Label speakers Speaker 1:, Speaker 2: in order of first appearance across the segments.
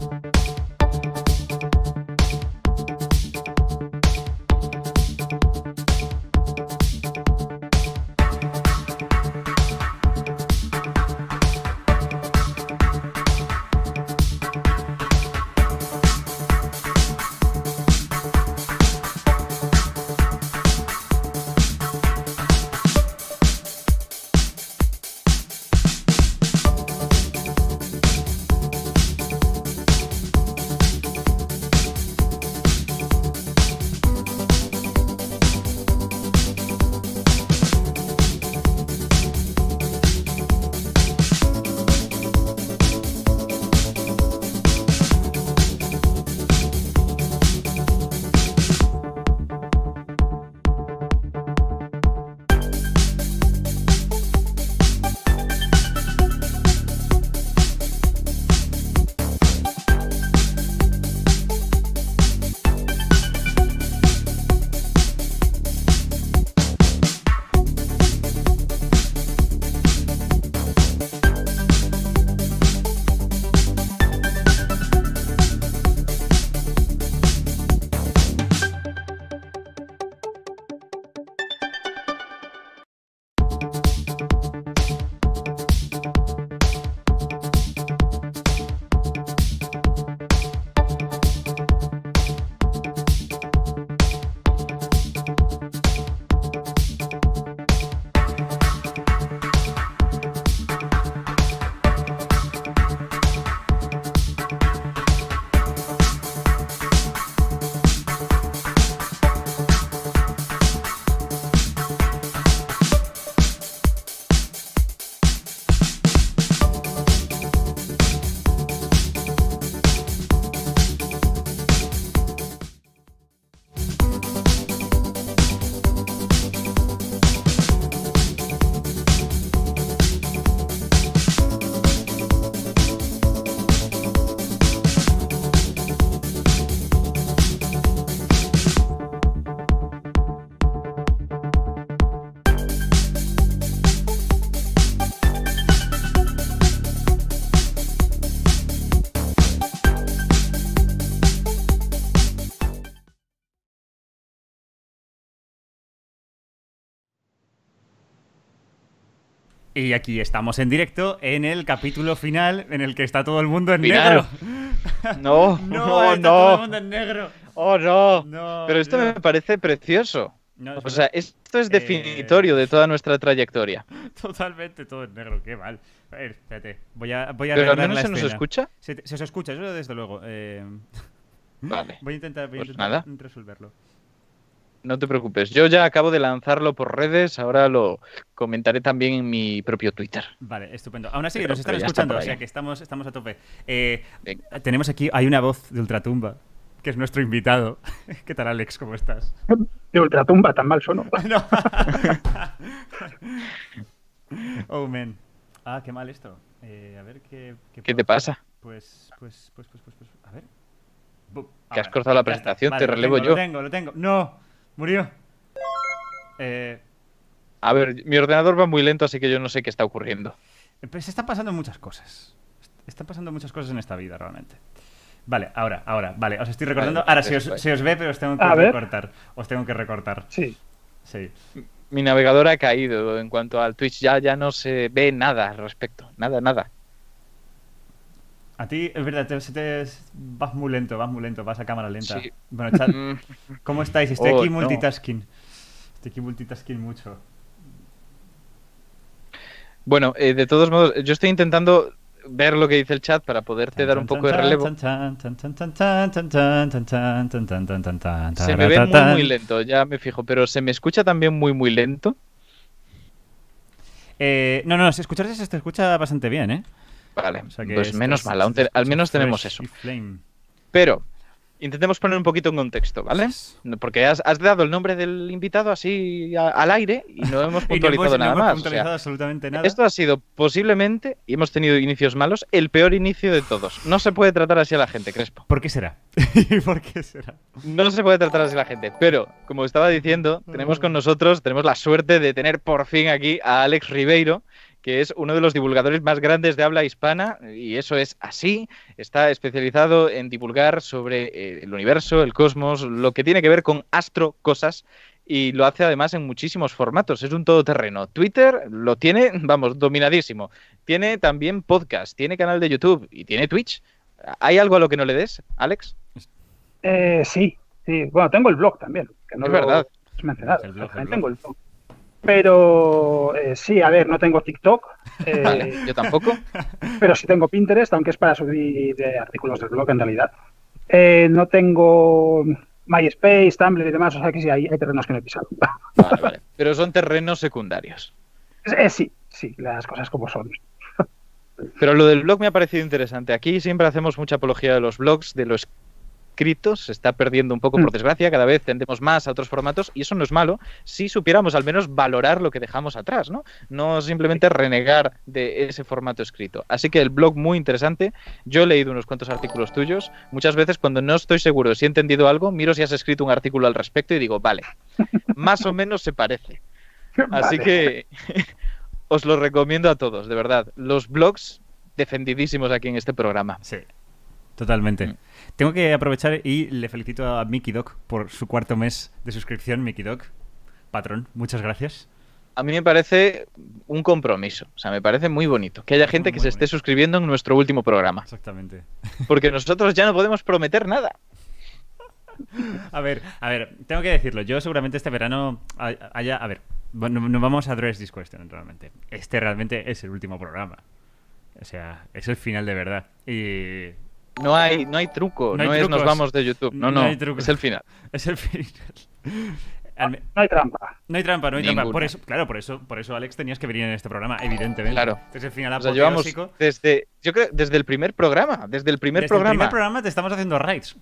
Speaker 1: あっ! Y aquí estamos en directo en el capítulo final en el que está todo el mundo en
Speaker 2: Final.
Speaker 1: negro.
Speaker 2: No,
Speaker 1: No,
Speaker 2: no,
Speaker 1: está todo el
Speaker 2: no.
Speaker 1: mundo en negro.
Speaker 2: Oh, no.
Speaker 1: No,
Speaker 2: Pero esto
Speaker 1: no.
Speaker 2: me parece precioso.
Speaker 1: No,
Speaker 2: O sea, esto es definitorio de toda nuestra trayectoria.
Speaker 1: Totalmente todo en negro, qué mal. A ver, espérate, voy a, voy a
Speaker 2: Pero al menos
Speaker 1: la
Speaker 2: se nos
Speaker 1: escena.
Speaker 2: escucha.
Speaker 1: Se, se os escucha, eso desde luego. eh,
Speaker 2: Vale.
Speaker 1: voy a intentar, voy a
Speaker 2: Pues
Speaker 1: intentar
Speaker 2: nada. No te preocupes. Yo ya acabo de lanzarlo por redes. Ahora lo comentaré también en mi propio Twitter.
Speaker 1: Vale, estupendo. Aún así,
Speaker 2: Pero-
Speaker 1: nos están
Speaker 2: está
Speaker 1: escuchando, o sea que estamos, estamos a tope. Eh, tenemos aquí, hay una voz de Ultratumba, que es nuestro invitado. ¿Qué tal, Alex? ¿Cómo estás?
Speaker 3: De ultratumba, tan mal sono.
Speaker 1: No. oh, man. Ah, qué mal esto. Eh, a ver qué.
Speaker 2: ¿Qué
Speaker 1: puedo
Speaker 2: te pasa?
Speaker 1: Pues, pues, pues, pues, pues, pues. A ver. Bu-
Speaker 2: Que has cortado la presentación,
Speaker 1: Vale,
Speaker 2: te
Speaker 1: lo
Speaker 2: relevo
Speaker 1: tengo,
Speaker 2: yo.
Speaker 1: Lo tengo, lo tengo. No, murió. Eh,
Speaker 2: A ver, mi ordenador va muy lento, así que yo no sé qué está ocurriendo.
Speaker 1: pues están pasando muchas cosas. Están pasando muchas cosas en esta vida, realmente. Vale, ahora, ahora, vale, os estoy recordando. Ahora se os, se ve, pero os tengo que
Speaker 3: A ver.
Speaker 1: recortar. Os tengo que recortar.
Speaker 3: Sí.
Speaker 1: Sí.
Speaker 2: Mi navegador ha caído en cuanto al Twitch. Ya, ya no se ve nada al respecto. Nada, nada.
Speaker 1: A ti, es verdad, te, vas muy lento, vas muy lento, vas a cámara lenta.
Speaker 2: Sí.
Speaker 1: Bueno, chat,
Speaker 2: Mm,
Speaker 1: ¿cómo estáis? Estoy
Speaker 2: Oh,
Speaker 1: aquí
Speaker 2: no.
Speaker 1: multitasking. Estoy aquí multitasking mucho.
Speaker 2: Bueno, eh, de todos modos, yo estoy intentando ver lo que dice el chat para poderte dar un poco de relevo. Se me ve muy, muy lento, ya me fijo, pero se me escucha también muy, muy lento.
Speaker 1: Eh, no, no, si escucharse se te escucha bastante bien, ¿eh?
Speaker 2: Vale,
Speaker 1: O sea que
Speaker 2: pues
Speaker 1: es-
Speaker 2: menos mal, aún te- al menos tenemos eso. Pero, intentemos poner un poquito en contexto, ¿vale? Porque has, has dado el nombre del invitado así a- al aire y no hemos
Speaker 1: no
Speaker 2: puntualizado
Speaker 1: no
Speaker 2: nada
Speaker 1: hemos
Speaker 2: más. o
Speaker 1: puntualizado
Speaker 2: sea,
Speaker 1: absolutamente nada.
Speaker 2: esto ha sido posiblemente, y hemos tenido inicios malos, el peor inicio de todos. No se puede tratar así a la gente, Crespo.
Speaker 1: ¿Por qué será? ¿Por qué será?
Speaker 2: No se puede tratar así a la gente. Pero, como estaba diciendo, tenemos con nosotros, tenemos la suerte de tener por fin aquí a Alex Ribeiro, que es uno de los divulgadores más grandes de habla hispana, y eso es así. Está especializado en divulgar sobre eh, el universo, el cosmos, lo que tiene que ver con astro cosas y lo hace además en muchísimos formatos. Es un todoterreno. Twitter lo tiene, vamos, dominadísimo. Tiene también podcast, tiene canal de YouTube y tiene Twitch. ¿Hay algo a lo que no le des, Alex?
Speaker 3: Eh, sí, sí. Bueno, tengo el blog también. Que no
Speaker 2: es
Speaker 3: lo
Speaker 2: verdad.
Speaker 3: mencionado.
Speaker 1: El blog, el
Speaker 3: También
Speaker 1: blog.
Speaker 3: tengo el blog. Pero eh, sí, a ver, no tengo TikTok, eh,
Speaker 2: Vale, yo tampoco.
Speaker 3: pero sí tengo Pinterest, aunque es para subir eh, artículos del blog en realidad. Eh, no tengo MySpace, Tumblr y demás, o sea que sí, hay, hay terrenos que no he pisado.
Speaker 2: Vale, vale. Pero son terrenos secundarios.
Speaker 3: Eh, sí, sí, las cosas como son.
Speaker 2: Pero lo del blog me ha parecido interesante. Aquí siempre hacemos mucha apología de los blogs, de lo escrito. Se está perdiendo un poco, por
Speaker 3: Mm.
Speaker 2: desgracia. Cada vez tendemos más a otros formatos y eso no es malo si supiéramos al menos valorar lo que dejamos atrás, ¿no? No simplemente renegar de ese formato escrito. Así que el blog muy interesante. Yo he leído unos cuantos artículos tuyos. Muchas veces cuando no estoy seguro de si he entendido algo, miro si has escrito un artículo al respecto y digo, vale, más o menos se parece. Así
Speaker 3: Vale.
Speaker 2: que os lo recomiendo a todos, de verdad. Los blogs defendidísimos aquí en este programa.
Speaker 1: Sí, totalmente.
Speaker 2: Mm.
Speaker 1: Tengo que aprovechar y le felicito a Mickey Doc por su cuarto mes de suscripción, Mickey Doc. Patrón, muchas gracias.
Speaker 2: A mí me parece un compromiso, o sea, me parece muy bonito que haya gente que
Speaker 1: Muy
Speaker 2: se esté suscribiendo en nuestro último programa,
Speaker 1: Exactamente.
Speaker 2: porque nosotros ya no podemos prometer nada.
Speaker 1: A ver, a ver, tengo que decirlo. Yo seguramente este verano hay- haya. A ver, no vamos a address this question realmente. Este realmente es el último programa. O sea, es el final de verdad. Y.
Speaker 2: No hay, no hay truco,
Speaker 1: No
Speaker 2: no,
Speaker 1: hay
Speaker 2: es nos vamos de YouTube, no,
Speaker 1: No
Speaker 2: no,
Speaker 1: hay trucos.
Speaker 2: es el final.
Speaker 1: Es el final. Al me-
Speaker 3: No hay trampa.
Speaker 1: No hay trampa, no hay trampa. Por eso, claro, por eso, por eso, Alex, tenías que venir en este programa, evidentemente.
Speaker 2: Claro.
Speaker 1: Es el final
Speaker 2: O sea, llevamos desde, yo creo, desde el primer programa, desde el primer
Speaker 1: Desde
Speaker 2: programa.
Speaker 1: el primer programa te estamos haciendo raids.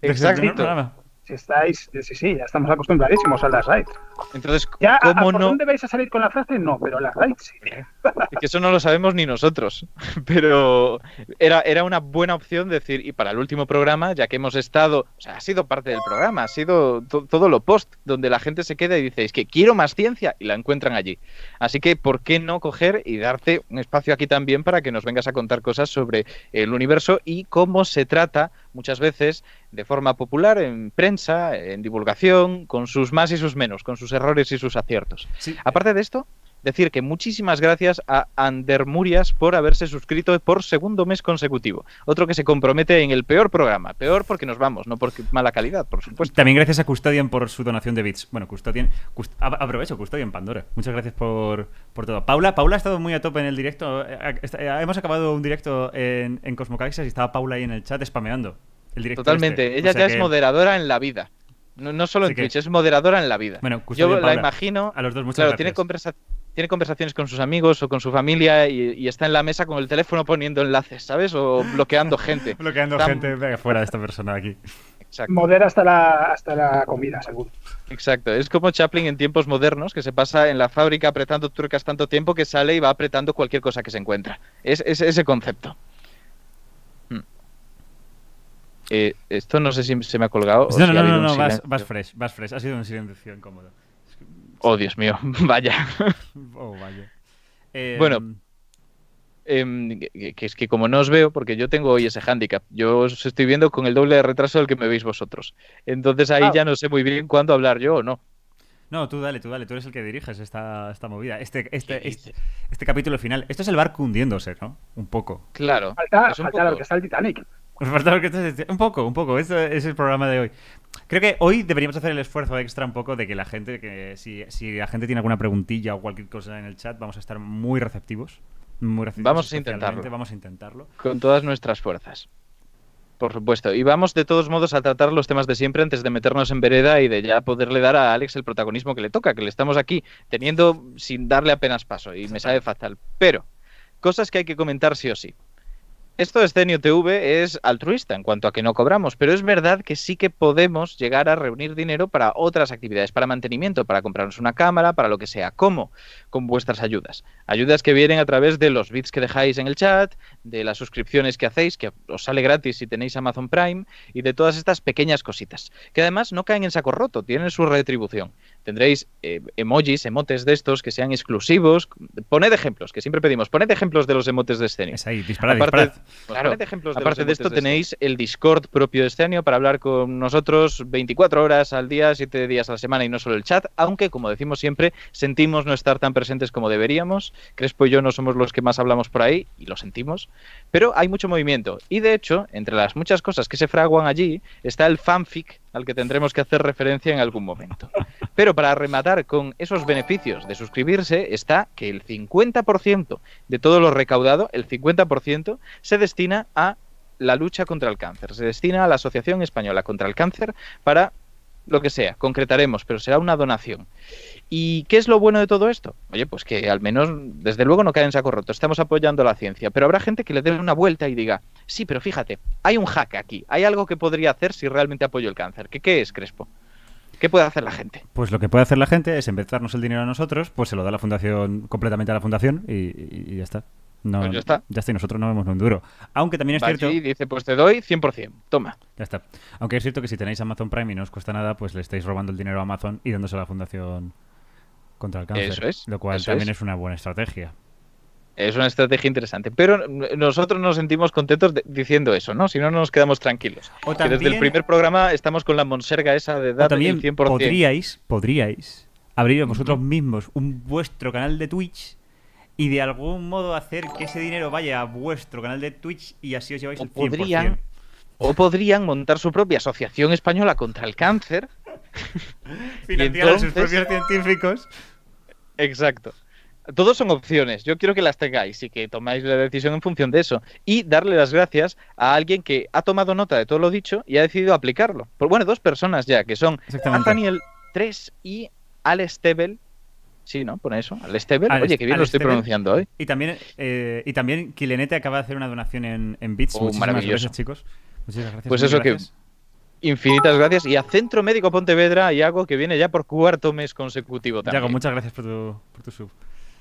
Speaker 1: Desde el primer
Speaker 2: Exacto.
Speaker 3: Si estáis, sí, sí, ya estamos acostumbradísimos a las raids.
Speaker 2: Entonces,
Speaker 3: Ya, ¿a-
Speaker 2: ¿cómo
Speaker 3: ¿a por
Speaker 2: no?
Speaker 3: dónde vais a salir con la frase? No, pero las raids sí.
Speaker 2: Es que eso no lo sabemos ni nosotros. Pero era, era una buena opción decir, y para el último programa, ya que hemos estado, o sea, ha sido parte del programa, ha sido to- todo lo post, donde la gente se queda y dice, es que quiero más ciencia, y la encuentran allí. Así que, ¿por qué no coger y darte un espacio aquí también para que nos vengas a contar cosas sobre el universo y cómo se trata muchas veces de forma popular en prensa, en divulgación, con sus más y sus menos, con sus errores y sus aciertos?
Speaker 1: Sí.
Speaker 2: Aparte de esto, decir que muchísimas gracias a Ander Murias por haberse suscrito por segundo mes consecutivo. Otro que se compromete en el peor programa. Peor porque nos vamos, no porque mala calidad, por supuesto.
Speaker 1: También gracias a Custodian por su donación de bits. Bueno, Custodian. cust- aprovecho, Custodian Pandora. Muchas gracias por, por todo. Paula, Paula ha estado muy a tope en el directo. Eh, Hemos acabado un directo en, en Cosmocaxis y estaba Paula ahí en el chat spameando. El directo
Speaker 2: Totalmente.
Speaker 1: este. O
Speaker 2: Ella
Speaker 1: sea
Speaker 2: ya
Speaker 1: que-
Speaker 2: es moderadora en la vida. No, no solo
Speaker 1: Así
Speaker 2: en
Speaker 1: que-
Speaker 2: Twitch, es moderadora en la vida.
Speaker 1: Bueno,
Speaker 2: Yo la
Speaker 1: Paula,
Speaker 2: imagino.
Speaker 1: A los dos, muchas
Speaker 2: Claro,
Speaker 1: gracias.
Speaker 2: tiene, conversa- tiene conversaciones con sus amigos o con su familia y, y está en la mesa con el teléfono poniendo enlaces, ¿sabes? O bloqueando gente.
Speaker 1: Bloqueando
Speaker 2: Está-
Speaker 1: gente venga, fuera de esta persona aquí.
Speaker 2: Exacto.
Speaker 3: Modera hasta la, hasta la comida, seguro.
Speaker 2: Exacto, es como Chaplin en tiempos modernos, que se pasa en la fábrica apretando tuercas tanto tiempo que sale y va apretando cualquier cosa que se encuentra. Es, es ese concepto. Hmm. Eh, esto no sé si se me ha colgado. o
Speaker 1: No,
Speaker 2: si
Speaker 1: no, no, no, vas, vas fresh, vas fresh. Ha sido un silencio incómodo.
Speaker 2: Oh, Dios mío, vaya.
Speaker 1: Oh, vaya. Eh,
Speaker 2: Bueno. Em, que, que es que como no os veo, porque yo tengo hoy ese hándicap, yo os estoy viendo con el doble de retraso del que me veis vosotros. Entonces ahí
Speaker 3: Ah.
Speaker 2: ya no sé muy bien cuándo hablar yo o no.
Speaker 1: No, tú dale, tú dale, tú eres el que diriges esta, esta movida. Este, este,
Speaker 2: ¿Qué
Speaker 1: este, este capítulo final. Esto es el barco hundiéndose, ¿no? Un poco.
Speaker 2: Claro.
Speaker 3: Falta,
Speaker 2: es un
Speaker 3: falta lo
Speaker 2: poco-
Speaker 3: que está el Titanic.
Speaker 1: Nos falta lo que te- Un poco, un poco. Este es el programa de hoy. Creo que hoy deberíamos hacer el esfuerzo extra un poco de que la gente, que si, si la gente tiene alguna preguntilla o cualquier cosa en el chat, vamos a estar muy receptivos. Muy receptivos.
Speaker 2: Vamos a intentarlo.
Speaker 1: Vamos a intentarlo.
Speaker 2: Con todas nuestras fuerzas. Por supuesto. Y vamos de todos modos a tratar los temas de siempre antes de meternos en vereda y de ya poderle dar a Alex el protagonismo que le toca, que le estamos aquí teniendo sin darle apenas paso y me sabe fatal. Pero, cosas que hay que comentar sí o sí. Esto de Scenio TV es altruista en cuanto a que no cobramos, pero es verdad que sí que podemos llegar a reunir dinero para otras actividades, para mantenimiento, para comprarnos una cámara, para lo que sea. ¿Cómo? Con vuestras ayudas. Ayudas que vienen a través de los bits que dejáis en el chat, de las suscripciones que hacéis, que os sale gratis si tenéis Amazon Prime, y de todas estas pequeñas cositas, que además no caen en saco roto, tienen su retribución. Tendréis eh, emojis, emotes de estos que sean exclusivos. Poned ejemplos, que siempre pedimos. Poned ejemplos de los emotes de Scenio.
Speaker 1: Es ahí, disparad,
Speaker 2: Aparte,
Speaker 1: disparad.
Speaker 2: Claro,
Speaker 4: Poned ejemplos de
Speaker 2: aparte
Speaker 4: los
Speaker 2: de esto
Speaker 4: de
Speaker 2: tenéis el Discord propio de Scenio para hablar con nosotros 24 horas al día, 7 días a la semana y no solo el chat, aunque como decimos siempre, sentimos no estar tan presentes como deberíamos. Crespo y yo no somos los que más hablamos por ahí y lo sentimos, pero hay mucho movimiento y de hecho, entre las muchas cosas que se fraguan allí, está el fanfic al que tendremos que hacer referencia en algún momento. Pero para rematar con esos beneficios de suscribirse está que el 50% de todo lo recaudado, el 50%, se destina a la lucha contra el cáncer. Se destina a la Asociación Española contra el Cáncer para lo que sea, concretaremos, pero será una donación. ¿Y qué es lo bueno de todo esto? Oye, pues que al menos, desde luego, no cae en saco roto. Estamos apoyando la ciencia, pero habrá gente que le dé una vuelta y diga, sí, pero fíjate, hay un hack aquí, hay algo que podría hacer si realmente apoyo el cáncer. ¿Qué, qué es, Crespo? ¿Qué puede hacer la gente?
Speaker 1: Pues lo que puede hacer la gente es, en vez de darnos el dinero a nosotros, pues se lo da la fundación, completamente a la fundación y, y- y ya está. No,
Speaker 2: Pues ya está.
Speaker 1: Ya está, y nosotros no vemos un duro. Aunque también es
Speaker 2: Va
Speaker 1: cierto...
Speaker 2: y dice, pues te doy 100%, toma.
Speaker 1: Ya está. Aunque es cierto que si tenéis Amazon Prime y no os cuesta nada, pues le estáis robando el dinero a Amazon y dándose a la fundación contra el cáncer.
Speaker 2: Eso es,
Speaker 1: Lo cual
Speaker 2: eso
Speaker 1: también
Speaker 2: es.
Speaker 1: es. una buena estrategia.
Speaker 2: Es una estrategia interesante, pero nosotros nos sentimos contentos de- diciendo eso, ¿no? Si no, no nos quedamos tranquilos.
Speaker 1: O
Speaker 2: Que desde el primer programa estamos con la monserga esa de
Speaker 1: O
Speaker 2: dar
Speaker 1: también
Speaker 2: el 100%.
Speaker 1: podríais, podríais abrir vosotros mismos un vuestro canal de Twitch y de algún modo hacer que ese dinero vaya a vuestro canal de Twitch y así os lleváis
Speaker 2: O
Speaker 1: el 100%.
Speaker 2: podrían, o podrían montar su propia asociación española contra el cáncer.
Speaker 1: Financiar a sus propios científicos.
Speaker 2: Exacto. Todos son opciones. Yo quiero que las tengáis y que tomáis la decisión en función de eso. Y darle las gracias a alguien que ha tomado nota de todo lo dicho y ha decidido aplicarlo. Pues bueno, dos personas ya, que son. Nathaniel 3 y Alex Tebel. Sí, ¿no? Pone eso. Alex Tebel.
Speaker 1: Alex-
Speaker 2: Oye, qué bien lo estoy
Speaker 1: Tebel.
Speaker 2: pronunciando hoy.
Speaker 1: Y también, eh, y también Kilenete acaba de hacer una donación en, en Bits.
Speaker 2: Oh,
Speaker 1: Muchísimas
Speaker 2: maravilloso.
Speaker 1: gracias, chicos. Muchísimas gracias.
Speaker 2: Pues eso que-. Infinitas gracias. Y a Centro Médico Pontevedra, Iago, que viene ya por cuarto mes consecutivo también.
Speaker 1: Yago, muchas gracias por tu, por tu sub.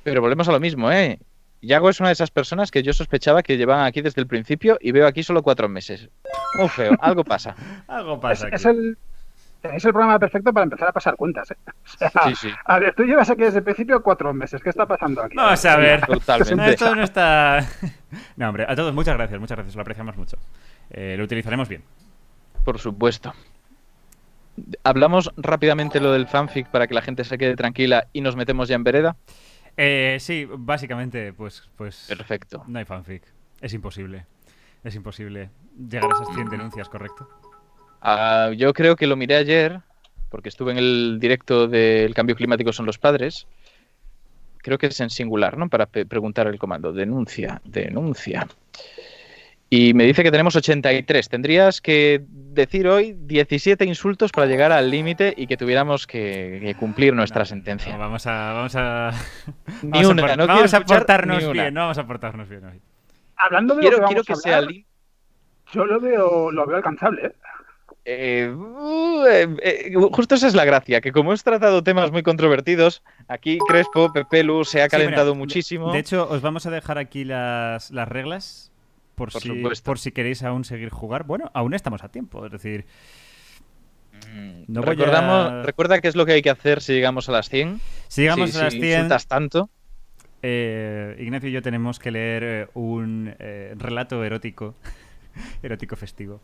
Speaker 2: Pero volvemos a lo mismo, ¿eh? Yago es una de esas personas que yo sospechaba que llevaban aquí desde el principio y veo aquí solo cuatro meses. Muy feo, algo pasa.
Speaker 1: Algo pasa.
Speaker 3: es
Speaker 1: aquí.
Speaker 3: el, es el programa perfecto para empezar a pasar cuentas. ¿eh? O sea,
Speaker 2: Sí, sí.
Speaker 3: A ver, tú llevas aquí desde el principio cuatro meses. ¿Qué está pasando aquí?
Speaker 1: Vamos a ver.
Speaker 2: Totalmente.
Speaker 1: No, esto no está. No, hombre, a todos muchas gracias, muchas gracias, lo apreciamos mucho. Eh, lo utilizaremos bien.
Speaker 2: Por supuesto. Hablamos rápidamente lo del fanfic para que la gente se quede tranquila y nos metemos ya en vereda.
Speaker 1: Eh, sí, básicamente, pues, pues
Speaker 2: Perfecto.
Speaker 1: no hay fanfic. Es imposible. Es imposible llegar a esas 100 denuncias, ¿correcto?
Speaker 2: Ah, yo creo que lo miré ayer, porque estuve en el directo del cambio climático son los padres. Creo que es en singular, ¿no? Para pe- preguntar el comando. Denuncia, denuncia. Y me dice que tenemos 83. Tendrías que decir hoy 17 insultos para llegar al límite y que tuviéramos que, que cumplir nuestra
Speaker 1: No,
Speaker 2: sentencia.
Speaker 1: no, vamos a. Vamos a.
Speaker 2: Ni
Speaker 1: vamos a
Speaker 2: una,
Speaker 1: por-
Speaker 2: no
Speaker 1: vamos a portarnos
Speaker 2: ni una.
Speaker 1: bien, no vamos a portarnos bien hoy.
Speaker 3: Hablando de
Speaker 2: Quiero,
Speaker 3: lo que,
Speaker 2: quiero
Speaker 3: vamos
Speaker 2: que
Speaker 3: a
Speaker 2: sea
Speaker 3: yo lo veo, lo veo alcanzable. ¿eh?
Speaker 2: Eh, uh, eh, eh, justo esa es la gracia, que como hemos tratado temas muy controvertidos, aquí Crespo, Pepelu se ha
Speaker 1: Sí,
Speaker 2: calentado
Speaker 1: mira,
Speaker 2: muchísimo.
Speaker 1: De hecho, os vamos a dejar aquí las, las reglas por,
Speaker 2: Por
Speaker 1: si,
Speaker 2: supuesto.
Speaker 1: por si queréis aún seguir jugar. Bueno, aún estamos a tiempo. Es decir,
Speaker 2: Mm,
Speaker 1: no voy
Speaker 2: Recordamos,
Speaker 1: a-
Speaker 2: Recuerda qué es lo que hay que hacer si llegamos a las 100.
Speaker 1: si llegamos
Speaker 2: Si-
Speaker 1: a las
Speaker 2: si
Speaker 1: 100,
Speaker 2: insultas tanto.
Speaker 1: eh, Ignacio y yo tenemos que leer eh, un eh, relato erótico, erótico festivo.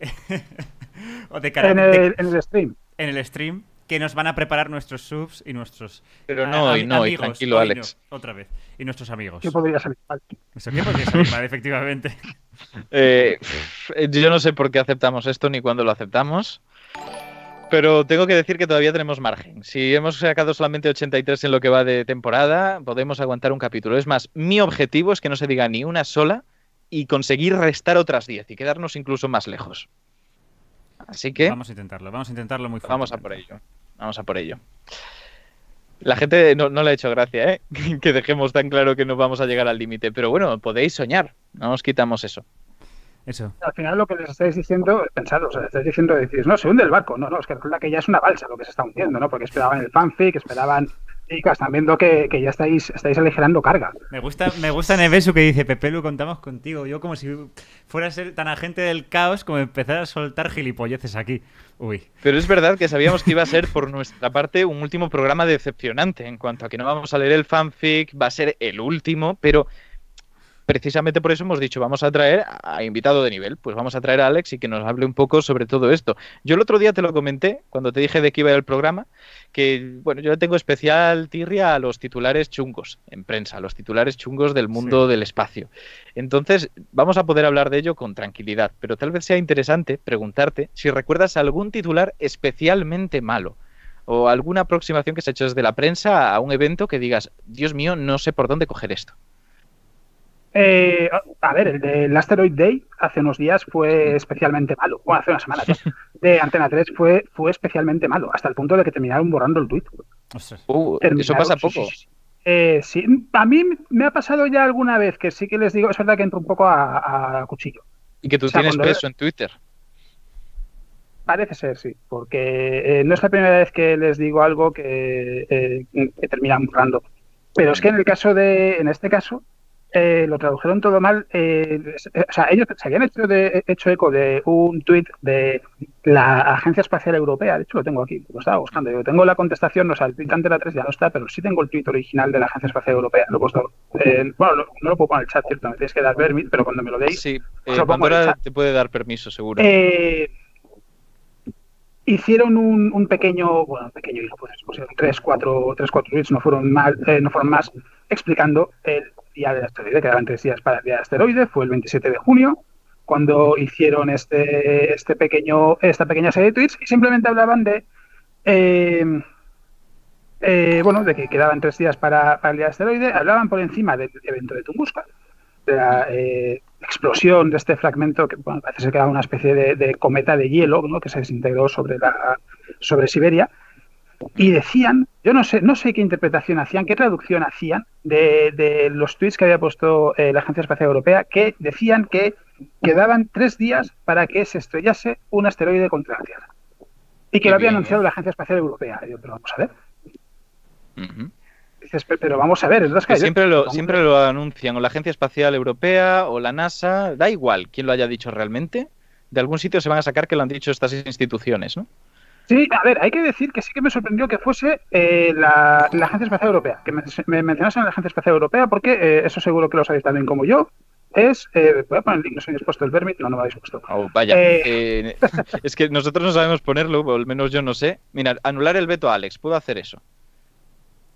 Speaker 1: o de cara-
Speaker 3: En
Speaker 1: de-
Speaker 3: en el stream.
Speaker 1: en el stream que nos van a preparar nuestros subs y nuestros
Speaker 2: Pero
Speaker 1: a-
Speaker 2: no hoy, no hoy, tranquilo,
Speaker 1: Hoy
Speaker 2: Alex.
Speaker 1: no, otra vez. Y nuestros amigos.
Speaker 3: ¿Qué podría salir mal?
Speaker 1: Eso qué podría salir mal, efectivamente.
Speaker 2: Eh, yo no sé por qué aceptamos esto ni cuándo lo aceptamos. Pero tengo que decir que todavía tenemos margen. Si hemos sacado solamente 83 en lo que va de temporada, podemos aguantar un capítulo. Es más, mi objetivo es que no se diga ni una sola y conseguir restar otras 10 y quedarnos incluso más lejos. Así que
Speaker 1: Vamos a intentarlo, vamos a intentarlo muy
Speaker 2: vamos a por ello. Vamos a por ello. La gente no, no le ha hecho gracia, ¿eh? que dejemos tan claro que no vamos a llegar al límite. Pero bueno, podéis soñar. No os quitamos eso.
Speaker 1: Eso.
Speaker 3: Al final lo que les estáis diciendo, pensad, o sea, estáis diciendo, decís, no, se hunde el barco. No, no, es que resulta que ya es una balsa lo que se está hundiendo, ¿no? Porque esperaban el fanfic, esperaban Claro, están viendo que, que ya estáis, estáis aligerando carga.
Speaker 1: Me gusta, me gusta Nevesu que dice, Pepe Lu, contamos contigo. Yo como si fuera a ser tan agente del caos como empezar a soltar gilipolleces aquí. Uy.
Speaker 2: Pero es verdad que sabíamos que iba a ser por nuestra parte un último programa decepcionante en cuanto a que no vamos a leer el fanfic, va a ser el último, pero precisamente por eso hemos dicho, vamos a traer a invitado de nivel, pues vamos a traer a Alex y que nos hable un poco sobre todo esto. Yo el otro día te lo comenté, cuando te dije de que iba a ir el programa, que, bueno, yo le tengo especial tirria a los titulares chungos en prensa, a los titulares chungos del mundo
Speaker 1: Sí.
Speaker 2: del espacio. Entonces, vamos a poder hablar de ello con tranquilidad, pero tal vez sea interesante preguntarte si recuerdas algún titular especialmente malo o alguna aproximación que se ha hecho desde la prensa a un evento que digas, Dios mío, no sé por dónde coger esto.
Speaker 3: Eh, a ver, el del Asteroid Day hace unos días fue especialmente malo. Bueno, hace una semana ya. De Antena 3 fue, fue especialmente malo, hasta el punto de que terminaron borrando el tweet.
Speaker 2: Uh, eso pasa poco.
Speaker 3: sí, sí. Eh, sí, a mí me ha pasado ya alguna vez que sí que les digo, es verdad que entro un poco a, a cuchillo.
Speaker 2: Y que tú
Speaker 3: O sea,
Speaker 2: tienes peso en Twitter.
Speaker 3: Parece ser, sí, porque eh, no es la primera vez que les digo algo que, eh, que terminan borrando. Pero es que en el caso de, en este caso, eh, lo tradujeron todo mal. eh, eh, o sea, ellos se habían hecho, de, hecho eco de un tuit de la Agencia Espacial Europea. De hecho, lo tengo aquí, lo estaba buscando. Yo tengo la contestación, o sea, el tuit ante la 3 ya no está, pero sí tengo el tuit original de la Agencia Espacial Europea. Lo he puesto. eh, bueno, lo- no lo puedo poner en el chat, cierto, me tienes que dar permit, pero cuando me lo deis,
Speaker 2: Sí,
Speaker 3: lo
Speaker 2: Pandora te puede dar permiso, seguro.
Speaker 3: eh, hicieron un, un pequeño, bueno, un pequeño hilo, pues pusieron tres, cuatro, tres, cuatro tweets, no fueron eh, no fueron más, explicando el día del asteroide, quedaban tres días para el día del asteroide, fue el 27 de junio, cuando hicieron este, este pequeño, esta pequeña serie de tweets y simplemente hablaban de eh, eh, bueno, de que quedaban tres días para, para el día del asteroide, hablaban por encima del evento de Tunguska, de la eh, explosión de este fragmento que bueno, parece ser que era una especie de, de cometa de hielo ¿no? que se desintegró sobre, la, sobre Siberia. Y decían, yo no sé, no sé qué interpretación hacían, qué traducción hacían de, de los tweets que había puesto eh, la Agencia Espacial Europea, que decían que quedaban tres días para que se estrellase un asteroide contra la Tierra. Y que
Speaker 2: Qué
Speaker 3: lo había
Speaker 2: bien,
Speaker 3: anunciado
Speaker 2: ¿eh?
Speaker 3: la Agencia Espacial Europea. Y yo, pero vamos a ver. Dices, "Pe- pero vamos a ver, es
Speaker 2: Que
Speaker 3: que
Speaker 2: siempre lo, siempre
Speaker 3: ver".
Speaker 2: lo anuncian, o la Agencia Espacial Europea, o la NASA, da igual quién lo haya dicho realmente. De algún sitio se van a sacar que lo han dicho estas instituciones, ¿no?
Speaker 3: Sí, a ver, hay que decir que sí que me sorprendió que fuese eh, la, la Agencia Espacial Europea, que me, me mencionasen la Agencia Espacial Europea, porque eh, eso seguro que lo sabéis también como yo. Es, eh, voy a poner el link, no sé si habéis puesto el permit, no, no me habéis puesto.
Speaker 2: Oh, vaya,
Speaker 3: Eh.
Speaker 2: es que nosotros no sabemos ponerlo, o al menos yo no sé. Mira, anular el veto a Alex, puedo hacer eso.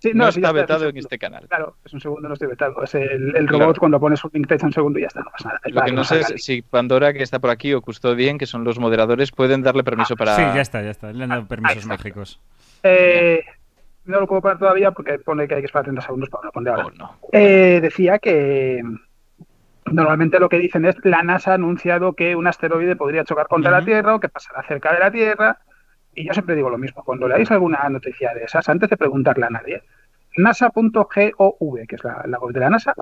Speaker 3: Sí,
Speaker 2: No, está vetado en este canal.
Speaker 3: Claro, es un segundo, no estoy vetado. Es el, el
Speaker 2: Claro.
Speaker 3: robot cuando pones un link te echa un segundo y ya está, no pasa nada. Es
Speaker 2: Lo que no sé es si Pandora, que está por aquí, o Custodien, que son los moderadores, pueden darle permiso para...
Speaker 1: Sí, ya está, ya está. Le han dado permisos
Speaker 3: está.
Speaker 1: mágicos.
Speaker 3: Eh, no lo puedo poner todavía porque pone que hay que esperar 30 segundos para poner ahora.
Speaker 2: Oh, no.
Speaker 3: Eh, decía que normalmente lo que dicen es la NASA ha anunciado que un asteroide podría chocar contra la. Tierra o que pasará cerca de la Tierra. Y yo siempre digo lo mismo, cuando leáis alguna noticia de esas, antes de preguntarle a nadie, nasa.gov, que es la, la web de la NASA,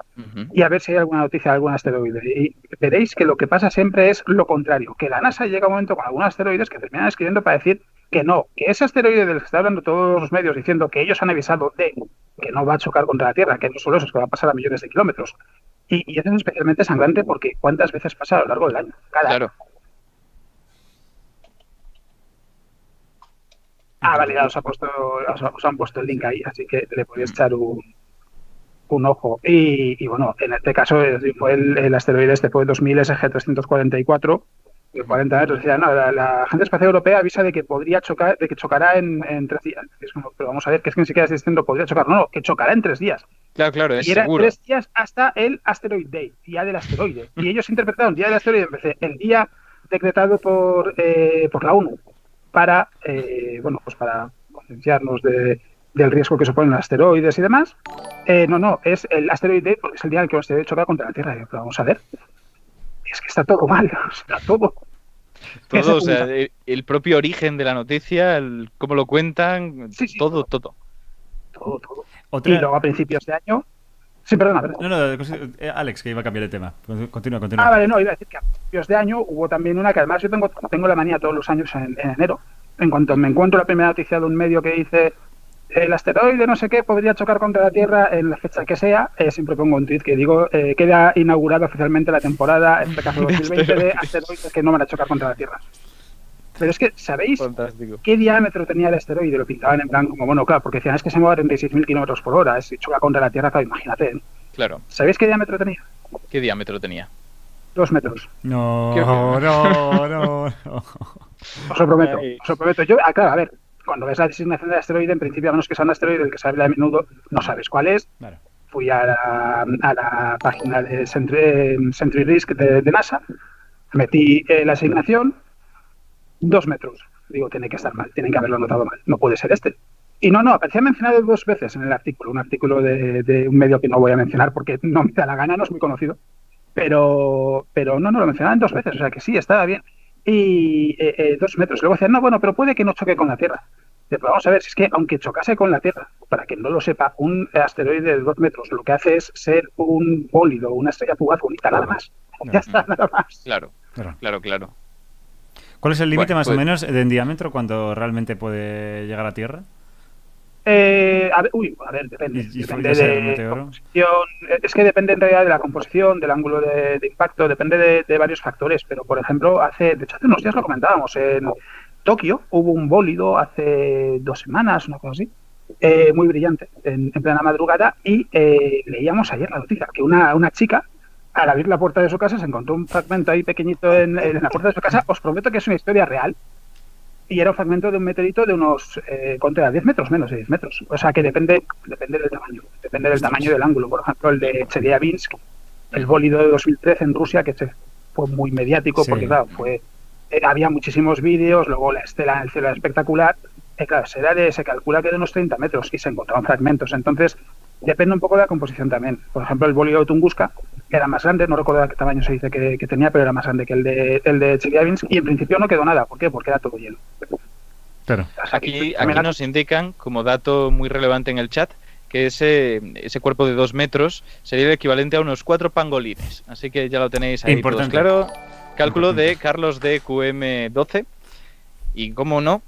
Speaker 3: y a ver si hay alguna noticia de algún asteroide. Y veréis que lo que pasa siempre es lo contrario, que la NASA llega a un momento con algunos asteroides que terminan escribiendo para decir que no, que ese asteroide del que está hablando todos los medios diciendo que ellos han avisado de que no va a chocar contra la Tierra, que no solo eso, es que va a pasar a millones de kilómetros. Y, y eso es especialmente sangrante porque ¿cuántas veces pasa a lo largo del año? Cada año. Ah, vale, ya os, ha puesto, os, han puesto el link ahí, así que le podéis echar un, un ojo. Y, y bueno, en este caso fue el, el asteroide este fue el 2000 SG-344, de 40 metros. Decía, no, la, la Agencia Espacial Europea avisa de que podría chocar, de que chocará en, en tres días. Es como, pero vamos a ver, que es que ni siquiera diciendo podría chocar, no, no, que chocará en tres días.
Speaker 2: Claro, claro, es
Speaker 3: y era
Speaker 2: seguro.
Speaker 3: tres días hasta el Asteroid Day, día del asteroide. Y ellos interpretaron día del asteroide de el día decretado por, eh, por la ONU para, eh, bueno, pues para concienciarnos de, del riesgo que suponen los asteroides y demás. Eh, no, no, es el Asteroid Day porque es el día en el que el asteroide choca contra la Tierra. Pero vamos a ver. Es que está todo mal, está todo. ¿Qué se
Speaker 2: Todo, o sea, el, el propio origen de la noticia, el cómo lo cuentan,
Speaker 3: Sí, sí,
Speaker 2: todo, todo.
Speaker 3: Todo, todo.
Speaker 1: Otra...
Speaker 3: Y luego a principios de año. Sí, perdona, perdona.
Speaker 1: No, no, eh, Alex, que iba a cambiar de tema. Continúa, continúa.
Speaker 3: Ah, vale, no, iba a decir que a principios de año hubo también una que además yo tengo, tengo la manía todos los años en, en enero. En cuanto me encuentro la primera noticia de un medio que dice el asteroide no sé qué podría chocar contra la Tierra en la fecha que sea, eh, siempre pongo un tweet que digo, eh, queda inaugurada oficialmente la temporada, en este caso 2020, de asteroides que no van a chocar contra la Tierra. Pero es que, ¿sabéis
Speaker 2: Fantástico.
Speaker 3: qué diámetro tenía el asteroide? Lo pintaban en plan como, bueno, claro, porque decían, es que se mueve a 36.000 kilómetros por hora, si choca contra la Tierra, claro, imagínate. ¿eh?
Speaker 2: Claro.
Speaker 3: ¿Sabéis qué diámetro tenía?
Speaker 2: ¿Qué diámetro tenía?
Speaker 3: Dos metros.
Speaker 1: No, no, no, no.
Speaker 3: Os lo prometo,
Speaker 2: Ay.
Speaker 3: os lo prometo. Yo, ah, claro, a ver, cuando ves la designación del asteroide, en principio, a menos que sea un asteroide del que se habla a menudo, no sabes cuál es.
Speaker 1: Claro.
Speaker 3: Fui a la, a la página de Sentry, Sentry Risk de, de NASA, metí eh, la asignación, dos metros. Digo, tiene que estar mal, tienen que haberlo notado mal, no puede ser este. Y no, no, aparecía mencionado dos veces en el artículo, un artículo de, de un medio que no voy a mencionar porque no me da la gana, no es muy conocido. Pero, pero no, no, lo mencionaban dos veces, o sea que sí, estaba bien. Y eh, eh, dos metros. Luego decían, no, bueno, pero puede que no choque con la Tierra. "Pero vamos a ver, si es que aunque chocase con la Tierra, para quien no lo sepa, un asteroide de dos metros lo que hace es ser un bólido, una estrella fugaz bonita, nada más. Ya está, nada más.
Speaker 2: Claro,
Speaker 1: Claro.
Speaker 2: claro, claro.
Speaker 1: ¿Cuál es el límite
Speaker 2: Bueno,
Speaker 1: más o
Speaker 2: pues-
Speaker 1: menos de en diámetro cuando realmente puede llegar a Tierra?
Speaker 3: Eh, a ver, uy, a ver, depende.
Speaker 1: Y- y
Speaker 3: de composición. Es que depende en realidad de la composición, del ángulo de, de impacto, depende de, de varios factores. Pero, por ejemplo, hace, de hecho, hace unos días lo comentábamos. En Tokio hubo un bólido hace dos semanas, una cosa así, eh, muy brillante, en, en plena madrugada. Y eh, leíamos ayer la noticia que una, una chica, al abrir la puerta de su casa, se encontró un fragmento ahí pequeñito en, en la puerta de su casa. Os prometo que es una historia real y era un fragmento de un meteorito de unos, eh, ¿cuánto era? 10 metros, menos de 10 metros. O sea que depende, depende del tamaño, depende del tamaño del ángulo. Por ejemplo, el de Chelyabinsk, el bólido de 2013 en Rusia, que fue muy mediático
Speaker 1: Sí.
Speaker 3: porque, claro, fue eh, había muchísimos vídeos, luego la estela en el cielo era espectacular. Eh, claro, se, era de, se calcula que de unos 30 metros y se encontraban fragmentos. Entonces, depende un poco de la composición también. Por ejemplo, el bólido de Tunguska era más grande, no recuerdo qué tamaño se dice que, que tenía, pero era más grande que el de, el de Chelyabinsk y en principio no quedó nada. ¿Por qué? Porque era todo hielo.
Speaker 1: Claro.
Speaker 3: O sea, que
Speaker 2: Aquí, aquí nos indican, como dato muy relevante en el chat, que ese, ese cuerpo de dos metros sería el equivalente a unos cuatro pangolines. Así que ya lo tenéis ahí todos
Speaker 1: Importante.
Speaker 2: claro. Cálculo de. Carlos de QM12. Y cómo no,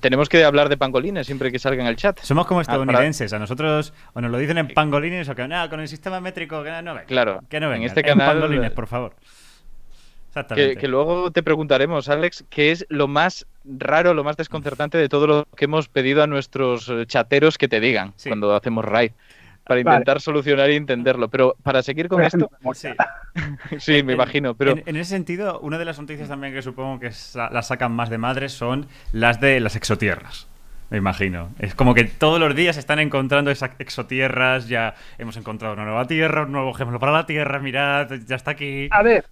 Speaker 2: tenemos que hablar de pangolines siempre que salga en el chat.
Speaker 1: Somos como
Speaker 2: Ah,
Speaker 1: estadounidenses. A nosotros o nos lo dicen en pangolines o que nada, con el sistema métrico que no venga.
Speaker 2: Claro,
Speaker 1: Que no
Speaker 2: en este
Speaker 1: En
Speaker 2: canal-
Speaker 1: pangolines, por favor. Exactamente.
Speaker 2: Que, que luego te preguntaremos, Alex, qué es lo más raro, lo más desconcertante de todo lo que hemos pedido a nuestros chateros que te digan
Speaker 1: Sí.
Speaker 2: cuando hacemos raid. Para
Speaker 3: Vale.
Speaker 2: intentar solucionar y entenderlo. Pero para seguir con esto.
Speaker 1: Sí.
Speaker 2: sí, me
Speaker 1: En-
Speaker 2: imagino. Pero
Speaker 1: en, en ese sentido, una de las noticias también que supongo que sa- las sacan más de madres son las de las exotierras. Me imagino. Es como que todos los días están encontrando esas exotierras. Ya hemos encontrado una nueva tierra, un nuevo ejemplo para la tierra. Mirad, ya está aquí.
Speaker 3: A ver.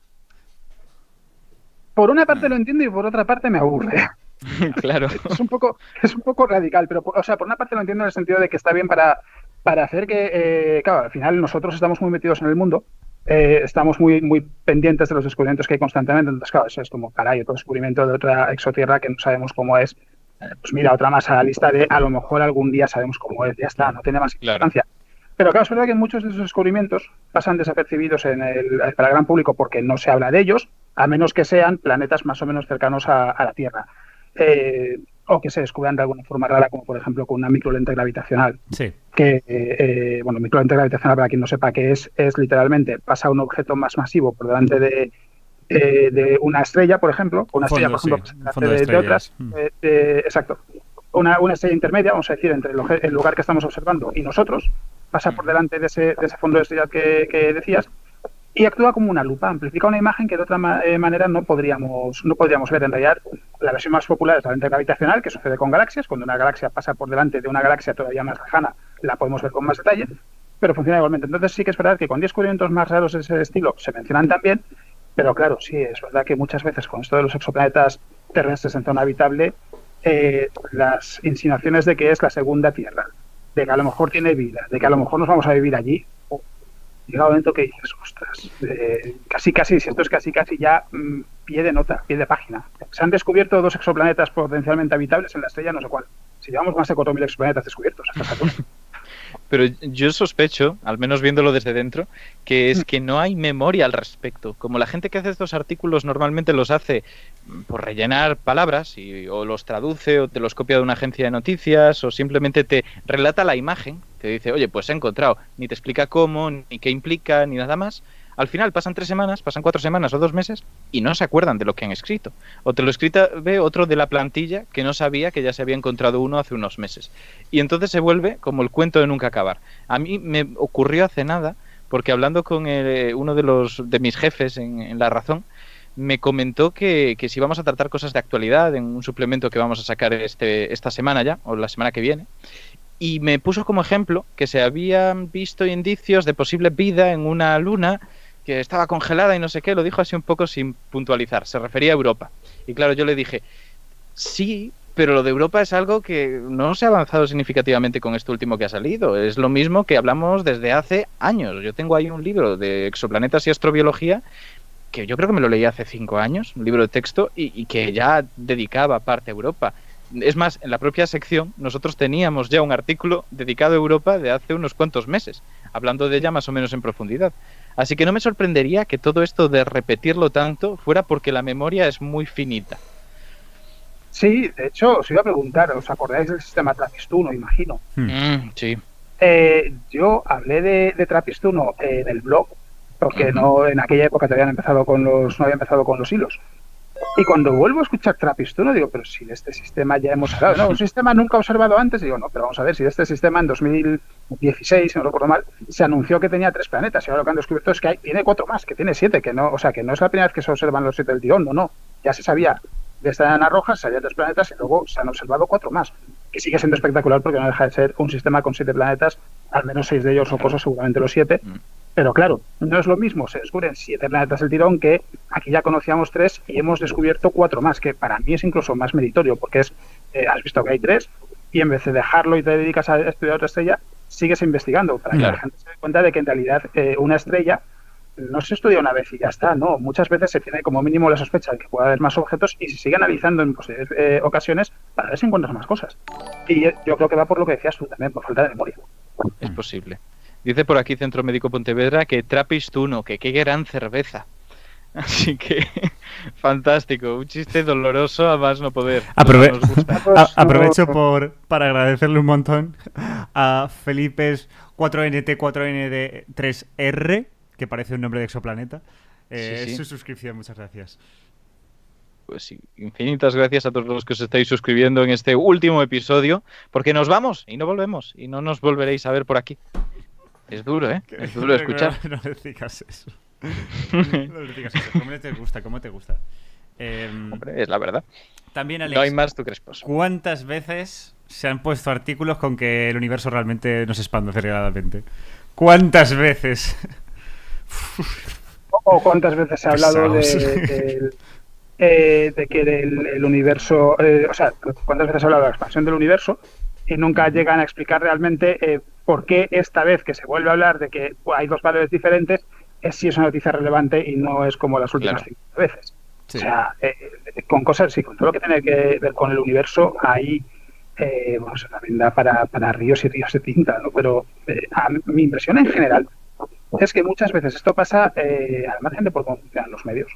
Speaker 3: Por una parte lo entiendo y por otra parte me aburre.
Speaker 2: claro.
Speaker 3: Es un poco, es un poco radical, pero o sea, por una parte lo entiendo en el sentido de que está bien para, para hacer que, eh, claro, al final nosotros estamos muy metidos en el mundo, eh, estamos muy, muy pendientes de los descubrimientos que hay constantemente, entonces claro, eso es como, caray, otro descubrimiento de otra exotierra que no sabemos cómo es, Eh, pues mira, otra más a la lista de a lo mejor algún día sabemos cómo es, ya está, no tiene más
Speaker 2: Claro.
Speaker 3: importancia. Pero claro, es verdad que muchos de esos descubrimientos pasan desapercibidos en el, para el gran público porque no se habla de ellos, a menos que sean planetas más o menos cercanos a, a la Tierra. Eh, o que se descubran de alguna forma rara, como por ejemplo con una microlente gravitacional.
Speaker 1: Sí.
Speaker 3: Que, eh, bueno, microlente gravitacional, para quien no sepa qué es, es literalmente pasa un objeto más masivo por delante de, eh, de una estrella, por ejemplo, una
Speaker 1: Un
Speaker 3: estrella, por ejemplo,
Speaker 1: sí,
Speaker 3: delante
Speaker 1: de
Speaker 3: de, de otras.
Speaker 1: Mm.
Speaker 3: eh, eh, exacto. Una, una estrella intermedia, vamos a decir, entre el, el lugar que estamos observando y nosotros, pasa por delante de ese, de ese fondo de estrella que, que decías, y actúa como una lupa, amplifica una imagen que de otra eh, manera no podríamos, no podríamos ver. En realidad, la versión más popular es la lente gravitacional, que sucede con galaxias. Cuando una galaxia pasa por delante de una galaxia todavía más lejana, la podemos ver con más detalle, pero funciona igualmente. Entonces sí que es verdad que con descubrimientos más raros de ese estilo se mencionan también, pero claro, sí, es verdad que muchas veces con esto de los exoplanetas terrestres en zona habitable, eh, las insinuaciones de que es la segunda Tierra, de que a lo mejor tiene vida, de que a lo mejor nos vamos a vivir allí, llega un momento que dices, ostras, eh, casi casi, si esto es casi casi ya mm, pie de nota, pie de página. Se han descubierto dos exoplanetas potencialmente habitables en la estrella, no sé cuál. Si llevamos más de 4.000 exoplanetas descubiertos a esta altura.
Speaker 2: Pero yo sospecho, al menos viéndolo desde dentro, que es que no hay memoria al respecto. Como la gente que hace estos artículos normalmente los hace por rellenar palabras y, o los traduce o te los copia de una agencia de noticias o simplemente te relata la imagen, te dice, oye, pues he encontrado, ni te explica cómo, ni qué implica, ni nada más al final pasan tres semanas, pasan cuatro semanas o dos meses y no se acuerdan de lo que han escrito. O te lo escrita ve otro de la plantilla que no sabía que ya se había encontrado uno hace unos meses. Y entonces se vuelve como el cuento de nunca acabar. A mí me ocurrió hace nada, porque hablando con eh, uno de, los, de mis jefes en, La Razón, me comentó que, que, si vamos a tratar cosas de actualidad en un suplemento que vamos a sacar este, esta semana ya, o la semana que viene, y me puso como ejemplo que se habían visto indicios de posible vida en una luna que estaba congelada y no sé qué, lo dijo así un poco sin puntualizar, se refería a Europa. Y claro, yo le dije, sí, pero lo de Europa es algo que no se ha avanzado significativamente con esto último que ha salido. Es lo mismo que hablamos desde hace años. Yo tengo ahí un libro de exoplanetas y astrobiología que yo creo que me lo leí hace cinco años, un libro de texto, y, y que ya dedicaba parte a Europa. Es más, en la propia sección nosotros teníamos ya un artículo dedicado a Europa de hace unos cuantos meses, hablando de ella más o menos en profundidad. Así que no me sorprendería que todo esto de repetirlo tanto fuera porque la memoria es muy finita.
Speaker 3: Sí, de hecho, os iba a preguntar, ¿os acordáis del sistema Trapistuno, imagino?
Speaker 2: Hmm. Mm, sí.
Speaker 3: Eh, yo hablé de, de Trapistuno en el blog, porque no en aquella época te habían empezado con los, no había empezado con los hilos. Y cuando vuelvo a escuchar Trapistuno, digo, pero si de este sistema ya hemos hablado. No, un sistema nunca observado antes. Digo, no, pero vamos a ver, si de este sistema en 2016, si no recuerdo mal, se anunció que tenía tres planetas. Y ahora lo que han descubierto es que hay, tiene cuatro más, que tiene siete, que no, o sea, que no es la primera vez que se observan los siete del tirón, no, no. Ya se sabía de esta enana roja, se había tres planetas y luego se han observado cuatro más. Que sigue siendo espectacular porque no deja de ser un sistema con siete planetas, al menos seis de ellos son cosas, seguramente los siete. Pero claro, no es lo mismo, se descubren siete planetas del tirón que aquí ya conocíamos tres y hemos descubierto cuatro más, que para mí es incluso más meritorio, porque es, eh, has visto que hay tres y en vez de dejarlo y te dedicas a estudiar otra estrella, sigues investigando para que la gente se dé cuenta de que en realidad eh, una estrella no se estudia una vez y ya está, no. Muchas veces se tiene como mínimo la sospecha de que pueda haber más objetos y se sigue analizando en posteriores eh, ocasiones para ver si encuentras más cosas. Y yo creo que va por lo que decías tú también, por falta de memoria.
Speaker 2: Es posible. Dice por aquí Centro Médico Pontevedra que Trappist 1, que qué gran cerveza. Así que fantástico, un chiste doloroso a más no poder.
Speaker 1: aprovecho por, para agradecerle un montón a Felipe 4NT4ND3R, que parece un nombre de exoplaneta. Eh, Su suscripción, muchas gracias.
Speaker 2: Pues sí, infinitas gracias a todos los que os estáis suscribiendo en este último episodio, porque nos vamos y no volvemos y no nos volveréis a ver por aquí. Es duro, ¿eh? Es duro escuchar.
Speaker 1: No, le digas eso. no le digas eso. ¿Cómo te gusta? ¿Cómo te gusta?
Speaker 2: Em, Hombre, es la verdad.
Speaker 1: También, Alex,
Speaker 2: no hay más tu crespos.
Speaker 1: ¿Cuántas veces se han puesto artículos con que el universo realmente no se expande aceleradamente? ¿Cuántas veces?
Speaker 3: ¿O cuántas veces se ha hablado de, eh, de, que el, universo, eh, o sea, cuántas veces se ha hablado de la expansión del universo y nunca llegan a explicar realmente eh, por qué esta vez que se vuelve a hablar de que hay dos valores diferentes, es si es una noticia relevante y no es como las últimas cinco veces. O sea, eh, con cosas, sí, con todo lo que tiene que ver con el universo, ahí eh, bueno, también da para, para, ríos y ríos de tinta, ¿no? Pero eh, mi impresión en general es que muchas veces esto pasa eh, al margen de por cómo funcionan los medios,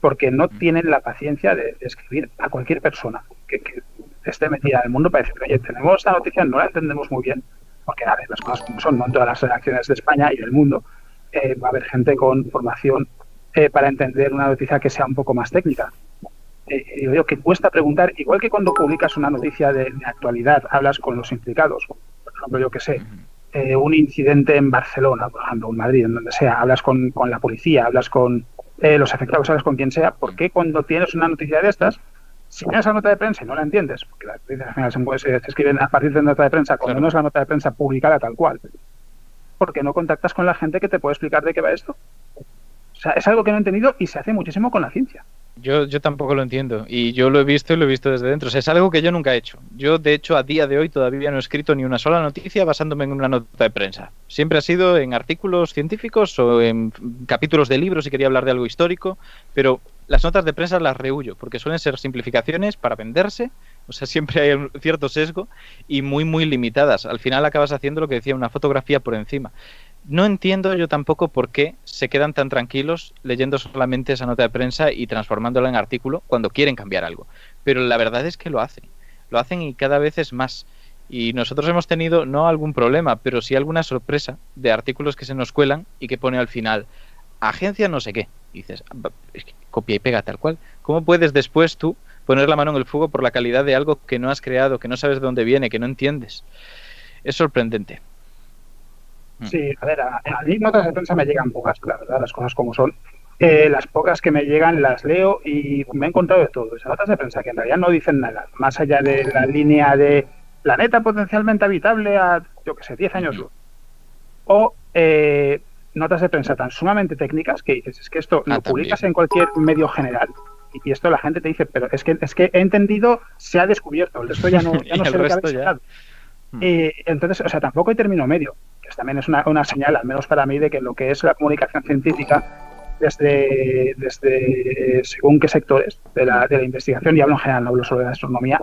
Speaker 3: porque no tienen la paciencia de, escribir a cualquier persona que, que esté metida en el mundo para decir, oye, tenemos esta noticia, no la entendemos muy bien, porque a ver, las cosas como son, no en todas las redacciones de España y del mundo eh, va a haber gente con formación eh, para entender una noticia que sea un poco más técnica. Eh, yo digo que cuesta preguntar, igual que cuando publicas una noticia de, actualidad, hablas con los implicados, por ejemplo, yo que sé, un incidente en Barcelona, por ejemplo, en Madrid, en donde sea, hablas con, con la policía, hablas con los afectados, hablas con quien sea, ¿por qué cuando tienes una noticia de estas si tienes la nota de prensa y no la entiendes, porque las noticias al se, escriben a partir de nota de prensa, cuando no es la nota de prensa publicada tal cual, ¿por qué no contactas con la gente que te puede explicar de qué va esto? O sea, es algo que no he entendido y se hace muchísimo con la ciencia.
Speaker 2: Yo, yo tampoco lo entiendo y yo lo he visto y lo he visto desde dentro. O sea, es algo que yo nunca he hecho. Yo, de hecho, a día de hoy todavía no he escrito ni una sola noticia basándome en una nota de prensa. Siempre ha sido en artículos científicos o en capítulos de libros si quería hablar de algo histórico, pero las notas de prensa las rehuyo porque suelen ser simplificaciones para venderse O sea, siempre hay un cierto sesgo y muy, muy limitadas. Al final acabas haciendo lo que decía, una fotografía por encima. No entiendo yo tampoco por qué se quedan tan tranquilos leyendo solamente esa nota de prensa y transformándola en artículo cuando quieren cambiar algo. Pero la verdad es que lo hacen. Lo hacen y cada vez es más. Y nosotros hemos tenido no algún problema, pero sí alguna sorpresa de artículos que se nos cuelan y que pone al final agencia no sé qué. Dices, "Ah, copia y pega tal cual. ¿Cómo puedes después tú poner la mano en el fuego por la calidad de algo que no has creado, que no sabes de dónde viene, que no entiendes? Es sorprendente. Mm.
Speaker 3: Sí, a ver, a, a mí notas de prensa me llegan pocas, la verdad, las cosas como son. Eh, las pocas que me llegan las leo y me he encontrado de todo. Esas notas de prensa que en realidad no dicen nada, más allá de la línea de planeta potencialmente habitable a, yo que sé, 10 años luz. O eh, notas de prensa tan sumamente técnicas que dices, es que esto
Speaker 2: Ah,
Speaker 3: lo publicas
Speaker 2: también.
Speaker 3: en cualquier medio general. Y, y esto la gente te dice, pero es que, es que he entendido, se ha descubierto, el resto ya no, ya no sé lo que habéis
Speaker 2: ya.
Speaker 1: Hmm.
Speaker 3: Y entonces, o sea, tampoco hay término medio, que también es una, una señal, al menos para mí, de que lo que es la comunicación científica, desde, desde según qué sectores de la, de la investigación, y hablo en general, no hablo solo de la astronomía,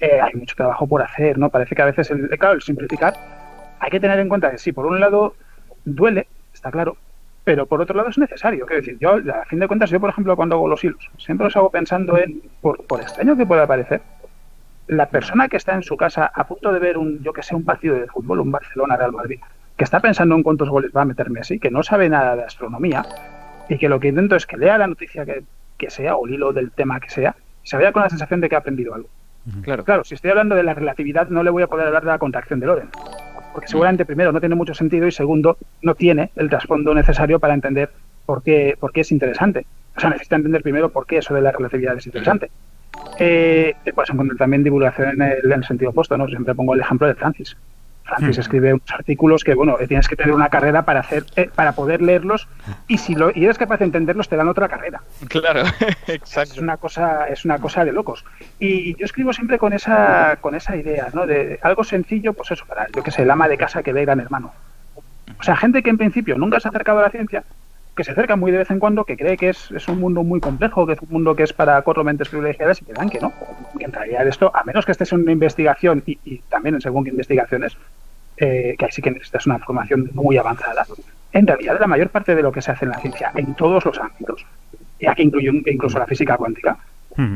Speaker 3: eh, hay mucho trabajo por hacer, ¿no? Parece que a veces, el, claro, el simplificar, hay que tener en cuenta que sí, por un lado duele, está claro, pero por otro lado es necesario. Quiero decir, yo, a fin de cuentas, yo, por ejemplo, cuando hago los hilos, siempre los hago pensando en, por, por extraño que pueda parecer, la persona que está en su casa a punto de ver un, yo que sé, un partido de fútbol, un Barcelona-Real Madrid, que está pensando en cuántos goles va a meterme así, que no sabe nada de astronomía, y que lo que intento es que lea la noticia que, que sea, o el hilo del tema que sea, y se vaya con la sensación de que ha aprendido algo.
Speaker 2: Claro.
Speaker 3: Claro, si estoy hablando de la relatividad, no le voy a poder hablar de la contracción de Lorentz. Porque seguramente, primero, no tiene mucho sentido y segundo, no tiene el trasfondo necesario para entender por qué, por qué es interesante. O sea, necesita entender primero por qué eso de la relatividad es interesante. Eh, puedes encontrar también divulgación en el, en el sentido opuesto, ¿no? Siempre pongo el ejemplo de Francis. Francis
Speaker 1: Hmm.
Speaker 3: escribe unos artículos que, bueno, eh, tienes que tener una carrera para hacer, eh, para poder leerlos y si lo, y eres capaz de entenderlos te dan otra carrera.
Speaker 2: Claro,
Speaker 3: Es
Speaker 2: exacto.
Speaker 3: una cosa, es una cosa de locos. Y yo escribo siempre con esa, con esa idea, ¿no? De algo sencillo, pues eso, para, yo que sé, el ama de casa que ve gran hermano. O sea, gente que en principio nunca se ha acercado a la ciencia, que se acerca muy de vez en cuando, que cree que es, es un mundo muy complejo, que es un mundo que es para cuatro mentes privilegiadas y que dan que no. Que en realidad esto, a menos que estés en una investigación y, y también en según qué investigaciones, eh, que ahí sí que necesitas una formación muy avanzada, en realidad la mayor parte de lo que se hace en la ciencia, en todos los ámbitos, y aquí incluyo incluso la física cuántica,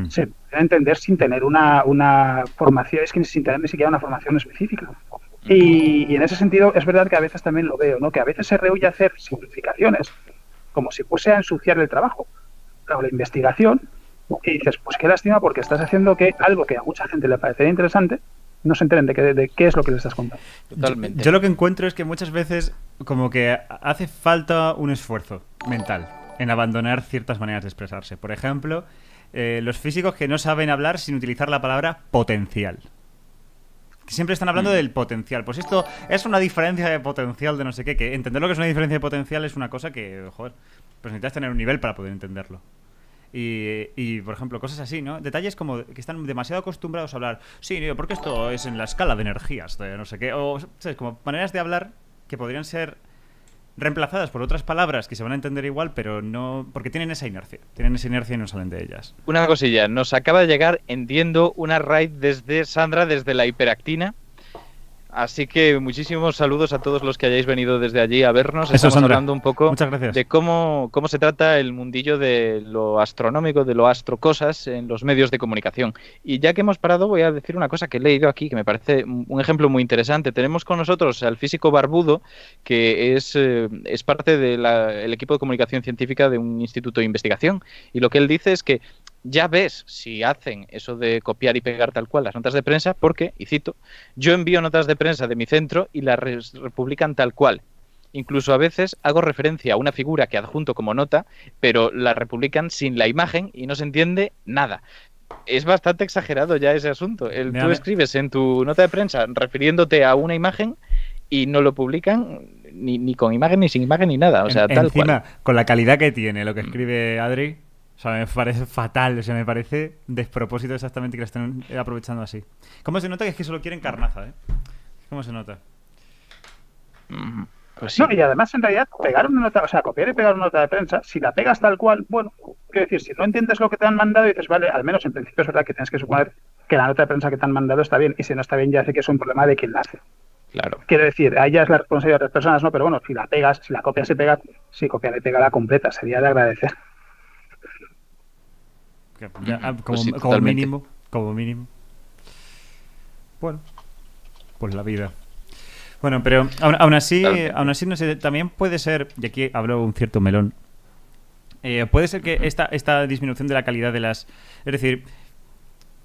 Speaker 3: se puede entender sin tener una, una formación, es que sin tener ni siquiera una formación específica. Y, y en ese sentido es verdad que a veces también lo veo, ¿no? que a veces se rehuye a hacer simplificaciones como si fuese a ensuciar el trabajo o la investigación y dices, pues qué lástima porque estás haciendo que algo que a mucha gente le parecería interesante no se enteren de qué, de qué es lo que le estás contando.
Speaker 2: Totalmente.
Speaker 1: Yo lo que encuentro es que muchas veces como que hace falta un esfuerzo mental en abandonar ciertas maneras de expresarse. Por ejemplo, eh, los físicos que no saben hablar sin utilizar la palabra potencial. Siempre están hablando
Speaker 2: Mm.
Speaker 1: del potencial. Pues esto es una diferencia de potencial de no sé qué. Que entender lo que es una diferencia de potencial es una cosa que, joder, pues necesitas tener un nivel para poder entenderlo. Y, y, por ejemplo, cosas así, ¿no? Detalles como que están demasiado acostumbrados a hablar, sí, porque esto es en la escala de energías, de no sé qué, o, ¿sabes? Como maneras de hablar que podrían ser reemplazadas por otras palabras que se van a entender igual, pero no. porque tienen esa inercia. Tienen esa inercia y no salen de ellas.
Speaker 2: Una cosilla, nos acaba de llegar, entiendo, una raid desde Sandra, desde la hiperactina. Así que muchísimos saludos a todos los que hayáis venido desde allí a vernos.
Speaker 1: Eso,
Speaker 2: Estamos
Speaker 1: Sandra.
Speaker 2: hablando un poco
Speaker 1: Muchas gracias.
Speaker 2: de cómo, cómo se trata el mundillo de lo astronómico, de lo astrocosas en los medios de comunicación. Y ya que hemos parado, voy a decir una cosa que he leído aquí que me parece un ejemplo muy interesante. Tenemos con nosotros al físico Barbudo, que es, eh, es parte del equipo de comunicación científica de un instituto de investigación. Y lo que él dice es que ya ves si hacen eso de copiar y pegar tal cual las notas de prensa, porque, y cito, yo envío notas de prensa de mi centro y las re- republican tal cual. Incluso a veces hago referencia a una figura que adjunto como nota, pero la republican sin la imagen y no se entiende nada. Es bastante exagerado ya ese asunto. El, tú escribes en tu nota de prensa refiriéndote a una imagen y no lo publican ni, ni con imagen, ni sin imagen, ni nada. O sea,
Speaker 1: En-
Speaker 2: tal
Speaker 1: encima,
Speaker 2: cual.
Speaker 1: con la calidad que tiene lo que escribe Adri, o sea, me parece fatal, o sea, me parece despropósito exactamente que la estén aprovechando así. ¿Cómo se nota que es que solo quieren carnaza, eh? ¿Cómo se nota?
Speaker 2: Mm, Pues sí.
Speaker 3: No, y además, en realidad, pegar una nota, o sea, copiar y pegar una nota de prensa, si la pegas tal cual, bueno, quiero decir, si no entiendes lo que te han mandado, dices, vale, al menos en principio es verdad que tienes que suponer que la nota de prensa que te han mandado está bien. Y si no está bien, ya sé que es un problema de quien la hace.
Speaker 2: Claro.
Speaker 3: Quiero decir, ahí ya es la responsabilidad de otras personas, ¿no? Pero bueno, si la pegas, si la copia se pega, si copia y pega la completa, sería de agradecer.
Speaker 1: Ya, ah,
Speaker 2: Pues
Speaker 1: como,
Speaker 2: sí,
Speaker 1: como
Speaker 2: totalmente.
Speaker 1: mínimo. Como mínimo. Bueno, pues la vida. Bueno, pero aún, aún así,
Speaker 2: Totalmente.
Speaker 1: aún así, no sé, también puede ser, y aquí hablo un cierto melón, eh, puede ser que esta, esta disminución de la calidad de las... Es decir,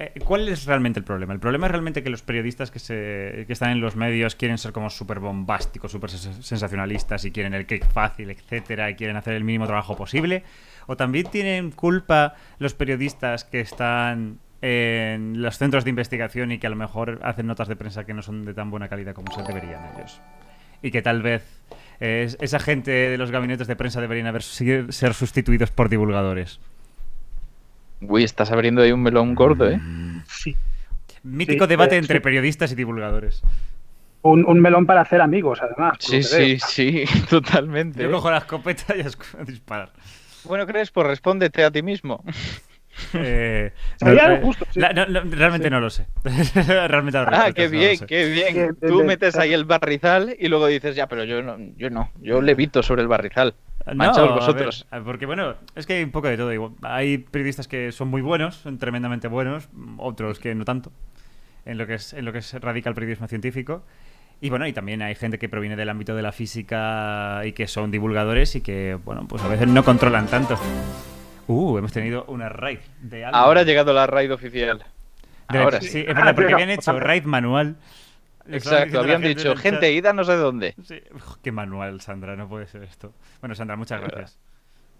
Speaker 1: eh, ¿cuál es realmente el problema? El problema es realmente que los periodistas que, se, que están en los medios quieren ser como súper bombásticos, súper sens- sensacionalistas y quieren el click fácil, etcétera, y quieren hacer el mínimo trabajo posible. ¿O también tienen culpa los periodistas que están en los centros de investigación y que a lo mejor hacen notas de prensa que no son de tan buena calidad como se deberían ellos? Y que tal vez eh, es- esa gente de los gabinetes de prensa deberían haber ser sustituidos por divulgadores.
Speaker 2: Uy, estás abriendo ahí un melón gordo, ¿eh?
Speaker 3: Sí.
Speaker 1: Mítico
Speaker 3: Sí,
Speaker 1: debate
Speaker 3: eh,
Speaker 1: entre
Speaker 3: sí.
Speaker 1: periodistas y divulgadores.
Speaker 3: Un, un melón para hacer amigos, además.
Speaker 2: Sí, sí, sí, totalmente.
Speaker 1: Yo
Speaker 2: ¿eh?
Speaker 1: cojo la escopeta y a disparar.
Speaker 2: Bueno, Crespo, respóndete a ti mismo.
Speaker 1: Eh, no,
Speaker 3: lo justo, sí.
Speaker 1: la- no, no, realmente
Speaker 2: Sí.
Speaker 1: no lo sé. realmente la
Speaker 2: Ah, qué
Speaker 1: lo
Speaker 2: bien,
Speaker 1: sé.
Speaker 2: qué bien.
Speaker 3: Bien,
Speaker 2: Tú metes ahí el barrizal y luego dices, ya, pero yo no, yo no, yo levito sobre el barrizal.
Speaker 1: A
Speaker 2: vosotros.
Speaker 1: ver, porque bueno, es que hay un poco de todo. Hay periodistas que son muy buenos, son tremendamente buenos, otros que no tanto, en lo que es, en lo que es- radica el periodismo científico. Y bueno, y también hay gente que proviene del ámbito de la física y que son divulgadores y que, bueno, pues a veces no controlan tanto. Uh, hemos tenido una raid de algo.
Speaker 2: Ahora ha llegado la raid oficial.
Speaker 1: De-
Speaker 2: Ahora
Speaker 1: sí.
Speaker 2: sí.
Speaker 1: es verdad, porque
Speaker 3: Ah,
Speaker 1: habían hecho raid manual.
Speaker 2: Exacto, habían
Speaker 1: gente
Speaker 2: dicho, gente, id a no sé dónde.
Speaker 1: Sí. Uf, Qué manual, Sandra, no puede ser esto. Bueno, Sandra, muchas gracias.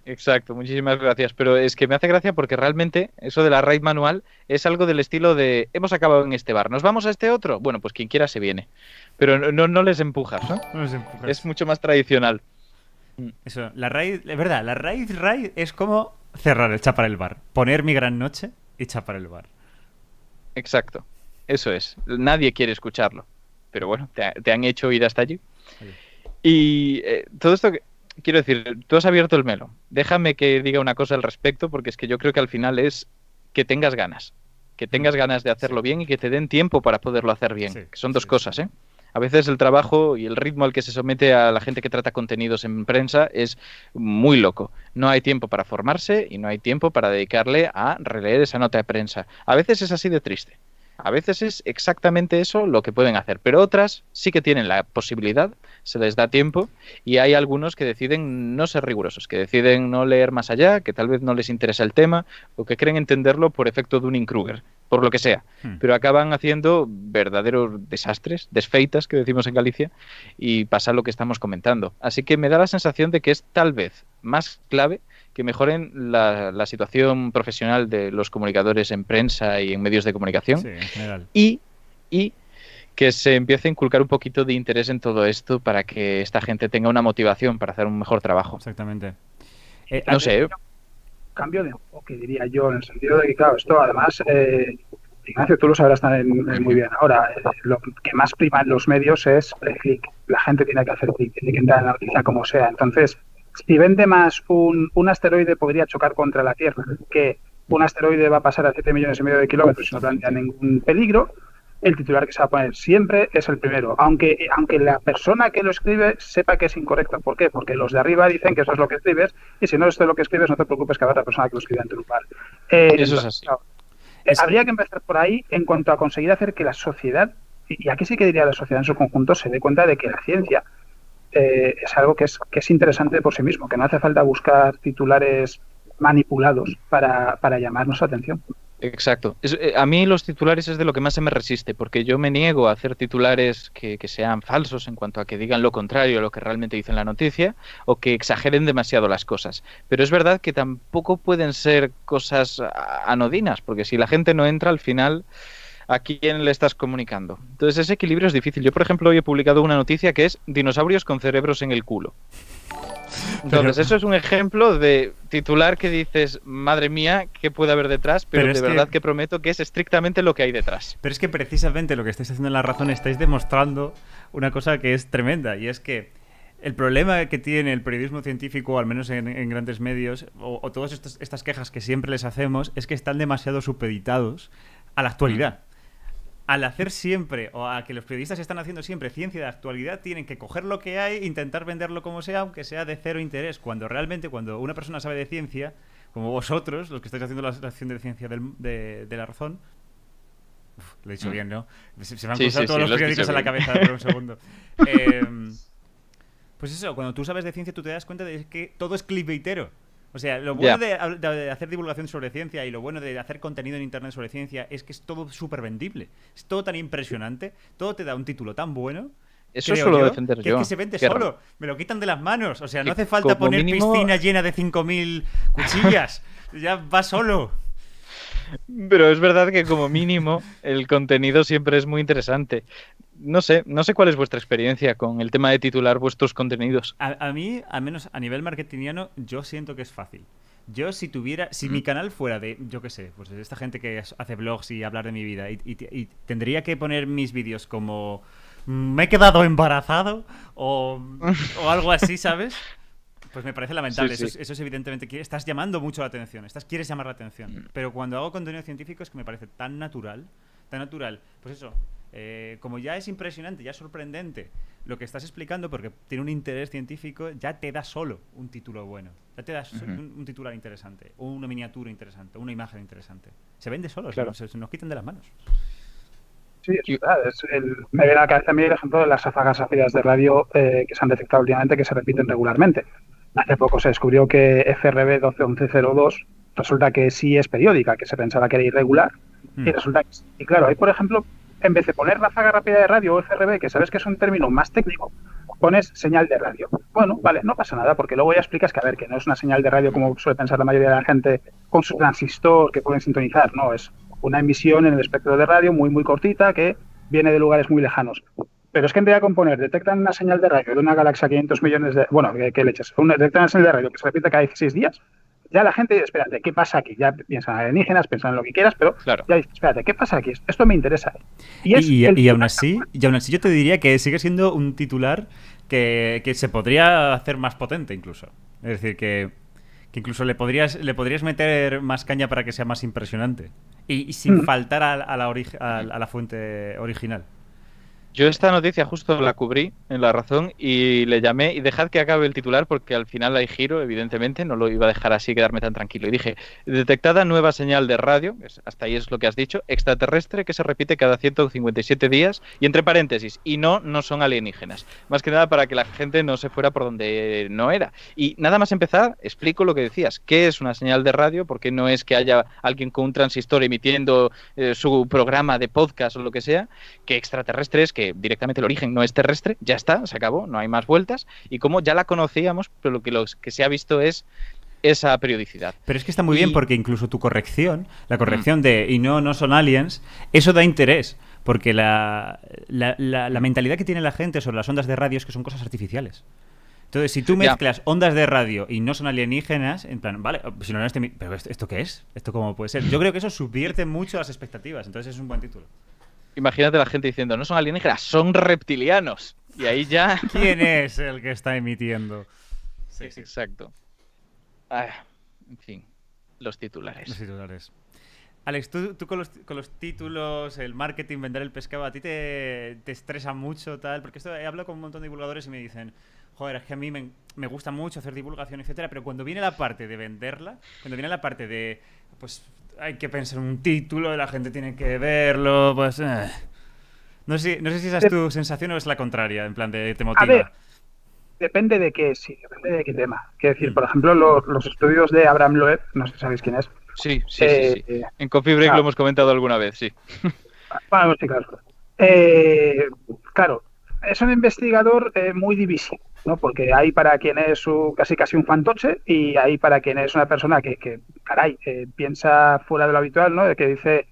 Speaker 2: Exacto, muchísimas gracias. Pero es que me hace gracia porque realmente eso de la raid manual es algo del estilo de hemos acabado en este bar, ¿nos vamos a este otro? Bueno, pues quien quiera se viene. Pero no, no, les empujas, ¿no?
Speaker 1: No sé, pues,
Speaker 2: Es mucho más tradicional.
Speaker 1: Eso, la raid, es verdad, la raid raid es como cerrar el chapar el bar, poner mi gran noche y chapar el bar.
Speaker 2: Exacto, eso es. Nadie quiere escucharlo. Pero bueno, te, ha- te han hecho ir hasta allí.
Speaker 1: Oye.
Speaker 2: Y eh, todo esto, que- quiero decir, tú has abierto el melo. Déjame que diga una cosa al respecto, porque es que yo creo que al final es que tengas ganas. Que tengas ganas de hacerlo bien y que te den tiempo para poderlo hacer bien.
Speaker 1: Sí,
Speaker 2: que son dos
Speaker 1: sí,
Speaker 2: cosas. ¿eh? A veces el trabajo y el ritmo al que se somete a la gente que trata contenidos en prensa es muy loco. No hay tiempo para formarse y no hay tiempo para dedicarle a releer esa nota de prensa. A veces es así de triste. A veces es exactamente eso lo que pueden hacer, pero otras sí que tienen la posibilidad, se les da tiempo y hay algunos que deciden no ser rigurosos, que deciden no leer más allá, que tal vez no les interesa el tema o que creen entenderlo por efecto de Kruger, por lo que sea,
Speaker 1: Hmm.
Speaker 2: pero acaban haciendo verdaderos desastres, desfeitas que decimos en Galicia y pasa lo que estamos comentando. Así que me da la sensación de que es tal vez más clave que mejoren la, la situación profesional de los comunicadores en prensa y en medios de comunicación
Speaker 1: Sí, en general.
Speaker 2: y, y que se empiece a inculcar un poquito de interés en todo esto para que esta gente tenga una motivación para hacer un mejor trabajo.
Speaker 1: Exactamente. Eh,
Speaker 2: No sé,
Speaker 3: Cambio de enfoque, diría yo, en el sentido de que, claro, esto además, eh, Ignacio, tú lo sabrás también eh, muy bien. Ahora, eh, lo que más prima en los medios es el clic. La gente tiene que hacer clic, tiene que entrar en la noticia como sea. Entonces, si vende más un, un asteroide podría chocar contra la Tierra, que un asteroide va a pasar a 7 millones y medio de kilómetros y no plantea ningún peligro, el titular que se va a poner siempre es el primero, aunque, aunque la persona que lo escribe sepa que es incorrecto. ¿Por qué? Porque los de arriba dicen que eso es lo que escribes y si no es lo que escribes no te preocupes que habrá otra persona que lo escriba en tu lugar. Eh,
Speaker 2: Eso es así.
Speaker 3: eh,
Speaker 1: Es-
Speaker 3: Habría que empezar por ahí en cuanto a conseguir hacer que la sociedad, y aquí sí que diría la sociedad en su conjunto, se dé cuenta de que la ciencia eh, es algo que es, que es interesante por sí mismo, que no hace falta buscar titulares manipulados para, para llamarnos la atención.
Speaker 2: Exacto. Eh, a mí los titulares es de lo que más se me resiste, porque yo me niego a hacer titulares que, que sean falsos en cuanto a que digan lo contrario a lo que realmente dicen la noticia o que exageren demasiado las cosas. Pero es verdad que tampoco pueden ser cosas anodinas, porque si la gente no entra al final, ¿a quién le estás comunicando? Entonces ese equilibrio es difícil. Yo, por ejemplo, hoy he publicado una noticia que es dinosaurios con cerebros en el culo. Entonces, eso es un ejemplo de titular que dices, madre mía, ¿qué puede haber detrás? Pero,
Speaker 1: Pero
Speaker 2: de
Speaker 1: que-
Speaker 2: verdad que... prometo que es estrictamente lo que hay detrás.
Speaker 1: Pero es que precisamente lo que estáis haciendo en la razón estáis demostrando una cosa que es tremenda y es que el problema que tiene el periodismo científico, al menos en, en grandes medios, o, o todas estas, estas quejas que siempre les hacemos, es que están demasiado supeditados a la actualidad. Al hacer siempre, o a que los periodistas están haciendo siempre ciencia de actualidad, tienen que coger lo que hay, intentar venderlo como sea, aunque sea de cero interés. Cuando realmente, cuando una persona sabe de ciencia, como vosotros, los que estáis haciendo la sección de ciencia del- de, de la razón, Uf, lo he dicho
Speaker 2: Mm.
Speaker 1: bien, ¿no? Se, se me han
Speaker 2: Sí,
Speaker 1: cruzado
Speaker 2: sí,
Speaker 1: todos
Speaker 2: sí,
Speaker 1: los
Speaker 2: lo
Speaker 1: periódicos en la cabeza por un segundo. Em, pues eso, cuando tú sabes de ciencia, tú te das cuenta de que todo es clickbaitero. O sea, lo bueno de, hacer divulgación sobre ciencia y lo bueno de hacer contenido en internet sobre ciencia es que es todo súper vendible. Es todo tan impresionante, todo te da un título tan bueno.
Speaker 2: Eso suelo
Speaker 1: yo,
Speaker 2: defender
Speaker 1: que
Speaker 2: yo.
Speaker 1: es que se vende
Speaker 2: Qué
Speaker 1: solo.
Speaker 2: raro.
Speaker 1: Me lo quitan de las manos. O sea, no hace falta poner
Speaker 2: mínimo-
Speaker 1: piscina llena de 5.000 cuchillas. ya va solo.
Speaker 2: Pero es verdad que como mínimo el contenido siempre es muy interesante. No sé, no sé cuál es vuestra experiencia con el tema de titular vuestros contenidos.
Speaker 1: A, a mí, al menos a nivel marketingiano, yo siento que es fácil. Yo si tuviera, si mi canal fuera de, yo qué sé, pues de esta gente que hace blogs y hablar de mi vida y, y- y tendría que poner mis vídeos como "Mm, me he quedado embarazado o, o algo así, ¿sabes? Pues me parece lamentable.
Speaker 2: Sí,
Speaker 1: Eso, es, eso es evidentemente estás llamando mucho la atención, estás quieres llamar la atención. Pero cuando hago contenido científico es que me parece tan natural, tan natural. Pues eso, eh, como ya es impresionante, ya es sorprendente lo que estás explicando, porque tiene un interés científico, ya te da solo un título bueno. Ya te da un, un titular interesante, o una miniatura interesante, una imagen interesante. Se vende solo,
Speaker 2: Claro.
Speaker 1: se, se nos quitan de las manos.
Speaker 3: Sí, es verdad. es el- me viene a la cabeza a mí el ejemplo de las ráfagas ácidas de radio eh, que se han detectado últimamente que se repiten regularmente. Hace poco se descubrió que FRB 121102 resulta que sí es periódica, que se pensaba que era irregular,
Speaker 1: Mm.
Speaker 3: y resulta que sí. Y claro, ahí por ejemplo, en vez de poner ráfaga rápida de radio o FRB, que sabes que es un término más técnico, pones señal de radio. Bueno, vale, no pasa nada, porque luego ya explicas que, a ver, que no es una señal de radio como suele pensar la mayoría de la gente con su transistor que pueden sintonizar, no, es una emisión en el espectro de radio muy, muy cortita que viene de lugares muy lejanos. Pero es que en vez de componer, detectan una señal de radio de una galaxia a 500 millones de... Bueno, ¿qué, qué leches? Una, detectan una señal de radio que se repite cada 16 días. Ya la gente, espérate, ¿qué pasa aquí? Ya piensan en alienígenas, piensan en lo que quieras, pero
Speaker 2: Claro.
Speaker 3: ya dices, espérate, ¿qué pasa aquí? Esto me interesa.
Speaker 1: Y,
Speaker 3: es
Speaker 1: y- aún así, y aún así yo te diría que sigue siendo un titular que, que se podría hacer más potente incluso. Es decir, que, que incluso le podrías, le podrías meter más caña para que sea más impresionante. Y, y sin
Speaker 3: Mm.
Speaker 1: faltar a, a la origi- a, a la fuente original.
Speaker 2: Yo esta noticia justo la cubrí en La Razón y le llamé y dejad que acabe el titular porque al final hay giro, evidentemente, no lo iba a dejar así quedarme tan tranquilo. Y dije, detectada nueva señal de radio, hasta ahí es lo que has dicho, extraterrestre que se repite cada 157 días y entre paréntesis, y no, no son alienígenas. Más que nada para que la gente no se fuera por donde no era. Y nada más empezar, explico lo que decías, qué es una señal de radio, porque no es que haya alguien con un transistor emitiendo eh, su programa de podcast o lo que sea, que extraterrestres, que directamente el origen no es terrestre, ya está, se acabó, no hay más vueltas, y como ya la conocíamos, pero lo que, lo que se ha visto es esa periodicidad.
Speaker 1: Pero es que está muy bien porque incluso tu corrección, la corrección de y no, no son aliens, eso da interés. Porque la, la, la- la mentalidad que tiene la gente sobre las ondas de radio es que son cosas artificiales. Entonces, si tú mezclas ondas de radio y no son alienígenas, en plan, vale, si no, este pero esto, ¿esto qué es? ¿Esto cómo puede ser? Yo creo que eso subvierte mucho las expectativas, entonces es un buen título.
Speaker 2: Imagínate la gente diciendo, no son alienígenas, son reptilianos. Y ahí ya...
Speaker 1: ¿Quién es el que está emitiendo? Sí, sí,
Speaker 2: Exacto. Ah, en fin, los titulares.
Speaker 1: los titulares. Alex, tú, tú con, los, con los títulos, el marketing, vender el pescado, ¿a ti te, te estresa mucho tal? Porque esto he hablado con un montón de divulgadores y me dicen, joder, es que a mí me, me gusta mucho hacer divulgación, etcétera, pero cuando viene la parte de venderla, cuando viene la parte de, pues hay que pensar en un título, la gente tiene que verlo, pues... eh. No, sé, si- no sé si esa es tu sensación o es la contraria, en plan de te motiva.
Speaker 3: ver, Depende de qué, sí, depende de qué tema. Quiero decir, por ejemplo, los, los estudios de Abraham Loeb, no sé si sabéis quién es.
Speaker 2: Sí, sí,
Speaker 3: eh,
Speaker 2: sí, sí. En Coffee Break lo hemos comentado alguna vez, sí.
Speaker 3: Bueno, sí, claro. Eh, claro, es un investigador eh, muy divisivo, ¿no? Porque hay para quien es un- casi casi un fantoche y hay para quien es una persona que, que, caray, eh, piensa fuera de lo habitual, ¿no? Que dice,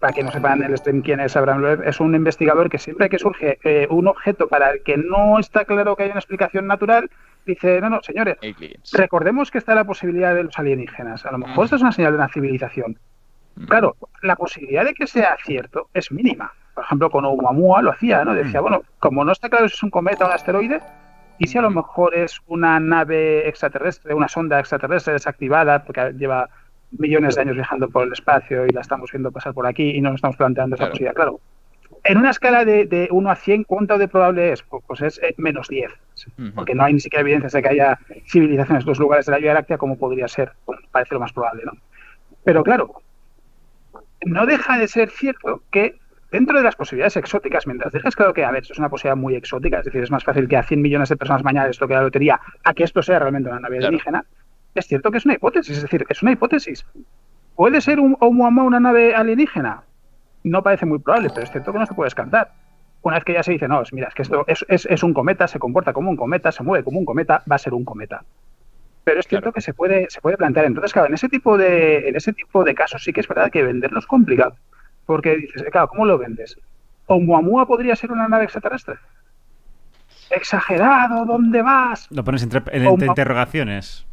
Speaker 3: para que no sepan el stream quién es Abraham Loeb, es un investigador que siempre que surge eh, un objeto para el que no está claro que hay una explicación natural, dice, no, no, señores,
Speaker 2: Aliens.
Speaker 3: recordemos que está la posibilidad de los alienígenas. A lo mejor
Speaker 2: Mm.
Speaker 3: esto es una señal de una civilización. Claro, la posibilidad de que sea cierto es mínima. Por ejemplo, con Oumuamua lo hacía, ¿no? Decía,
Speaker 1: Mm.
Speaker 3: bueno, como no está claro si es un cometa o un asteroide, y si a lo mejor es una nave extraterrestre, una sonda extraterrestre desactivada, porque lleva millones de años viajando por el espacio y la estamos viendo pasar por aquí y no nos estamos planteando esa posibilidad. Claro, en una escala de, de 1 a 100, ¿cuánto de probable es? Pues, pues es eh, menos 10,
Speaker 2: Ujú.
Speaker 3: porque no hay ni siquiera evidencias de que haya civilizaciones en los lugares de la Vía Láctea como podría ser, bueno, parece lo más probable, ¿no? Pero claro, no deja de ser cierto que dentro de las posibilidades exóticas, mientras dejes claro que, a ver, esto es una posibilidad muy exótica, es decir, es más fácil que a 100 millones de personas mañana les toque la lotería a que esto sea realmente una nave
Speaker 2: Claro.
Speaker 3: alienígena, es cierto que es una hipótesis, es decir, es una hipótesis. ¿Puede ser un Oumuamua una nave alienígena? No parece muy probable, pero es cierto que no se puede descartar. Una vez que ya se dice, no, mira, es que esto es, es- es un cometa, se comporta como un cometa, se mueve como un cometa, va a ser un cometa. Pero es cierto
Speaker 2: Claro.
Speaker 3: que se puede, se puede plantear. Entonces, claro, en ese tipo de, en ese tipo de casos sí que es verdad que venderlo es complicado. Porque dices, eh, claro, ¿cómo lo vendes? ¿Oumuamua podría ser una nave extraterrestre? Exagerado, ¿dónde vas?
Speaker 1: Lo pones entre, en- entre interrogaciones.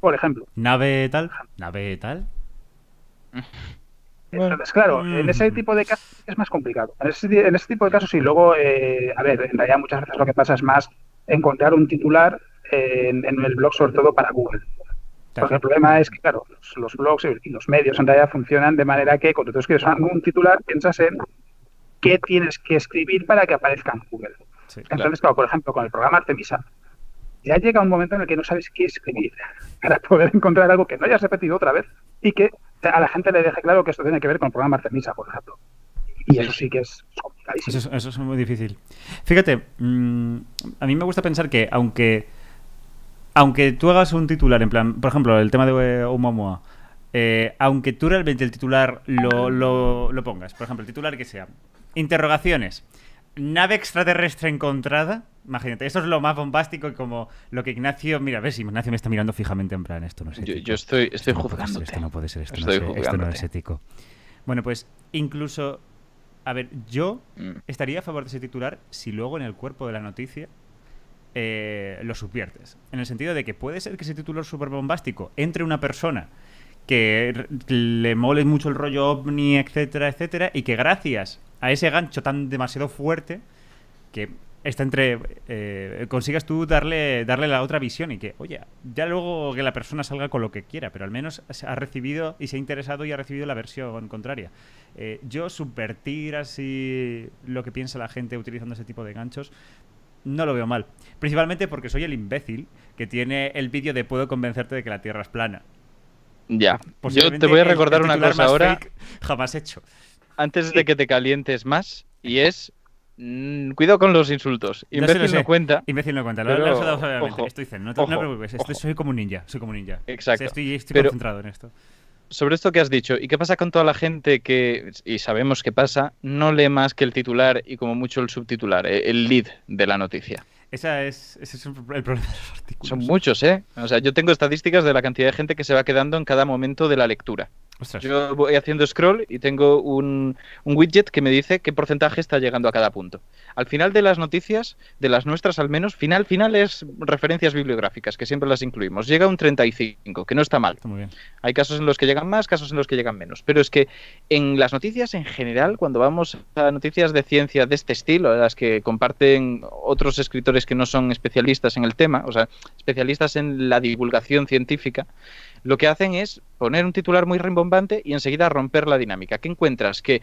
Speaker 3: Por ejemplo.
Speaker 1: Nave tal, nave tal.
Speaker 3: Entonces, claro, en ese
Speaker 1: Mm.
Speaker 3: tipo de casos es más complicado. En ese, en ese tipo de casos, sí. Luego, eh, a ver, en realidad muchas veces lo que pasa es más encontrar un titular en, en el blog, sobre todo para Google. Porque el problema es que, claro, los, los blogs y los medios en realidad funcionan de manera que cuando tú escribes un titular, piensas en qué tienes que escribir para que aparezca en Google.
Speaker 1: Sí.
Speaker 3: Entonces, claro, por ejemplo, con el programa Artemisa, ya llega un momento en el que no sabes qué escribir para poder encontrar algo que no hayas repetido otra vez y que a la gente le deje claro que esto tiene que ver con el programa Artemisa, por ejemplo. Y eso sí que es complicadísimo.
Speaker 1: Eso es, eso es muy difícil. Fíjate, mm, a mí me gusta pensar que aunque aunque tú hagas un titular, en plan, por ejemplo, el tema de eh, Oumuamua, eh, aunque tú realmente el titular lo, lo, lo pongas, por ejemplo, el titular que sea, interrogaciones, nave extraterrestre encontrada, imagínate, esto es lo más bombástico y como lo que Ignacio, mira, ves, Ignacio me está mirando fijamente en plan, esto no es ético.
Speaker 2: yo estoy, estoy
Speaker 1: Esto no puede ser,
Speaker 2: juzgándote.
Speaker 1: Esto no puede ser, esto, no es, esto no es ético. Bueno, pues incluso, a ver, yo
Speaker 2: Mm.
Speaker 1: estaría a favor de ese titular si luego en el cuerpo de la noticia eh, lo subviertes. En el sentido de que puede ser que ese titular súper bombástico entre una persona que le mole mucho el rollo ovni, etcétera, etcétera, y que gracias a ese gancho tan demasiado fuerte que está entre eh, consigas tú darle darle la otra visión y que oye ya luego que la persona salga con lo que quiera pero al menos ha recibido y se ha interesado y ha recibido la versión contraria Eh, yo subvertir así lo que piensa la gente utilizando ese tipo de ganchos no lo veo mal principalmente porque soy el imbécil que tiene el vídeo de puedo convencerte de que la tierra es plana
Speaker 2: Ya. Yo te voy a recordar
Speaker 1: el
Speaker 2: una cosa ahora,
Speaker 1: jamás hecho
Speaker 2: antes de que te calientes más, y es. mm, cuidado con los insultos.
Speaker 1: Lo
Speaker 2: Imbécil no cuenta.
Speaker 1: Imbécil no cuenta, lo,
Speaker 2: Pero,
Speaker 1: lo
Speaker 2: ojo,
Speaker 1: Estoy zen, no te, no
Speaker 2: ojo,
Speaker 1: preocupes, estoy- soy como un ninja, soy como un ninja.
Speaker 2: Exacto.
Speaker 1: O sea, estoy estoy
Speaker 2: Pero-
Speaker 1: concentrado en esto.
Speaker 2: Sobre esto que has dicho, ¿y qué pasa con toda la gente que, y sabemos qué pasa, no lee más que el titular y como mucho el subtitular, eh, el lead de la noticia?
Speaker 1: Ese es, ese es el problema de los artículos.
Speaker 2: Son muchos, ¿eh? O sea, yo tengo estadísticas de la cantidad de gente que se va quedando en cada momento de la lectura.
Speaker 1: Ostras.
Speaker 2: Yo voy haciendo scroll y tengo un, un widget que me dice qué porcentaje está llegando a cada punto. Al final de las noticias, de las nuestras al menos, final, final es referencias bibliográficas, que siempre las incluimos. Llega un 35, que no está mal.
Speaker 1: Está muy bien.
Speaker 2: Hay casos en los que llegan más, casos en los que llegan menos. Pero es que en las noticias en general, cuando vamos a noticias de ciencia de este estilo, las que comparten otros escritores que no son especialistas en el tema, o sea, especialistas en la divulgación científica, lo que hacen es poner un titular muy rimbombante y enseguida romper la dinámica. ¿Qué encuentras? Que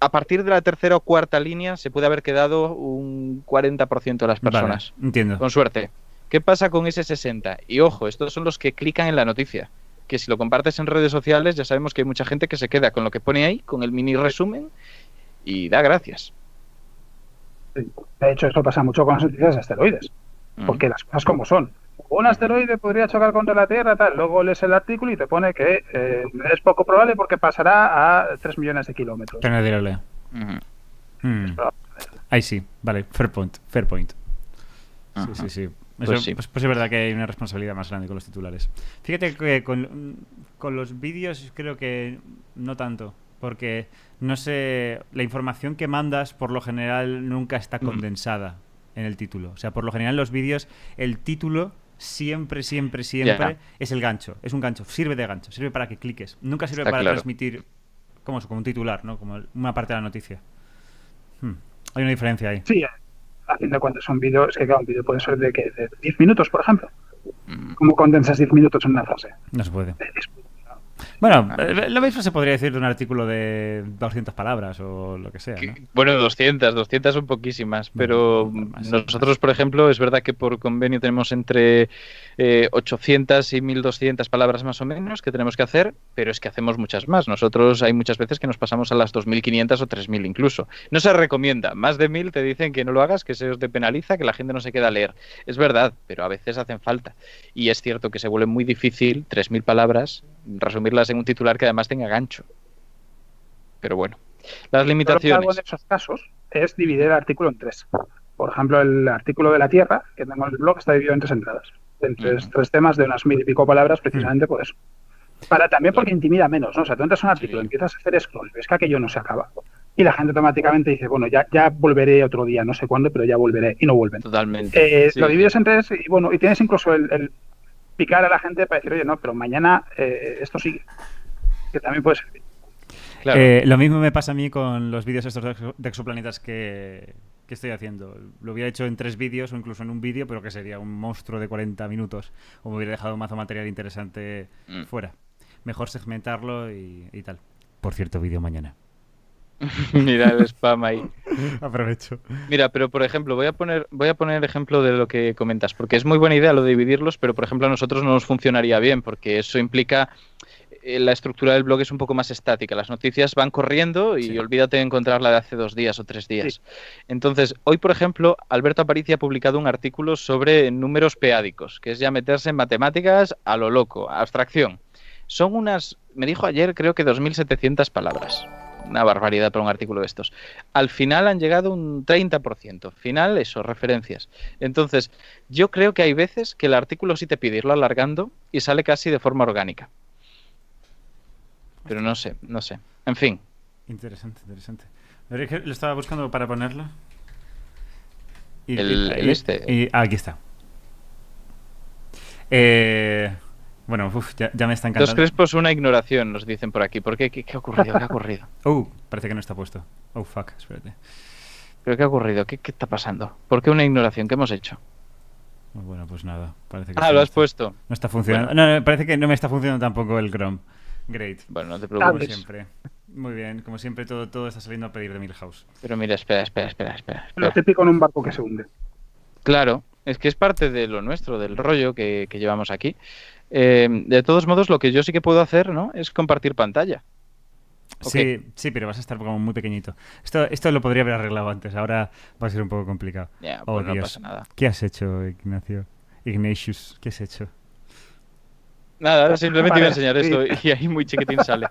Speaker 2: a partir de la tercera o cuarta línea se puede haber quedado un 40% de las personas.
Speaker 1: Vale, entiendo.
Speaker 2: Con suerte. ¿Qué pasa con ese 60? Y ojo, estos son los que clican en la noticia. Que si lo compartes en redes sociales, ya sabemos que hay mucha gente que se queda con lo que pone ahí, con el mini resumen, y da gracias.
Speaker 3: De hecho, esto pasa mucho con las noticias de asteroides,
Speaker 2: Mm.
Speaker 3: porque las cosas como son. Un asteroide podría chocar contra la Tierra, tal. Luego lees el artículo y te pone que eh, es poco probable porque pasará a 3 millones de kilómetros.
Speaker 1: Tengo que.
Speaker 2: Ujú.
Speaker 1: Hmm. Ahí sí, vale, fair point, fair point. Sí, sí, sí.
Speaker 2: Pues
Speaker 1: Eso,
Speaker 2: sí.
Speaker 1: Pues, pues es verdad que hay una responsabilidad más grande con los titulares. Fíjate que con, con los vídeos creo que no tanto, porque no sé, la información que mandas por lo general nunca está
Speaker 2: Mm.
Speaker 1: condensada en el título. O sea, por lo general en los vídeos el título siempre, siempre, siempre es el gancho. Es un gancho, sirve de gancho, sirve para que cliques. Nunca sirve
Speaker 2: Está
Speaker 1: para
Speaker 2: claro.
Speaker 1: transmitir como, eso, como un titular, ¿no? Como una parte de la noticia. Hmm. Hay una diferencia ahí.
Speaker 3: Sí, a fin de cuentas, un vídeo, es que claro, un vídeo puede ser de, que, de 10 minutos, por ejemplo.
Speaker 2: Mm.
Speaker 3: ¿Cómo condensas 10 minutos en una frase?
Speaker 1: No se puede.
Speaker 3: Es.
Speaker 1: Bueno, eh, lo mismo se podría decir de un artículo de 200 palabras o lo que sea. ¿no?
Speaker 2: Bueno, 200, 200 son poquísimas, pero
Speaker 1: más,
Speaker 2: nosotros, por ejemplo, es verdad que por convenio tenemos entre eh, 800 y 1200 palabras más o menos que tenemos que hacer, pero es que hacemos muchas más. Nosotros hay muchas veces que nos pasamos a las 2500 o 3000 incluso. No se recomienda, más de 1000 te dicen que no lo hagas, que se os te penaliza, que la gente no se queda a leer. Es verdad, pero a veces hacen falta. Y es cierto que se vuelve muy difícil 3000 palabras resumirlas en un titular que además tenga gancho. Pero bueno, las limitaciones.
Speaker 3: Lo que hago en esos casos es dividir el artículo en tres. Por ejemplo, el artículo de la Tierra, que tengo en el blog, está dividido en tres entradas. En tres, uh -huh. tres temas de unas mil y pico palabras, precisamente uh -huh. por eso. Para, también porque intimida menos, ¿no? O sea, tú entras a un artículo, sí. empiezas a hacer scroll, ves que aquello no se acaba. Y la gente automáticamente dice, bueno, ya, ya volveré otro día, no sé cuándo, pero ya volveré. Y no vuelven.
Speaker 2: Totalmente.
Speaker 3: Eh, sí. Lo divides en tres y bueno, y tienes incluso el, el picar a la gente para decir, oye, no, pero mañana eh, esto sigue. Que también puede servir.
Speaker 1: Claro. Eh, lo mismo me pasa a mí con los vídeos estos de exoplanetas que, que estoy haciendo. Lo hubiera hecho en tres vídeos o incluso en un vídeo, pero que sería un monstruo de 40 minutos. O me hubiera dejado un mazo material interesante mm. fuera. Mejor segmentarlo y, y tal. Por cierto, vídeo mañana.
Speaker 2: Mira el spam ahí.
Speaker 1: Aprovecho.
Speaker 2: Mira, pero por ejemplo, voy a poner voy a poner ejemplo de lo que comentas, porque es muy buena idea lo de dividirlos, pero por ejemplo a nosotros no nos funcionaría bien, porque eso implica eh, la estructura del blog es un poco más estática. Las noticias van corriendo y sí. olvídate de encontrar la de hace dos días o tres días. Sí. Entonces, hoy, por ejemplo, Alberto Aparici ha publicado un artículo sobre números peádicos, que es ya meterse en matemáticas a lo loco, abstracción. Son unas, me dijo ayer, creo que 2.700 palabras una barbaridad para un artículo de estos. Al final han llegado un 30%. Final, eso, referencias. Entonces, yo creo que hay veces que el artículo sí te pide irlo alargando y sale casi de forma orgánica. Pero no sé, no sé. En fin.
Speaker 1: Interesante, interesante. Lo estaba buscando para ponerlo.
Speaker 2: Y, el, el, este.
Speaker 1: Y, ah, aquí está. Eh, bueno, uf, ya, ya, me está encantando.
Speaker 2: Dos crespos, una ignoración, nos dicen por aquí. ¿Por qué? ¿Qué, qué ha ocurrido? ¿Qué ha ocurrido?
Speaker 1: oh, parece que no está puesto. Oh, fuck, espérate.
Speaker 2: ¿Pero qué ha ocurrido? ¿Qué, qué está pasando? ¿Por qué una ignoración? ¿Qué hemos hecho?
Speaker 1: Bueno, pues nada. Parece que
Speaker 2: ah, lo has puesto.
Speaker 1: No está funcionando. Bueno. No, no, parece que no me está funcionando tampoco el Chrome. Great.
Speaker 2: Bueno, no te preocupes.
Speaker 1: Como siempre. Muy bien, como siempre todo, todo está saliendo a pedir de Milhouse.
Speaker 2: Pero mira, espera, espera, espera, espera. espera.
Speaker 3: Lo típico en un barco que se hunde.
Speaker 2: Claro, es que es parte de lo nuestro, del rollo que, que llevamos aquí. Eh, de todos modos, lo que yo sí que puedo hacer, ¿no? Es compartir pantalla.
Speaker 1: Okay. Sí, sí, pero vas a estar como muy pequeñito. Esto, esto lo podría haber arreglado antes, ahora va a ser un poco complicado.
Speaker 2: Yeah, oh, pues no Dios. pasa nada.
Speaker 1: ¿Qué has hecho, Ignacio? Ignatius, ¿qué has hecho?
Speaker 2: Nada, simplemente iba a enseñar esto y ahí muy chiquitín sale.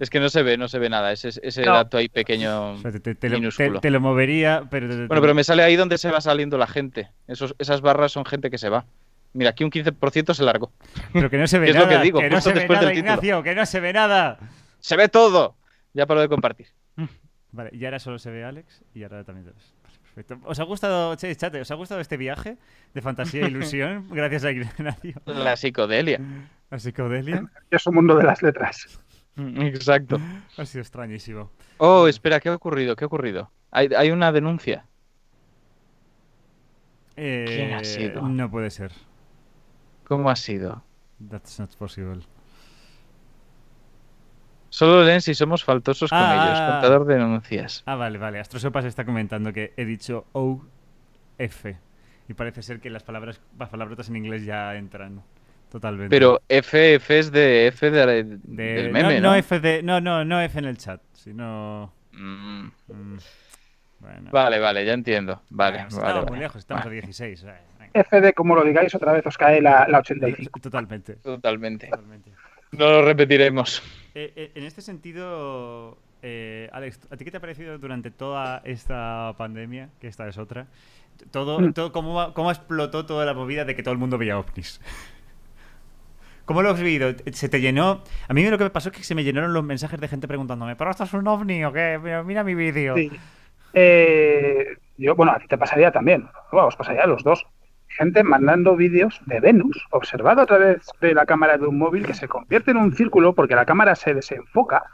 Speaker 2: Es que no se ve, no se ve nada, ese, ese no. dato ahí pequeño,
Speaker 1: o sea, te, te, minúsculo. Te, te, lo movería, pero...
Speaker 2: Bueno, pero me sale ahí donde se va saliendo la gente. Esos, esas barras son gente que se va. Mira, aquí un 15% se largó.
Speaker 1: Pero que no se ve nada,
Speaker 2: es lo que, digo,
Speaker 1: que no se ve nada, Ignacio, que no se ve nada.
Speaker 2: Se ve todo. Ya paro de compartir.
Speaker 1: Vale, y ahora solo se ve Alex y ahora también te ves. Perfecto. ¿Os ha gustado, che, chate, ¿os ha gustado este viaje de fantasía e ilusión gracias a Ignacio?
Speaker 2: La psicodelia.
Speaker 1: La psicodelia.
Speaker 3: Es un mundo de las letras.
Speaker 2: Exacto.
Speaker 1: Ha sido extrañísimo.
Speaker 2: Oh, espera, ¿qué ha ocurrido? ¿Qué ha ocurrido? Hay, hay una denuncia.
Speaker 1: Eh,
Speaker 2: ¿Quién ha sido?
Speaker 1: No puede ser.
Speaker 2: ¿Cómo ha sido?
Speaker 1: That's not possible.
Speaker 2: Solo leen si somos faltosos con
Speaker 1: Ah,
Speaker 2: ellos.
Speaker 1: ah.
Speaker 2: Contador de denuncias.
Speaker 1: Ah, vale, vale. Astrosopas está comentando que he dicho O, F. Y parece ser que las palabras, las palabrotas en inglés ya entran totalmente.
Speaker 2: Pero F, F es de F de,
Speaker 1: De-
Speaker 2: del meme, ¿no?
Speaker 1: no, F de, no, no, no F en el chat, sino...
Speaker 2: Mm,
Speaker 1: mm, bueno.
Speaker 2: Vale, vale, ya entiendo. Vale,
Speaker 1: Bueno,
Speaker 2: vale,
Speaker 1: estamos
Speaker 2: vale.
Speaker 1: muy lejos, estamos
Speaker 2: Vale.
Speaker 1: a 16.
Speaker 3: FD, como lo digáis, otra vez os cae la, la 85.
Speaker 1: Totalmente.
Speaker 2: Totalmente.
Speaker 1: totalmente.
Speaker 2: No lo repetiremos.
Speaker 1: Eh, eh, en este sentido, eh, Alex, ¿a ti qué te ha parecido durante toda esta pandemia? Que esta es otra. Todo,
Speaker 3: Mm.
Speaker 1: todo cómo, cómo explotó toda la movida de que todo el mundo veía ovnis. ¿Cómo lo has vivido? ¿Se te llenó? A mí lo que me pasó es que se me llenaron los mensajes de gente preguntándome, ¿pero esto es un ovni o qué? Mira, mira mi vídeo.
Speaker 3: Sí. Eh, yo, bueno, a ti te pasaría también. Bueno, os pasaría a los dos. Gente mandando vídeos de Venus, observado a través de la cámara de un móvil, que se convierte en un círculo porque la cámara se desenfoca.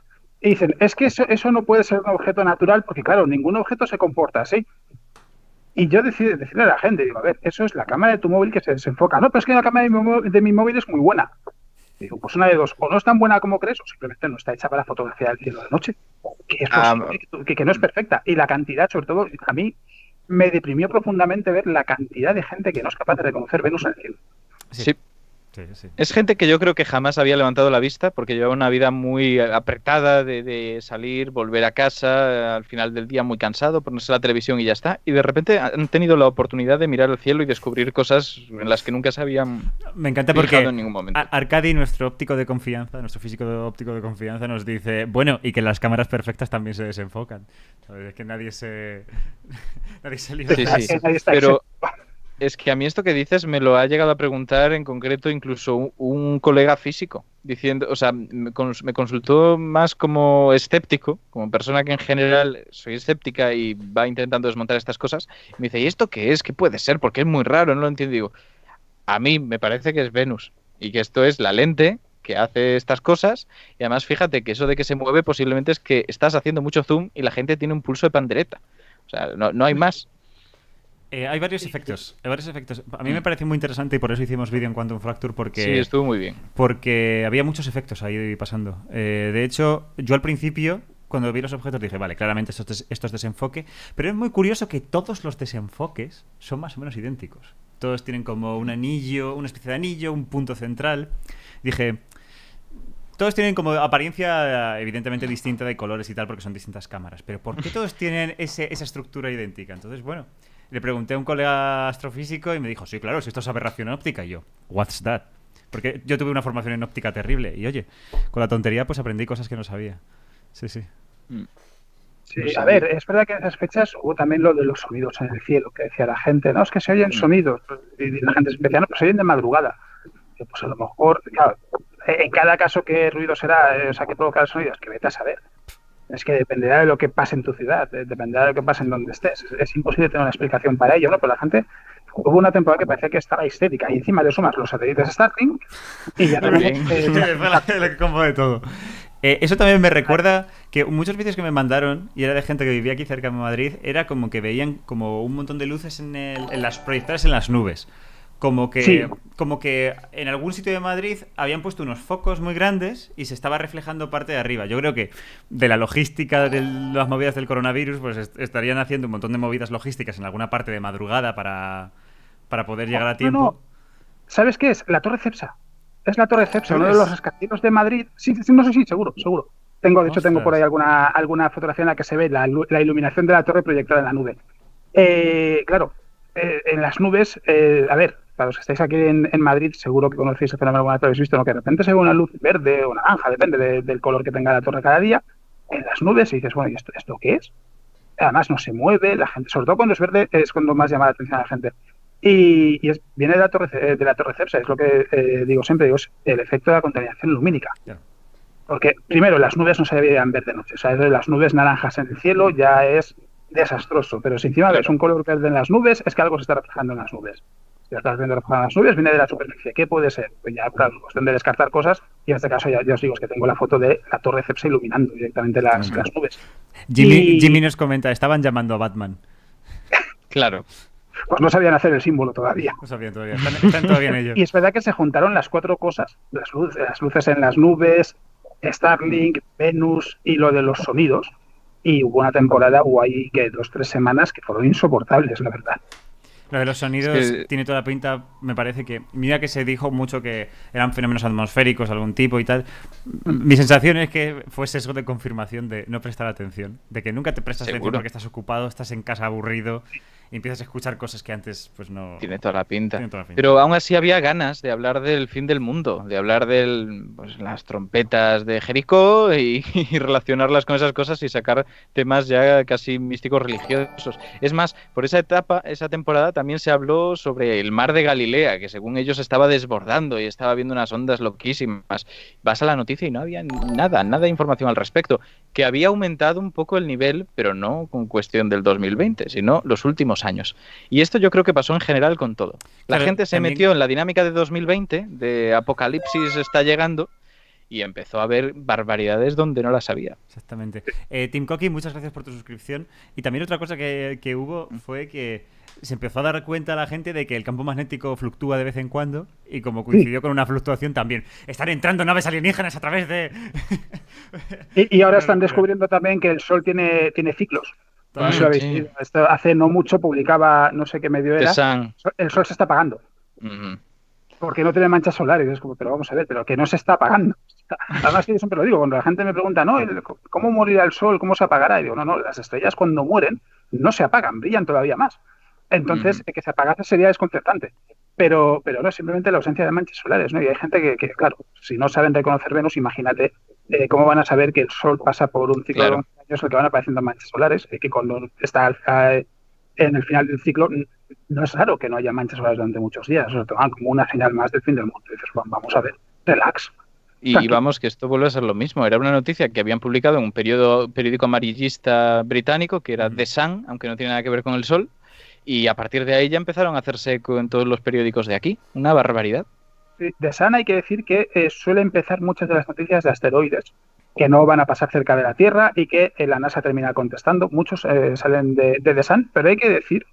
Speaker 3: Y dicen, es que eso, eso no puede ser un objeto natural porque, claro, ningún objeto se comporta así. Y yo decido decirle a la gente, digo, a ver, eso es la cámara de tu móvil que se desenfoca. No, pero es que la cámara de mi, mó- de mi móvil es muy buena. Digo, pues una de dos, o no es tan buena como crees, o simplemente no está hecha para fotografía del cielo de noche, que, es
Speaker 2: Ah,
Speaker 3: que, que no es perfecta. Y la cantidad, sobre todo, a mí me deprimió profundamente ver la cantidad de gente que no es capaz de reconocer Venus en el cielo.
Speaker 2: Sí.
Speaker 1: Sí, sí.
Speaker 2: Es gente que yo creo que jamás había levantado la vista porque llevaba una vida muy apretada de, de salir, volver a casa, al final del día muy cansado, ponerse la televisión y ya está. Y de repente han tenido la oportunidad de mirar al cielo y descubrir cosas en las que nunca se habían
Speaker 1: Me encanta porque
Speaker 2: en ningún momento.
Speaker 1: Ar- Arcadi, nuestro óptico de confianza, nuestro físico de- óptico de confianza, nos dice, bueno, y que las cámaras perfectas también se desenfocan. Es que nadie se... nadie se libra
Speaker 2: Sí,
Speaker 1: de
Speaker 2: sí.
Speaker 1: eso.
Speaker 3: Ahí está
Speaker 2: Pero. Es que a mí esto que dices me lo ha llegado a preguntar en concreto incluso un, un colega físico, diciendo, o sea, me, cons- me consultó más como escéptico, como persona que en general soy escéptica y va intentando desmontar estas cosas, y me dice, ¿y esto qué es? ¿Qué puede ser? Porque es muy raro, no lo entiendo. Y digo, a mí me parece que es Venus y que esto es la lente que hace estas cosas y además fíjate que eso de que se mueve posiblemente es que estás haciendo mucho zoom y la gente tiene un pulso de pandereta. O sea, no, no hay más.
Speaker 1: Eh, hay varios efectos, hay varios efectos. A mí me pareció muy interesante y por eso hicimos vídeo en Quantum Fracture porque...
Speaker 2: Sí, estuvo muy bien.
Speaker 1: porque había muchos efectos ahí pasando. Eh, de hecho, yo al principio, cuando vi los objetos, dije, vale, claramente esto es, esto es desenfoque, pero es muy curioso que todos los desenfoques son más o menos idénticos. Todos tienen como un anillo, una especie de anillo, un punto central. Dije, todos tienen como apariencia evidentemente distinta de colores y tal porque son distintas cámaras, pero ¿por qué todos tienen ese- esa estructura idéntica? Entonces, bueno, le pregunté a un colega astrofísico y me dijo, sí, claro, si esto es aberración óptica. Y yo, what's that? Porque yo tuve una formación en óptica terrible y oye, con la tontería pues aprendí cosas que no sabía. Sí, sí.
Speaker 2: Mm.
Speaker 3: Sí,
Speaker 2: Pues
Speaker 3: a ver, es verdad que en esas fechas hubo también lo de los sonidos en el cielo, que decía la gente, no, es que se oyen sonidos. Y la gente decía, no, pero se oyen de madrugada. Y pues a lo mejor, claro, en cada caso, ¿qué ruido será? Eh, O sea, ¿qué provoca el sonido? Es que vete a saber. Es que dependerá de lo que pase en tu ciudad, dependerá de lo que pase en donde estés. Es, es imposible tener una explicación para ello, ¿no? Pero la gente, hubo una temporada que parecía que estaba histérica y encima le sumas los satélites Starlink y ya tenemos, eh,
Speaker 1: Fue la que combo de todo. Eh, eso también me recuerda que muchos vídeos que me mandaron, y era de gente que vivía aquí cerca de Madrid, era como que veían como un montón de luces en, el- en las proyectadas en las nubes. Como que,
Speaker 3: Sí.
Speaker 1: como que en algún sitio de Madrid habían puesto unos focos muy grandes y se estaba reflejando parte de arriba. Yo creo que de la logística de las movidas del coronavirus, pues est- estarían haciendo un montón de movidas logísticas en alguna parte de madrugada para, para poder llegar a tiempo.
Speaker 3: no. ¿Sabes qué es? La Torre Cepsa. Es la Torre Cepsa, uno de los rascacielos de Madrid. Sí, sí, no sé si, seguro, seguro. Tengo, de hecho, tengo por ahí alguna, alguna fotografía en la que se ve la, la iluminación de la torre proyectada en la nube. Eh, claro, eh, en las nubes, eh, a ver, para los que estáis aquí en, en Madrid, seguro que conocéis el fenómeno lo habéis visto, ¿no? que de repente se ve una luz verde o naranja, depende de- del color que tenga la torre cada día, en las nubes y dices, bueno, ¿y esto, esto qué es? Además no se mueve, la gente, sobre todo cuando es verde, es cuando más llama la atención a la gente. Y, y es, viene de la torre Ce- de la torre Cepsa, es lo que eh, digo siempre, digo, es el efecto de la contaminación lumínica. Porque, primero, las nubes no se deberían ver de noche. O sea, las nubes naranjas en el cielo ya es desastroso. Pero si encima ves un color verde en las nubes, es que algo se está reflejando en las nubes. Si lo estás viendo reflejado en las nubes, viene de la superficie. ¿Qué puede ser? Pues ya, claro, cuestión de descartar cosas. Y en este caso, ya, ya os digo, es que tengo la foto de la torre Cepsa iluminando directamente las, las nubes.
Speaker 1: Jimmy,
Speaker 3: Y-
Speaker 1: Jimmy nos comenta, estaban llamando a Batman.
Speaker 2: Claro.
Speaker 3: Pues no sabían hacer el símbolo todavía.
Speaker 1: No sabían todavía. Están, están todavía en ello.
Speaker 3: Y es verdad que se juntaron las cuatro cosas, las luces, las luces en las nubes, Starlink, Venus y lo de los sonidos. Y hubo una temporada, hubo ahí que dos, tres semanas que fueron insoportables, la verdad.
Speaker 1: Lo de los sonidos
Speaker 2: Es que-
Speaker 1: tiene toda la pinta, me parece que. Mira que se dijo mucho que eran fenómenos atmosféricos, algún tipo y tal. Mi sensación es que fue sesgo de confirmación de no prestar atención. De que nunca te prestas atención porque estás ocupado, estás en casa aburrido y empiezas a escuchar cosas que antes, pues no.
Speaker 2: Tiene toda la pinta.
Speaker 1: Tiene toda la pinta.
Speaker 2: Pero aún así había ganas de hablar del fin del mundo, de hablar de las trompetas de Jericó y, y relacionarlas con esas cosas y sacar temas ya casi místicos religiosos. Es más, por esa etapa, esa temporada también se habló sobre el mar de Galilea, que según ellos estaba desbordando y estaba viendo unas ondas loquísimas. Vas a la noticia y no había nada, nada de información al respecto. Que había aumentado un poco el nivel, pero no con cuestión del 2020, sino los últimos años. Y esto yo creo que pasó en general con todo. La
Speaker 1: Claro,
Speaker 2: gente se
Speaker 1: también-
Speaker 2: metió en la dinámica de 2020, de apocalipsis está llegando, y empezó a ver barbaridades donde no las había.
Speaker 1: Exactamente. Eh, Tim Cocky, muchas gracias por tu suscripción. Y también otra cosa que, que hubo fue que se empezó a dar cuenta la gente de que el campo magnético fluctúa de vez en cuando y como coincidió con una fluctuación también están entrando naves alienígenas a través de
Speaker 3: y, y ahora están descubriendo también que el Sol tiene, tiene ciclos. No sé si lo habéis
Speaker 2: sí.
Speaker 3: visto. Esto hace no mucho publicaba, no sé qué medio
Speaker 2: The
Speaker 3: era,
Speaker 2: Sun.
Speaker 3: el Sol se está apagando.
Speaker 2: Ujú.
Speaker 3: Porque no tiene manchas solares. Es como, pero vamos a ver, pero que no se está apagando. Además, que yo siempre lo digo, cuando la gente me pregunta, no, ¿cómo morirá el sol? ¿Cómo se apagará? Y digo, no, no, las estrellas cuando mueren no se apagan, brillan todavía más. Entonces,
Speaker 2: Ujú.
Speaker 3: que se apagase sería desconcertante. Pero, pero no, simplemente la ausencia de manchas solares, ¿no? Y hay gente que, que, claro, si no saben reconocer Venus, imagínate eh, cómo van a saber que el Sol pasa por un ciclo
Speaker 2: Claro.
Speaker 3: de 11 años en el que van apareciendo manchas solares, y que cuando está eh, en el final del ciclo no es raro que no haya manchas solares durante muchos días, se lo toman como una señal más del fin del mundo. Y dices, "Bueno, vamos a ver, relax.
Speaker 2: Y vamos, que esto vuelve a ser lo mismo. Era una noticia que habían publicado en un periodo, periódico amarillista británico, que era. The Sun, aunque no tiene nada que ver con el sol. Y a partir de ahí ya empezaron a hacerse eco en todos los periódicos de aquí. Una barbaridad.
Speaker 3: Sí, De Sana hay que decir que eh, suele empezar muchas de las noticias de asteroides que no van a pasar cerca de la Tierra y que eh, la NASA termina contestando. Muchos eh, salen de, de The Sun, pero hay que decir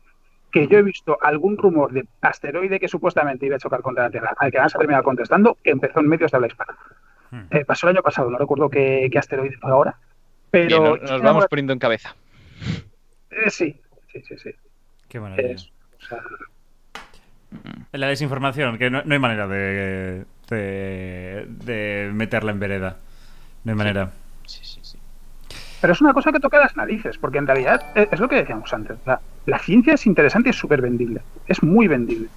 Speaker 3: que yo he visto algún rumor de asteroide que supuestamente iba a chocar contra la Tierra, al que la NASA termina contestando, que empezó en medios de habla hispana.
Speaker 1: Hmm.
Speaker 3: Eh, pasó el año pasado, no recuerdo qué, qué asteroide fue ahora,
Speaker 2: Bien,
Speaker 3: pero
Speaker 2: nos, nos vamos poniendo en cabeza.
Speaker 3: eh, sí, sí, sí, sí.
Speaker 1: Qué maravilla.
Speaker 3: Es- o sea,
Speaker 1: La desinformación, que no, no hay manera de, de, de meterla en vereda. No hay manera.
Speaker 2: Sí, sí, sí.
Speaker 3: Pero es una cosa que toca las narices, porque en realidad eh, es lo que decíamos antes. La, ciencia es interesante y es súper vendible. Es muy vendible.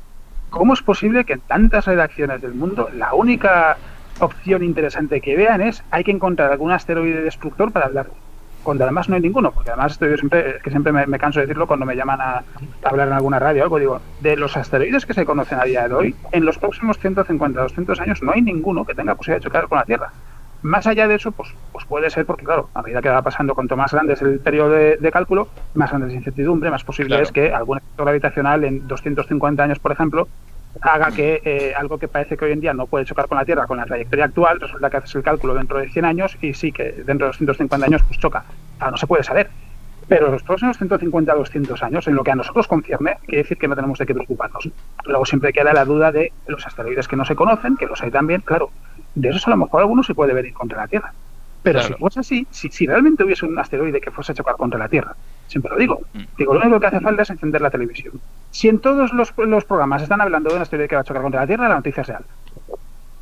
Speaker 3: ¿Cómo es posible que en tantas redacciones del mundo la única opción interesante que vean es hay que encontrar algún asteroide destructor para hablar? Cuando además no hay ninguno, porque además estoy yo siempre, que siempre me, me canso de decirlo cuando me llaman a, a hablar en alguna radio o algo, digo, de los asteroides que se conocen a día de hoy, en los próximos 150, 200 años no hay ninguno que tenga posibilidad de chocar con la Tierra. Más allá de eso, pues, pues puede ser porque, claro, a medida que va pasando, cuanto más grande es el periodo de, de cálculo, más grande es la incertidumbre, más posible
Speaker 2: Claro.
Speaker 3: es que algún efecto gravitacional en 250 años, por ejemplo, haga que eh, algo que parece que hoy en día no puede chocar con la Tierra con la trayectoria actual, resulta que haces el cálculo dentro de 100 años y sí que dentro de 250 años pues choca. Claro, no se puede saber. Pero los próximos 150 a 200 años, en lo que a nosotros concierne, quiere decir que no tenemos de qué preocuparnos. Luego siempre queda la duda de los asteroides que no se conocen, que los hay también, claro. De esos a lo mejor alguno se puede venir contra la Tierra. Pero
Speaker 2: Claro.
Speaker 3: si fuese así, si, si realmente hubiese un asteroide que fuese a chocar contra la Tierra, siempre lo digo,
Speaker 2: Mm.
Speaker 3: digo, lo único que hace falta es encender la televisión. Si en todos los, los programas están hablando de un asteroide que va a chocar contra la Tierra, la noticia es real.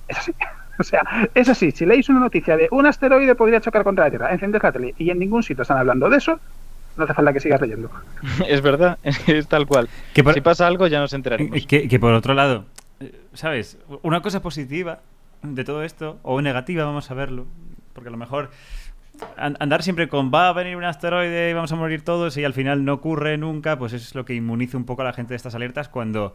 Speaker 3: Es así. O sea, es así. Si leéis una noticia de un asteroide podría chocar contra la Tierra, enciendes la tele y en ningún sitio están hablando de eso, no hace falta que sigas leyendo.
Speaker 2: Es verdad, es tal cual.
Speaker 1: Que por-
Speaker 2: Si pasa algo ya nos enteraremos.
Speaker 1: Que, que por otro lado, eh, ¿sabes? Una cosa positiva de todo esto, o negativa, vamos a verlo, porque a lo mejor an- andar siempre con va a venir un asteroide y vamos a morir todos y al final no ocurre nunca, pues es lo que inmuniza un poco a la gente de estas alertas cuando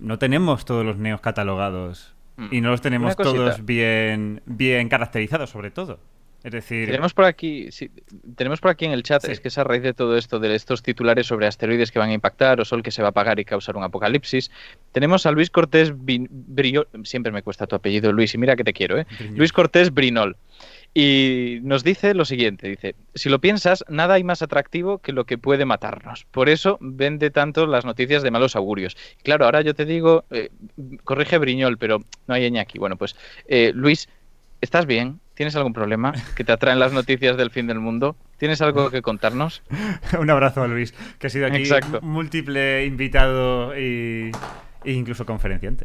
Speaker 1: no tenemos todos los neos catalogados
Speaker 2: Mm.
Speaker 1: y no los tenemos todos bien, bien caracterizados sobre todo. Es decir,
Speaker 2: Tenemos por aquí, sí, tenemos por aquí en el chat,
Speaker 1: Sí.
Speaker 2: es que es a raíz de todo esto, de estos titulares sobre asteroides que van a impactar o sol que se va a apagar y causar un apocalipsis. Tenemos a Luis Cortés Briol, siempre me cuesta tu apellido Luis y mira que te quiero, ¿eh? Luis Cortés Brinol. Y nos dice lo siguiente, dice, si lo piensas, nada hay más atractivo que lo que puede matarnos. Por eso vende tanto las noticias de malos augurios. Claro, ahora yo te digo, eh, corrige Briñol, pero no hay aquí. Bueno, pues eh, Luis, ¿estás bien? ¿Tienes algún problema que te atraen las noticias del fin del mundo? ¿Tienes algo que contarnos?
Speaker 1: un abrazo a Luis, que ha sido aquí
Speaker 2: Exacto.
Speaker 1: múltiple invitado y, e incluso conferenciante.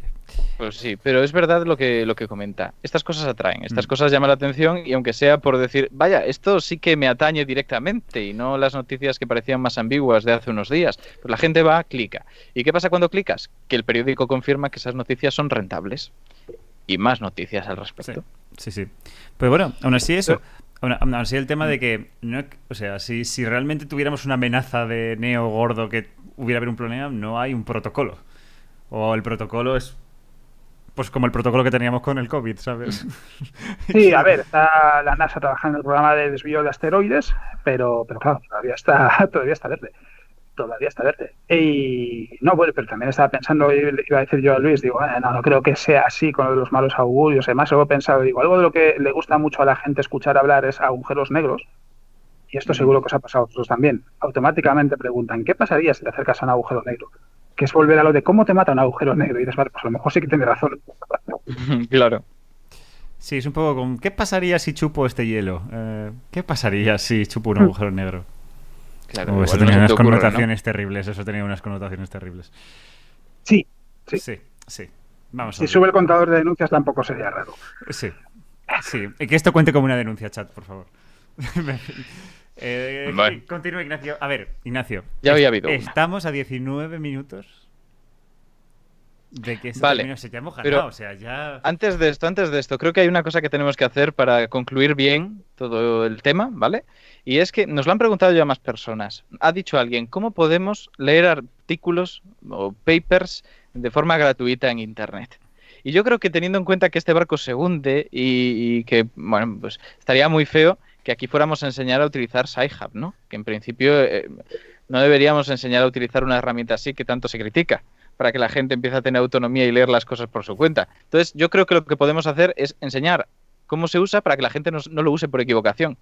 Speaker 2: Pues sí, pero es verdad lo que, lo que comenta. Estas cosas atraen, estas
Speaker 1: Mm.
Speaker 2: cosas llaman la atención y aunque sea por decir, vaya, esto sí que me atañe directamente y no las noticias que parecían más ambiguas de hace unos días, pues la gente va, clica. ¿Y qué pasa cuando clicas? Que el periódico confirma que esas noticias son rentables. Y más noticias al respecto.
Speaker 1: sí, sí. Pero bueno, aún así eso, aún, aún así el tema de que, no, o sea, si, si realmente tuviéramos una amenaza de neo gordo que hubiera haber un problema, no hay un protocolo. O el protocolo es pues como el protocolo que teníamos con el COVID, ¿sabes?
Speaker 3: Sí, a ver, está la NASA trabajando en el programa de desvío de asteroides, pero, pero claro, todavía está, todavía está verde. Todavía está verde. Y no, bueno, pero también estaba pensando, iba a decir yo a Luis, digo, no, no creo que sea así con los malos augurios. Además, luego he pensado, digo, algo de lo que le gusta mucho a la gente escuchar hablar es agujeros negros. Y esto seguro que os ha pasado a vosotros también. Automáticamente preguntan, ¿qué pasaría si te acercas a un agujero negro? Que es volver a lo de cómo te mata un agujero negro. Y dices, vale, pues a lo mejor sí que tiene razón.
Speaker 2: claro.
Speaker 1: Sí, es un poco como, ¿qué pasaría si chupo este hielo? Eh, ¿Qué pasaría si chupo un agujero negro?
Speaker 2: Claro,
Speaker 1: Oh, eso tenía
Speaker 2: no se
Speaker 1: unas
Speaker 2: te ocurre, ¿no?
Speaker 1: connotaciones terribles, eso tenía unas connotaciones terribles.
Speaker 3: Sí, sí.
Speaker 1: Sí, sí. Vamos a
Speaker 3: Si sube el contador de denuncias tampoco sería raro.
Speaker 1: Sí. Sí. Y Que esto cuente como una denuncia, chat, por favor. Eh. Continúa, Ignacio. A ver, Ignacio.
Speaker 2: Ya había habido una.
Speaker 1: Estamos a 19 minutos de que esto
Speaker 2: Vale,
Speaker 1: termine. O sea, ya hemos
Speaker 2: pero-
Speaker 1: ganado. O sea, ya.
Speaker 2: Antes de esto, antes de esto, creo que hay una cosa que tenemos que hacer para concluir bien todo el tema, ¿vale? Y es que nos lo han preguntado ya más personas. Ha dicho alguien, ¿cómo podemos leer artículos o papers de forma gratuita en Internet? Y yo creo que teniendo en cuenta que este barco se hunde y, que, bueno, pues estaría muy feo que aquí fuéramos a enseñar a utilizar SciHub, ¿no? Que en principio eh, no deberíamos enseñar a utilizar una herramienta así que tanto se critica para que la gente empiece a tener autonomía y leer las cosas por su cuenta. Entonces, yo creo que lo que podemos hacer es enseñar cómo se usa para que la gente no lo use por equivocación.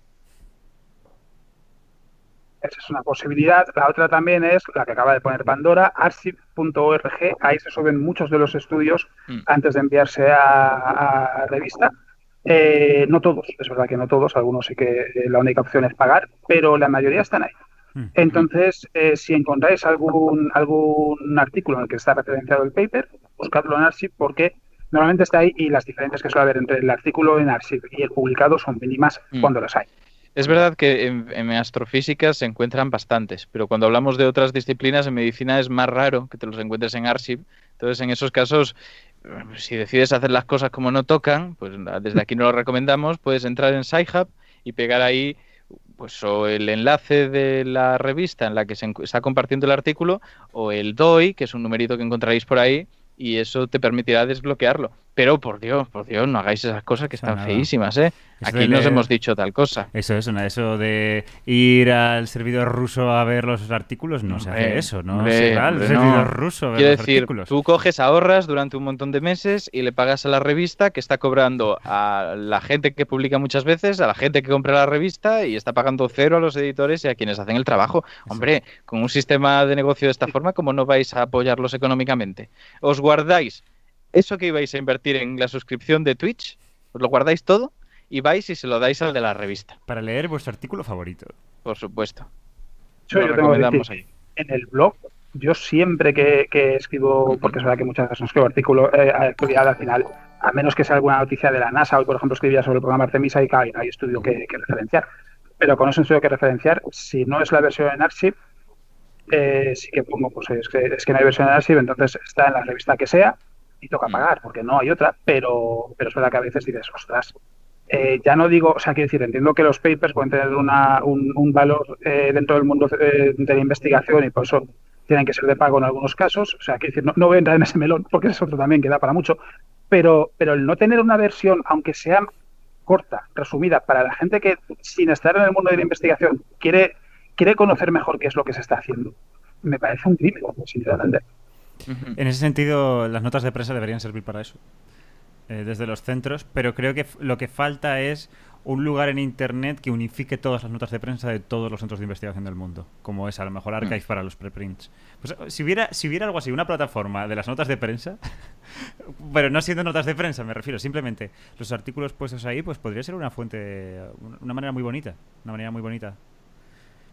Speaker 3: Esa es una posibilidad. La otra también es la que acaba de poner Pandora, archive.org. Ahí se suben muchos de los estudios
Speaker 2: Mm.
Speaker 3: antes de enviarse a, a revista. Eh, no todos, es verdad que no todos, algunos sí que eh, la única opción es pagar, pero la mayoría están ahí.
Speaker 1: Mm.
Speaker 3: Entonces, eh, si encontráis algún, algún artículo en el que está referenciado el paper, buscadlo en Archive porque normalmente está ahí y las diferencias que suele haber entre el artículo en Archive y el publicado son mínimas
Speaker 2: Mm.
Speaker 3: cuando las hay.
Speaker 2: Es verdad que en, astrofísica se encuentran bastantes, pero cuando hablamos de otras disciplinas, en medicina es más raro que te los encuentres en Archive. Entonces, en esos casos, eh, si decides hacer las cosas como no tocan, pues desde aquí no lo recomendamos, puedes entrar en SciHub y pegar ahí pues o el enlace de la revista en la que se está compartiendo el artículo o el DOI, que es un numerito que encontraréis por ahí, y eso te permitirá desbloquearlo. Pero por Dios, por Dios, no hagáis esas cosas que
Speaker 1: Eso
Speaker 2: están feísimas, ¿eh?
Speaker 1: Eso
Speaker 2: Aquí nos
Speaker 1: leer-
Speaker 2: hemos dicho tal cosa.
Speaker 1: Eso es, una- eso de ir al servidor ruso a ver los artículos, no se hace eso, no
Speaker 2: hombre,
Speaker 1: se va al servidor
Speaker 2: no.
Speaker 1: ruso a ver
Speaker 2: Quiero
Speaker 1: los
Speaker 2: decir,
Speaker 1: artículos.
Speaker 2: tú coges, ahorras durante un montón de meses y le pagas a la revista que está cobrando a la gente que publica muchas veces, a la gente que compra la revista y está pagando cero a los editores y a quienes hacen el trabajo. Hombre, con un sistema de negocio de esta forma, ¿cómo no vais a apoyarlos económicamente? ¿Os guardáis eso que ibais a invertir en la suscripción de Twitch? ¿Os lo guardáis todo? Y vais y se lo dais al de la revista,
Speaker 1: Para leer vuestro artículo favorito.
Speaker 2: por supuesto.
Speaker 3: Yo,
Speaker 2: Lo
Speaker 3: yo tengo que
Speaker 2: recomendamos
Speaker 3: decir,
Speaker 2: ahí.
Speaker 3: en el blog, yo siempre que, que escribo, porque es verdad que muchas veces no escribo artículo, eh, actualidad al final, a menos que sea alguna noticia de la NASA, hoy por ejemplo escribía sobre el programa Artemisa y claro, hay, hay estudio que, que referenciar. Pero con ese estudio que referenciar, si no es la versión en Archive, eh, sí que pongo, pues es que, es que no hay versión en Archive, entonces está en la revista que sea y toca
Speaker 2: Mm.
Speaker 3: pagar, porque no hay otra, pero, pero es verdad que a veces dices, ostras, eh, ya no digo, o sea, quiero decir, entiendo que los papers pueden tener una, un, un valor eh, dentro del mundo eh, de la investigación y por eso tienen que ser de pago en algunos casos. O sea, quiero decir, no, no voy a entrar en ese melón porque es otro también que da para mucho. Pero, pero el no tener una versión, aunque sea corta, resumida, para la gente que sin estar en el mundo de la investigación quiere, quiere conocer mejor qué es lo que se está haciendo, me parece un crimen, sinceramente.
Speaker 1: En ese sentido, las notas de prensa deberían servir para eso. eh, desde los centros, pero creo que lo que falta es un lugar en Internet que unifique todas las notas de prensa de todos los centros de investigación del mundo, como es a lo mejor Archive
Speaker 2: Mm.
Speaker 1: para los preprints. Pues, eh, si, hubiera, si hubiera algo así, una plataforma de las notas de prensa, pero no siendo notas de prensa, me refiero, simplemente los artículos puestos ahí, pues podría ser una fuente, una manera muy bonita, una manera muy bonita.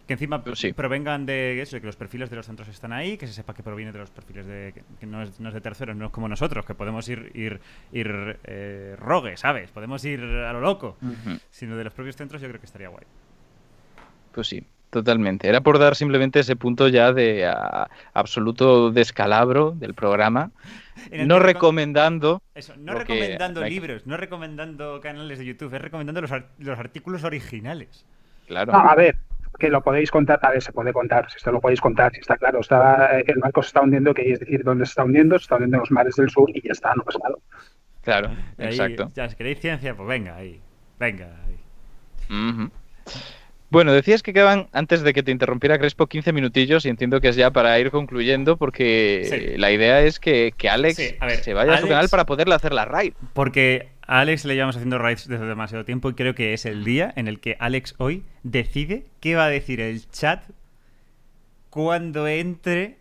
Speaker 1: Que encima
Speaker 2: Pues sí.
Speaker 1: provengan de eso, de que los perfiles de los centros están ahí, que se sepa que proviene de los perfiles de. que, no, es, no es de terceros, no es como nosotros, que podemos ir, ir, ir eh, rogue, ¿sabes? Podemos ir a lo loco. Sino de los propios centros, yo creo que estaría guay.
Speaker 2: Pues sí, totalmente. Era por dar simplemente ese punto ya de absoluto descalabro del programa, no recomendando.
Speaker 1: Eso, no
Speaker 2: que-
Speaker 1: recomendando libros, no recomendando canales de YouTube, es recomendando los, los artículos originales.
Speaker 2: Claro.
Speaker 3: A ver, que lo podéis contar, a ver, se puede contar, si esto lo podéis contar, si está claro, está, el barco se está hundiendo, que es decir, dónde se está hundiendo, se está hundiendo en los mares del sur y ya está, no pasa nada.
Speaker 2: Claro,
Speaker 1: Ahí,
Speaker 2: exacto.
Speaker 1: Ya, si queréis ciencia, pues venga, ahí. Venga, ahí.
Speaker 2: Bueno, decías que quedaban, antes de que te interrumpiera Crespo, 15 minutillos y entiendo que es ya para ir concluyendo porque
Speaker 1: Sí.
Speaker 2: la idea es que, que Alex
Speaker 1: Sí, a ver,
Speaker 2: se vaya a su canal para poderle hacer la raid.
Speaker 1: Porque a Alex le llevamos haciendo raids desde demasiado tiempo y creo que es el día en el que Alex hoy decide qué va a decir el chat cuando entre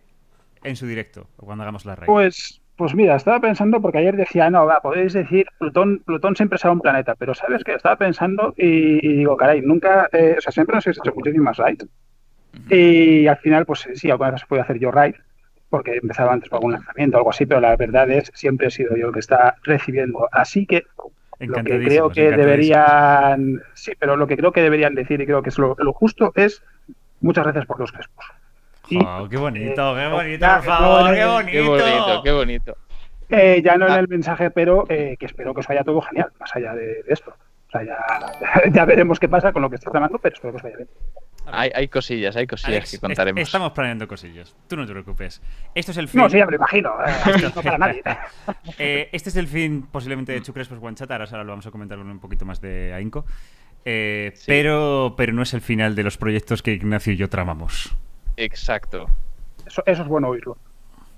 Speaker 1: en su directo o cuando hagamos la raid.
Speaker 3: Pues, pues mira, estaba pensando, porque ayer decía, no, va, podéis decir, Plutón, Plutón siempre será un planeta, pero ¿sabes qué? Estaba pensando y, y digo, caray, nunca, eh, o sea, siempre nos habéis hecho muchísimas raids. Y al final, pues sí, alguna vez puede hacer yo raid, porque empezaba antes por algún lanzamiento o algo así, pero la verdad es, siempre he sido yo el que está recibiendo. Así que lo que creo que deberían, sí, pero lo que creo que deberían decir y creo que es lo, lo justo es muchas gracias por los crespos. Y,
Speaker 1: Jo, qué bonito, qué
Speaker 3: eh,
Speaker 1: bonito, por favor, qué
Speaker 3: eh,
Speaker 1: bonito.
Speaker 2: Qué bonito, qué bonito.
Speaker 3: Eh, ya no en
Speaker 2: Ah.
Speaker 3: el mensaje, pero eh, que espero que os vaya todo genial, más allá de, de esto. O sea, ya, ya veremos qué pasa con lo que estáis tramando, pero espero que os vaya bien.
Speaker 2: Hay, hay cosillas, hay cosillas
Speaker 1: Alex,
Speaker 2: que contaremos.
Speaker 1: estamos planeando cosillas. Tú no te preocupes. Esto es el fin.
Speaker 3: No, sí, ya me lo imagino. eh, no para nadie.
Speaker 1: Eh, este es el fin posiblemente de Chucrespos One Chat. Ahora, ahora lo vamos a comentar con un poquito más de ahínco. Eh,
Speaker 2: Sí.
Speaker 1: pero, pero no es el final de los proyectos que Ignacio y yo tramamos.
Speaker 2: Exacto.
Speaker 3: Eso, eso es bueno oírlo.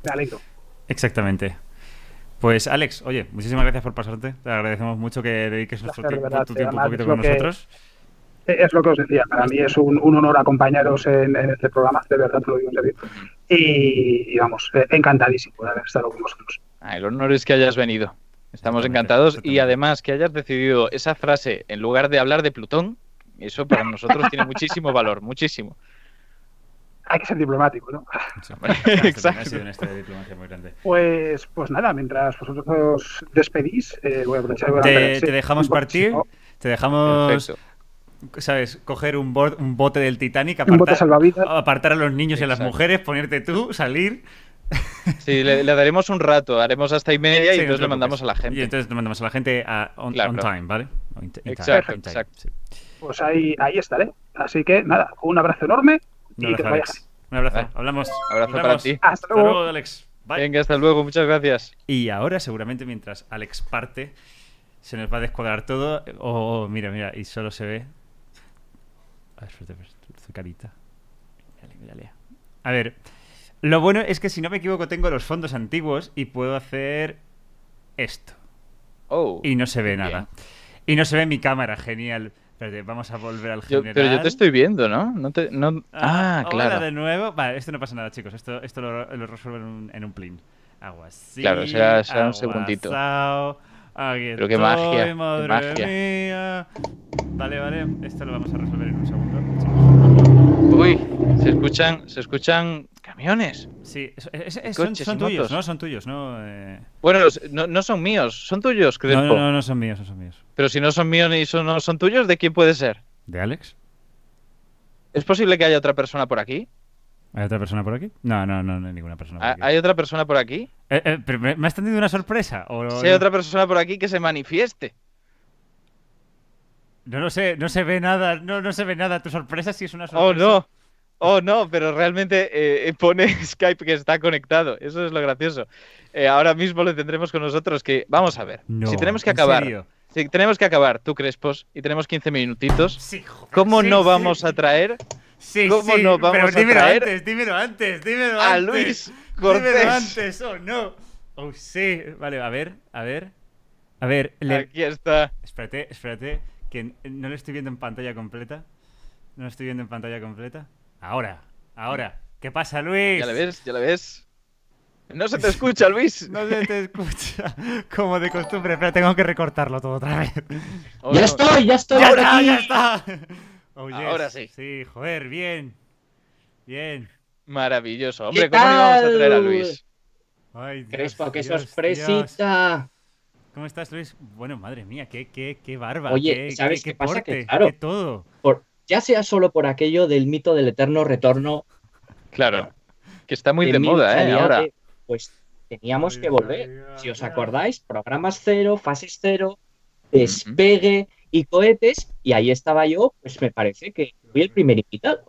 Speaker 3: Me alegro.
Speaker 1: Exactamente. Pues Alex, oye, muchísimas gracias por pasarte. Te agradecemos mucho que dediques nuestro
Speaker 3: Placer,
Speaker 1: tiempo,
Speaker 3: verdad,
Speaker 1: tu tiempo un poquito con
Speaker 3: que-
Speaker 1: nosotros.
Speaker 3: Es lo que os decía. Para mí es un, un honor acompañaros en, en este programa, de verdad te lo digo en serio. Y, y vamos, eh, encantadísimo de haber estado con vosotros.
Speaker 2: Ah, el honor es que hayas venido. Estamos encantados y además que hayas decidido esa frase en lugar de hablar de Plutón, eso para nosotros tiene muchísimo valor, muchísimo.
Speaker 3: Hay que ser diplomático, ¿no?
Speaker 1: Sí.
Speaker 2: Exacto.
Speaker 1: Ha sido una historia de diplomacia muy grande.
Speaker 3: Pues, pues nada, mientras vosotros os despedís, eh, voy a aprovechar
Speaker 1: Te, dejamos partir, te dejamos,
Speaker 2: Perfecto.
Speaker 1: ¿sabes? Coger un, bor- un bote del Titanic,
Speaker 3: Un bote
Speaker 1: apartar,
Speaker 3: salvavidas.
Speaker 1: apartar a los niños y a las mujeres, ponerte tú, salir.
Speaker 2: Sí, le, le daremos un rato, haremos hasta y media y
Speaker 1: Sí, no
Speaker 2: entonces
Speaker 1: te
Speaker 2: le mandamos a la gente.
Speaker 1: Y entonces le mandamos a la gente a on,
Speaker 2: Claro.
Speaker 1: on time, ¿vale? On- in time,
Speaker 2: Exacto,
Speaker 1: time, sí.
Speaker 3: Pues ahí, ahí estaré. Así que nada, un abrazo enorme
Speaker 1: Un
Speaker 3: y
Speaker 1: abrazo, Alex. Un abrazo.
Speaker 2: Vale.
Speaker 1: Hablamos.
Speaker 2: Abrazo para ti.
Speaker 3: Hasta
Speaker 1: Hasta
Speaker 3: luego.
Speaker 1: luego, Alex. Bye.
Speaker 2: Venga, hasta luego, muchas gracias.
Speaker 1: Y ahora, seguramente, mientras Alex parte, se nos va a descuadrar todo. Oh, mira, mira, y solo se ve. A ver, su carita. Mírale, mírale. A ver, lo bueno es que si no me equivoco, tengo los fondos antiguos y puedo hacer esto.
Speaker 2: Oh,
Speaker 1: Y no se ve
Speaker 2: Bien.
Speaker 1: nada. Y no se ve mi cámara, genial. Espérate, vamos a volver al
Speaker 2: yo-
Speaker 1: general.
Speaker 2: pero yo te estoy viendo, ¿no? no, te, no... Ah,
Speaker 1: hola
Speaker 2: claro.
Speaker 1: de nuevo. Vale, esto no pasa nada, chicos. Esto, esto lo, lo resuelvo en un, en un plin. Agua.
Speaker 2: Claro, será- será un segundito.
Speaker 1: aquí
Speaker 2: Pero qué magia, qué magia.
Speaker 1: mía. Vale, vale. Esto lo vamos a resolver en un segundo. chicos.
Speaker 2: Uy, se escuchan, se escuchan camiones.
Speaker 1: Sí, es- son, tuyos. ¿no? Son tuyos, ¿no? Eh,
Speaker 2: Bueno, no, no son míos, son tuyos,
Speaker 1: No,
Speaker 2: Crespo.
Speaker 1: no, no, no son míos, no son míos.
Speaker 2: Pero si no son míos ni son, no son tuyos, ¿de quién puede ser?
Speaker 1: ¿De Alex?
Speaker 2: ¿Es posible que haya otra persona por aquí?
Speaker 1: ¿Hay otra persona por aquí? No, no, no, no hay ninguna persona por
Speaker 2: ¿Ha-
Speaker 1: aquí.
Speaker 2: ¿Hay otra persona por aquí?
Speaker 1: Eh, eh, pero ¿me, has tendido una sorpresa? ¿O
Speaker 2: Si hay otra persona por aquí que se manifieste.
Speaker 1: No lo sé, no se ve nada, no, no se ve nada. Tu sorpresa sí es una
Speaker 2: Oh,
Speaker 1: sorpresa.
Speaker 2: no. Oh, no, pero realmente eh, pone Skype que está conectado. Eso es lo gracioso. Eh, ahora mismo le tendremos con nosotros que... Vamos a ver.
Speaker 1: No,
Speaker 2: si tenemos que
Speaker 1: ¿en
Speaker 2: acabar...
Speaker 1: serio?
Speaker 2: Si tenemos que acabar, tú, Crespos, y tenemos 15 minutitos,
Speaker 1: Sí, joder,
Speaker 2: ¿cómo
Speaker 1: sí,
Speaker 2: no
Speaker 1: sí.
Speaker 2: vamos a traer
Speaker 1: Sí,
Speaker 2: ¿Cómo
Speaker 1: sí,
Speaker 2: no vamos
Speaker 1: pero
Speaker 2: a
Speaker 1: dímelo
Speaker 2: traer
Speaker 1: antes, dímelo antes, dímelo
Speaker 2: a
Speaker 1: antes.
Speaker 2: Luis
Speaker 1: Dímelo
Speaker 2: Cortés?
Speaker 1: antes, oh no. Oh sí. Vale, a ver, a ver. A ver, le...
Speaker 2: Aquí está.
Speaker 1: espérate, espérate, que no lo estoy viendo en pantalla completa. No lo estoy viendo en pantalla completa. Ahora, ahora. ¿Qué pasa, Luis?
Speaker 2: Ya le ves, ya le ves. No se te escucha, Luis.
Speaker 1: No se te escucha. Como de costumbre, pero tengo que recortarlo todo otra vez.
Speaker 2: Oh,
Speaker 4: ya
Speaker 2: no.
Speaker 4: estoy, ya estoy
Speaker 1: ¡Ya está,
Speaker 4: aquí.
Speaker 1: ya está! Oh, yes.
Speaker 2: Ahora sí.
Speaker 1: Sí, joder, bien. Bien.
Speaker 2: Maravilloso. Hombre,
Speaker 4: ¿Qué
Speaker 2: ¿cómo íbamos a
Speaker 4: tal?
Speaker 2: traer a Luis?
Speaker 1: Ay, Dios,
Speaker 4: Crespo, qué
Speaker 1: Dios, Dios.
Speaker 4: sorpresita.
Speaker 1: ¿Cómo estás, Luis? Bueno, madre mía, qué, qué, qué barba.
Speaker 4: Oye,
Speaker 1: qué,
Speaker 4: ¿sabes
Speaker 1: qué,
Speaker 4: qué pasa? Que,
Speaker 1: porte,
Speaker 4: claro.
Speaker 1: qué todo.
Speaker 4: Por, ya sea solo por aquello del mito del eterno retorno
Speaker 2: Claro. Que está muy
Speaker 4: de
Speaker 2: moda, ¿eh? Ahora.
Speaker 4: de- pues teníamos que volver. Si os acordáis, programas cero, fases cero, despegue y cohetes, y ahí estaba yo, pues me parece que fui el primer invitado.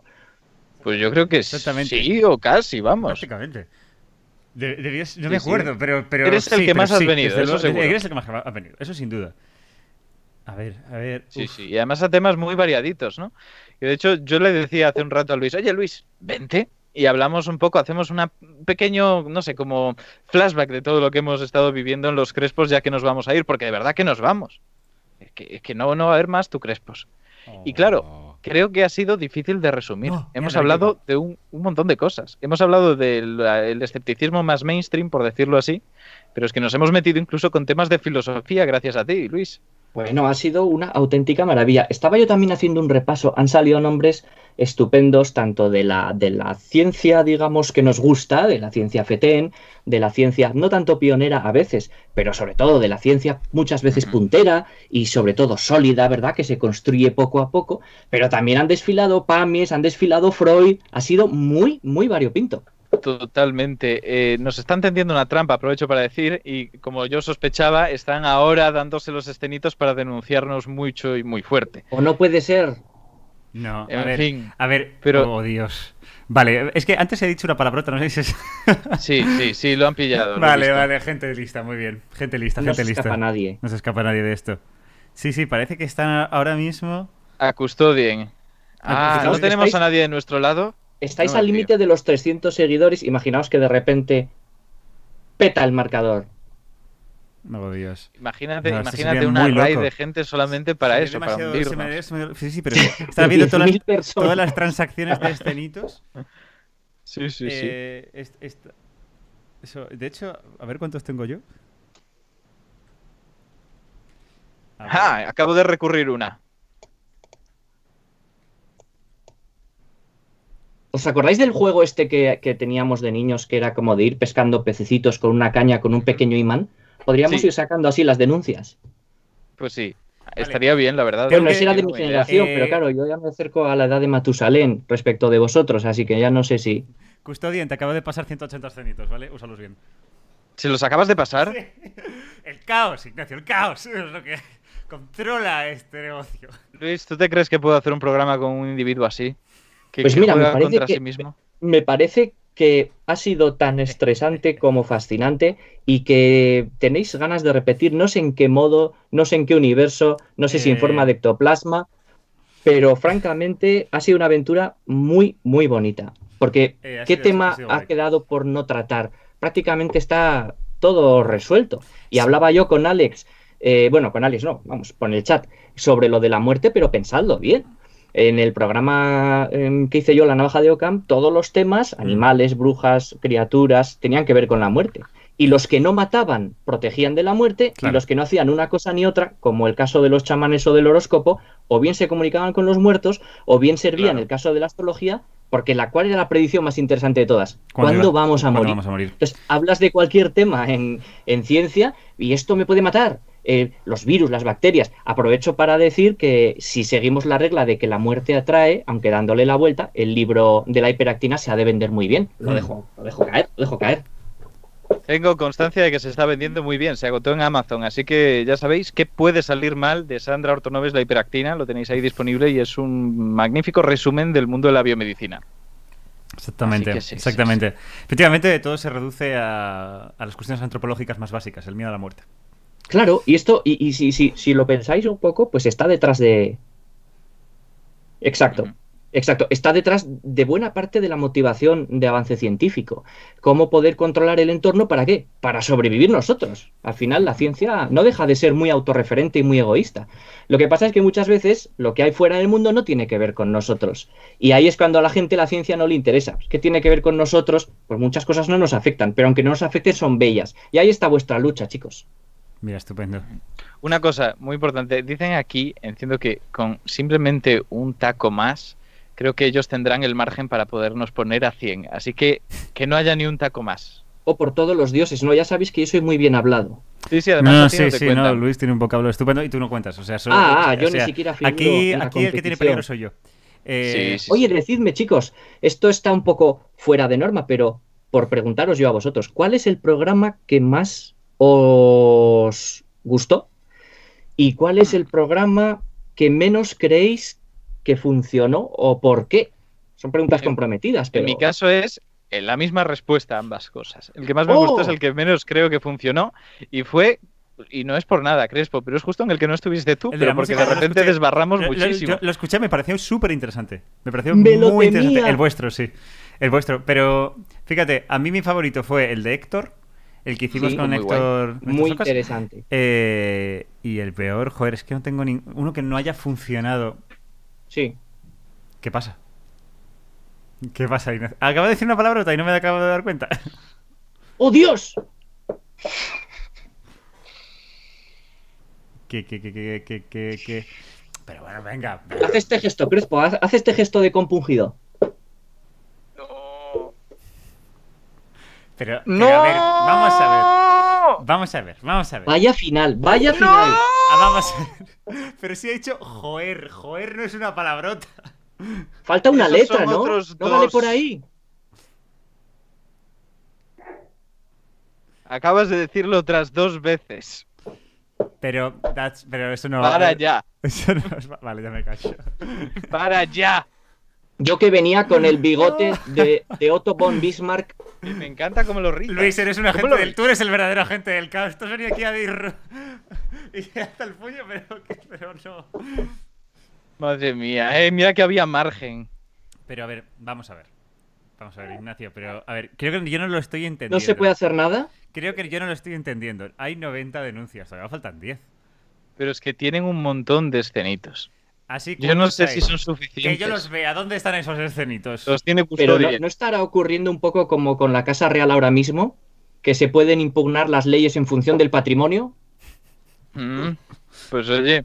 Speaker 2: Pues yo creo que
Speaker 1: Exactamente.
Speaker 2: sí o casi, vamos.
Speaker 1: Prácticamente. De- debías- no
Speaker 2: Sí,
Speaker 1: me
Speaker 2: sí.
Speaker 1: acuerdo, pero, pero.
Speaker 2: Eres el
Speaker 1: sí,
Speaker 2: que más has
Speaker 1: sí,
Speaker 2: venido, eso
Speaker 1: luego,
Speaker 2: seguro.
Speaker 1: Eres el que más has venido, eso sin duda. A ver, a ver.
Speaker 2: Sí,
Speaker 1: uf.
Speaker 2: sí, y además a temas muy variaditos, ¿no? Y de hecho, yo le decía hace un rato a Luis, oye Luis, vente. Y hablamos un poco, hacemos un pequeño, no sé, como flashback de todo lo que hemos estado viviendo en los Crespos ya que nos vamos a ir, porque de verdad que nos vamos. Es que, es que no, no va a haber más tu Crespos. Y claro,
Speaker 1: Oh.
Speaker 2: Creo que ha sido difícil de resumir. Hemos hablado de un, un montón de cosas. Hemos hablado del el escepticismo más mainstream, por decirlo así, pero es que nos hemos metido incluso con temas de filosofía gracias a ti, Luis.
Speaker 4: Bueno, ha sido una auténtica maravilla. Estaba yo también haciendo un repaso. Han salido nombres estupendos tanto de la, de la ciencia, digamos, que nos gusta, de la ciencia FETEN, de la ciencia no tanto pionera a veces, pero sobre todo de la ciencia muchas veces puntera y sobre todo sólida, ¿verdad? Que se construye poco a poco. Pero también han desfilado Pamies, han desfilado Freud. Ha sido muy, muy variopinto.
Speaker 2: Totalmente. Eh, nos están tendiendo una trampa, aprovecho para decir, y como yo sospechaba, están ahora dándose los escenitos para denunciarnos mucho y muy fuerte.
Speaker 4: O no puede ser.
Speaker 1: No, a
Speaker 2: En
Speaker 1: ver.
Speaker 2: fin.
Speaker 1: A ver,
Speaker 2: pero-
Speaker 1: Oh, Dios. Vale, es que antes he dicho una palabrota, no sé si es.
Speaker 2: Sí, sí, sí, lo han pillado.
Speaker 1: vale, vale, gente lista, muy bien. Gente lista,
Speaker 4: No
Speaker 1: gente
Speaker 4: se
Speaker 1: lista.
Speaker 4: escapa nadie.
Speaker 1: No se escapa nadie de esto. Sí, sí, parece que están ahora mismo.
Speaker 2: A custodien. Ah,
Speaker 4: fijaos
Speaker 2: ¿no tenemos
Speaker 4: estáis-
Speaker 2: a nadie de nuestro lado?
Speaker 4: Estáis
Speaker 2: No
Speaker 4: al límite de los 300 seguidores. Imaginaos que de repente peta el marcador.
Speaker 1: Oh, Dios.
Speaker 2: Imagínate,
Speaker 1: No,
Speaker 2: imagínate una raid de gente solamente para
Speaker 1: Se
Speaker 2: eso, para
Speaker 1: me
Speaker 2: hundirnos.
Speaker 1: me- Sí, sí, pero viendo todas
Speaker 4: 10.000
Speaker 1: las,
Speaker 4: personas.
Speaker 1: todas las transacciones de escenitos.
Speaker 2: Sí, sí, sí.
Speaker 1: Eh, eso, de hecho, a ver cuántos tengo yo.
Speaker 2: Ah, acabo de recurrir una.
Speaker 4: ¿Os acordáis del juego este que, que teníamos de niños que era como de ir pescando pececitos con una caña con un pequeño imán? Podríamos
Speaker 2: Sí.
Speaker 4: ir sacando así las denuncias.
Speaker 2: Pues sí, estaría bien, la verdad.
Speaker 4: Bueno, esa era de mi generación,
Speaker 1: Eh,
Speaker 4: pero claro, yo ya me acerco a la edad de Matusalén respecto de vosotros, así que ya no sé si.
Speaker 1: Custodian, te acabo de pasar 180 escenitos, ¿vale? Úsalos bien.
Speaker 2: ¿Se los acabas de pasar?
Speaker 1: El caos, Ignacio, el caos es lo que controla este negocio.
Speaker 2: Luis, ¿tú te crees que puedo hacer un programa con un individuo así? Que,
Speaker 4: Pues
Speaker 2: que
Speaker 4: mira, me parece que-
Speaker 2: sí mismo.
Speaker 4: Me parece que ha sido tan estresante como fascinante y que tenéis ganas de repetir, no sé en qué modo, no sé en qué universo, no sé si en
Speaker 1: Eh.
Speaker 4: forma de ectoplasma, pero francamente ha sido una aventura muy, muy bonita. Porque,
Speaker 1: Eh,
Speaker 4: ¿qué
Speaker 1: sido-
Speaker 4: tema
Speaker 1: ha
Speaker 4: quedado por no tratar? Prácticamente está todo resuelto. Y hablaba yo con Alex, eh, bueno, con Alex no, vamos, con el chat, sobre lo de la muerte, pero pensadlo bien. En el programa em, que hice yo, La Navaja de Ockham, todos los temas, animales, brujas, criaturas, tenían que ver con la muerte. Y los que no mataban protegían de la muerte,
Speaker 1: Claro.
Speaker 4: y los que no hacían una cosa ni otra, como el caso de los chamanes o del horóscopo, o bien se comunicaban con los muertos, o bien servían,
Speaker 2: Claro.
Speaker 4: el caso de la astrología, porque la cual era la predicción más interesante de todas.
Speaker 1: ¿Cuándo
Speaker 4: ¿Cuándo,
Speaker 1: iba-
Speaker 4: vamos a
Speaker 1: vamos a morir?
Speaker 4: Entonces, hablas de cualquier tema en, en ciencia y esto me puede matar. Eh, los virus, las bacterias. Aprovecho para decir que si seguimos la regla de que la muerte atrae, aunque dándole la vuelta, el libro de la hiperactina se ha de vender muy bien. Lo
Speaker 1: Mm.
Speaker 4: dejo, lo dejo caer, lo dejo caer.
Speaker 2: Tengo constancia de que se está vendiendo muy bien, se agotó en Amazon, así que ya sabéis qué puede salir mal de Sandra Ortonoves, la hiperactina, lo tenéis ahí disponible y es un magnífico resumen del mundo de la biomedicina.
Speaker 1: Exactamente,
Speaker 2: que sí, sí,
Speaker 1: exactamente. Efectivamente, todo se reduce a, a las cuestiones antropológicas más básicas, el miedo a la muerte.
Speaker 4: Claro, y esto, y, y si, si, si lo pensáis un poco, pues está detrás de. Exacto. Exacto, está detrás de buena parte de la motivación de avance científico. ¿Cómo poder controlar el entorno? ¿Para qué? Para sobrevivir nosotros. Al final la ciencia no deja de ser muy autorreferente y muy egoísta. Lo que pasa es que muchas veces lo que hay fuera del mundo no tiene que ver con nosotros. Y ahí es cuando a la gente la ciencia no le interesa. ¿Qué tiene que ver con nosotros? Pues muchas cosas no nos afectan, pero aunque no nos afecten son bellas. Y ahí está vuestra lucha, chicos.
Speaker 1: Mira, estupendo.
Speaker 2: Una cosa muy importante, dicen aquí, entiendo que con simplemente un taco más, creo que ellos tendrán el margen para podernos poner a 100, así que que no haya ni un taco más.
Speaker 4: O por todos los dioses, no, ya sabéis que yo soy muy bien hablado.
Speaker 2: Sí, sí, además
Speaker 1: No,
Speaker 2: no
Speaker 1: sí,
Speaker 2: te
Speaker 1: sí, no,
Speaker 2: cuentan.
Speaker 1: Luis tiene un vocablo estupendo y tú no cuentas. O sea, solo-
Speaker 4: Ah, ah,
Speaker 1: o
Speaker 4: yo ni siquiera figuro
Speaker 1: Aquí,
Speaker 4: en la
Speaker 1: aquí el que tiene peligro soy yo. Eh,
Speaker 2: Sí, sí,
Speaker 4: Oye, decidme, chicos, esto está un poco fuera de norma, pero por preguntaros yo a vosotros, ¿cuál es el programa que más os gustó? ¿Y cuál es el programa que menos creéis que funcionó o por qué? Son preguntas
Speaker 2: En-
Speaker 4: comprometidas, pero
Speaker 2: En mi caso es eh, la misma respuesta a ambas cosas. El que más me
Speaker 4: ¡Oh!
Speaker 2: gustó es el que menos creo que funcionó y fue y no es por nada, Crespo, pero es justo en el que no estuviste tú, pero porque de repente desbarramos
Speaker 1: Lo- lo-
Speaker 2: muchísimo.
Speaker 1: yo lo escuché, me pareció súper interesante. Me pareció
Speaker 4: Me
Speaker 1: muy interesante. El vuestro, sí. El vuestro. Pero fíjate, a mí mi favorito fue el de Héctor, el que hicimos
Speaker 4: Sí,
Speaker 1: con
Speaker 2: muy.
Speaker 1: Héctor.
Speaker 4: Muy interesante.
Speaker 1: Eh, y el peor, joder, es que no tengo ni uno que no haya funcionado.
Speaker 4: Sí.
Speaker 1: ¿Qué pasa? ¿Qué pasa, Ignacio? Acabo de decir una palabrota y no me acabo de dar cuenta.
Speaker 4: ¡Oh, Dios!
Speaker 1: que, que, que, que, que, que- Pero bueno, venga.
Speaker 4: Haz este gesto, Crespo, haz, haz este gesto de compungido.
Speaker 2: No.
Speaker 1: Pero, pero
Speaker 2: No.
Speaker 1: a ver, vamos a ver. Vamos a ver, vamos a ver.
Speaker 4: Vaya final, vaya final.
Speaker 1: Ah, vamos a ver. Pero si ha dicho joer, joer no es una palabrota.
Speaker 4: Falta una
Speaker 2: Esos
Speaker 4: letra, ¿no?
Speaker 2: otros
Speaker 4: No vale por ahí.
Speaker 2: Acabas de decirlo otras dos veces.
Speaker 1: Pero, that's- pero eso no
Speaker 2: Para ya,
Speaker 1: Eso no Vale, ya me callo.
Speaker 2: para ya.
Speaker 4: Yo que venía con el bigote de, de Otto von Bismarck.
Speaker 2: Me encanta cómo lo rizas.
Speaker 1: Luis, eres un
Speaker 2: ¿Cómo
Speaker 1: agente del. Tú eres el verdadero agente del caos. Has venido aquí a dir. Y hasta el puño, pero, pero no.
Speaker 2: Madre mía, eh, mira que había margen.
Speaker 1: Pero a ver, vamos a ver. Vamos a ver, Ignacio, pero a ver, creo que yo no lo estoy entendiendo.
Speaker 4: ¿No se puede hacer nada?
Speaker 1: Creo que yo no lo estoy entendiendo. Hay 90 denuncias, todavía faltan 10.
Speaker 2: Pero es que tienen un montón de escenitos.
Speaker 1: Así
Speaker 2: Yo no
Speaker 1: ¿cuántos
Speaker 2: sé si son
Speaker 1: Que
Speaker 2: suficientes.
Speaker 1: yo los vea. ¿Dónde están esos escenitos?
Speaker 2: Los tiene
Speaker 4: Pero
Speaker 2: custodia.
Speaker 4: no, ¿no estará ocurriendo un poco como con la Casa Real ahora mismo? Que se pueden impugnar las leyes en función del patrimonio.
Speaker 2: Mm, Pues oye,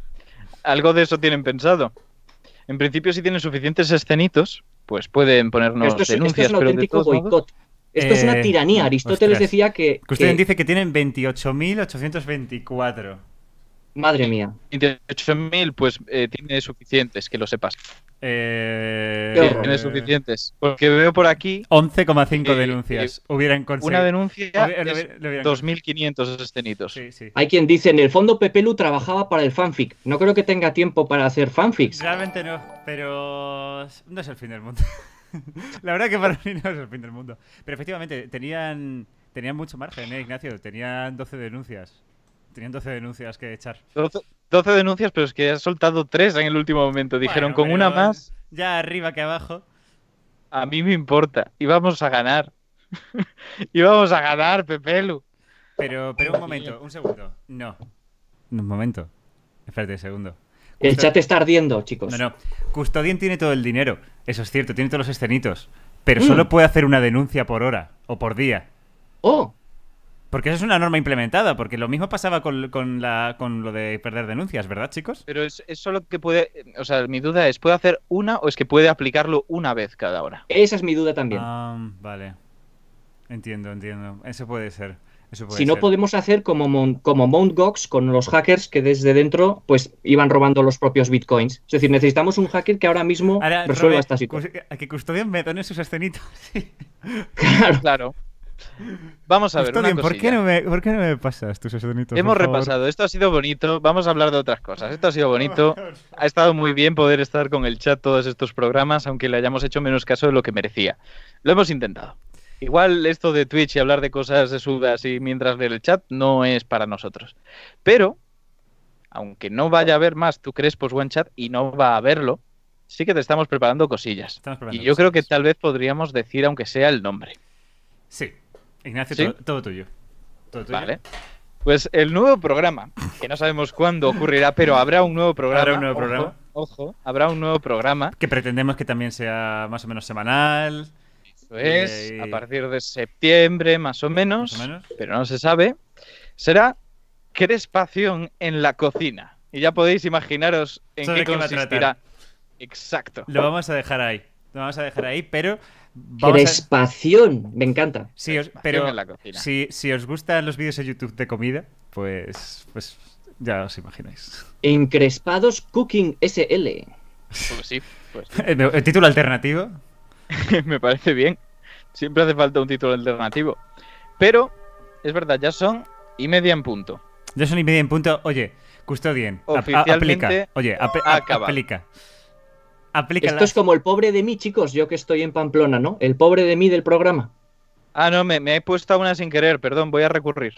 Speaker 2: algo de eso tienen pensado. En principio, si tienen suficientes escenitos, pues pueden ponernos
Speaker 4: esto, es, esto
Speaker 2: denuncias.
Speaker 4: es un
Speaker 2: pero
Speaker 4: auténtico boicot. Esto es una
Speaker 1: Eh,
Speaker 4: tiranía. Aristóteles
Speaker 1: ostras.
Speaker 4: decía que,
Speaker 1: Custodio
Speaker 4: que-
Speaker 1: dice que tienen 28.824.
Speaker 4: Madre mía.
Speaker 2: 28.000, pues eh, tiene suficientes, que lo sepas.
Speaker 1: Eh.
Speaker 2: Tiene suficientes. Porque veo por aquí
Speaker 1: 11,5
Speaker 2: Eh,
Speaker 1: denuncias. hubieran conseguido.
Speaker 2: una denuncia
Speaker 1: Hubi- lo
Speaker 2: es
Speaker 1: hubi- lo hubieran
Speaker 2: 2.500 escenitos.
Speaker 1: Sí, sí.
Speaker 4: Hay quien dice, en el fondo Pepelu trabajaba para el fanfic. No creo que tenga tiempo para hacer fanfics.
Speaker 1: Realmente no, pero no es el fin del mundo. La verdad que para mí no es el fin del mundo. Pero efectivamente, tenían, tenían mucho margen, ¿eh, Ignacio? Tenían 12 denuncias. Tenían 12 denuncias que echar.
Speaker 2: 12, 12 denuncias, pero es que has soltado 3 en el último momento. Dijeron,
Speaker 1: Bueno,
Speaker 2: con una más,
Speaker 1: Ya arriba que abajo.
Speaker 2: a mí me importa. Íbamos a ganar. Íbamos a ganar, Pepelu.
Speaker 1: Pero, pero un momento, un segundo. No. Un momento. Espérate un segundo.
Speaker 4: El chat está ardiendo, chicos.
Speaker 1: No, no. Custodian tiene todo el dinero. Eso es cierto, tiene todos los escenitos. Pero
Speaker 4: Mm.
Speaker 1: solo puede hacer una denuncia por hora o por día.
Speaker 4: Oh,
Speaker 1: Porque eso es una norma implementada. Porque lo mismo pasaba con, con la, con lo de perder denuncias, ¿verdad, chicos?
Speaker 2: Pero es, es solo que puede. O sea, mi duda es: ¿puede hacer una o es que puede aplicarlo una vez cada hora?
Speaker 4: esa es mi duda también.
Speaker 1: Ah, vale. Entiendo, entiendo. Eso puede ser. Eso puede
Speaker 4: si no
Speaker 1: ser.
Speaker 4: podemos hacer como, Mon- como Mt. Gox con los hackers que desde dentro pues iban robando los propios bitcoins. Es decir, necesitamos un hacker que ahora mismo
Speaker 1: Ahora,
Speaker 4: resuelva
Speaker 1: Robe,
Speaker 4: esta situación.
Speaker 1: a que Custodian me done sus escenitos. Sí.
Speaker 4: Claro.
Speaker 2: Claro. Vamos a ver. Una
Speaker 1: Custodian, ¿por qué, no me, ¿por qué no me pasas tus escenitos?
Speaker 2: Hemos
Speaker 1: favor?
Speaker 2: repasado, esto ha sido bonito, vamos a hablar de otras cosas. Esto ha sido bonito, ha estado muy bien poder estar con el chat todos estos programas, aunque le hayamos hecho menos caso de lo que merecía. Lo hemos intentado. Igual esto de Twitch y hablar de cosas de sudas y mientras leer el chat no es para nosotros. Pero, aunque no vaya a haber más tu crees pues One Chat y no va a haberlo, sí que te estamos preparando cosillas.
Speaker 1: Estamos preparando
Speaker 2: Y yo creo que tal vez podríamos decir, aunque sea el nombre.
Speaker 1: Sí. Ignacio,
Speaker 2: ¿Sí?
Speaker 1: Todo, todo tuyo. Todo tuyo.
Speaker 2: Vale. Pues el nuevo programa, que no sabemos cuándo ocurrirá, pero habrá un nuevo programa.
Speaker 1: Habrá un nuevo
Speaker 2: ojo,
Speaker 1: programa.
Speaker 2: Ojo, habrá un nuevo programa.
Speaker 1: Que pretendemos que también sea más o menos semanal.
Speaker 2: Eso es,
Speaker 1: Y-
Speaker 2: a partir de septiembre, más o menos,
Speaker 1: Más o menos.
Speaker 2: pero no se sabe. Será crespación en la cocina. Y ya podéis imaginaros en
Speaker 1: ¿Sobre
Speaker 2: qué
Speaker 1: qué
Speaker 2: consistirá. Exacto.
Speaker 1: Lo vamos a dejar ahí. Lo vamos a dejar ahí, pero. Vamos a...
Speaker 4: Crespación, me encanta.
Speaker 1: Sí, os- pero
Speaker 2: en la cocina.
Speaker 1: si, si os gustan los vídeos en YouTube de comida, pues, pues ya os imagináis.
Speaker 4: Encrespados Cooking SL.
Speaker 2: Pues sí, pues sí.
Speaker 1: El, título alternativo.
Speaker 2: me parece bien. Siempre hace falta un título alternativo. Pero, es verdad, ya son y media en punto.
Speaker 1: Ya son y media en punto. Oye, custodien.
Speaker 2: Oficialmente
Speaker 1: aplica. Oye, ap-
Speaker 2: acabado.
Speaker 1: aplica.
Speaker 4: Esto es como el pobre de mí, chicos, yo que estoy en Pamplona, ¿no? El pobre de mí del programa.
Speaker 2: Ah, no, me, me he puesto a una sin querer, perdón, voy a recurrir.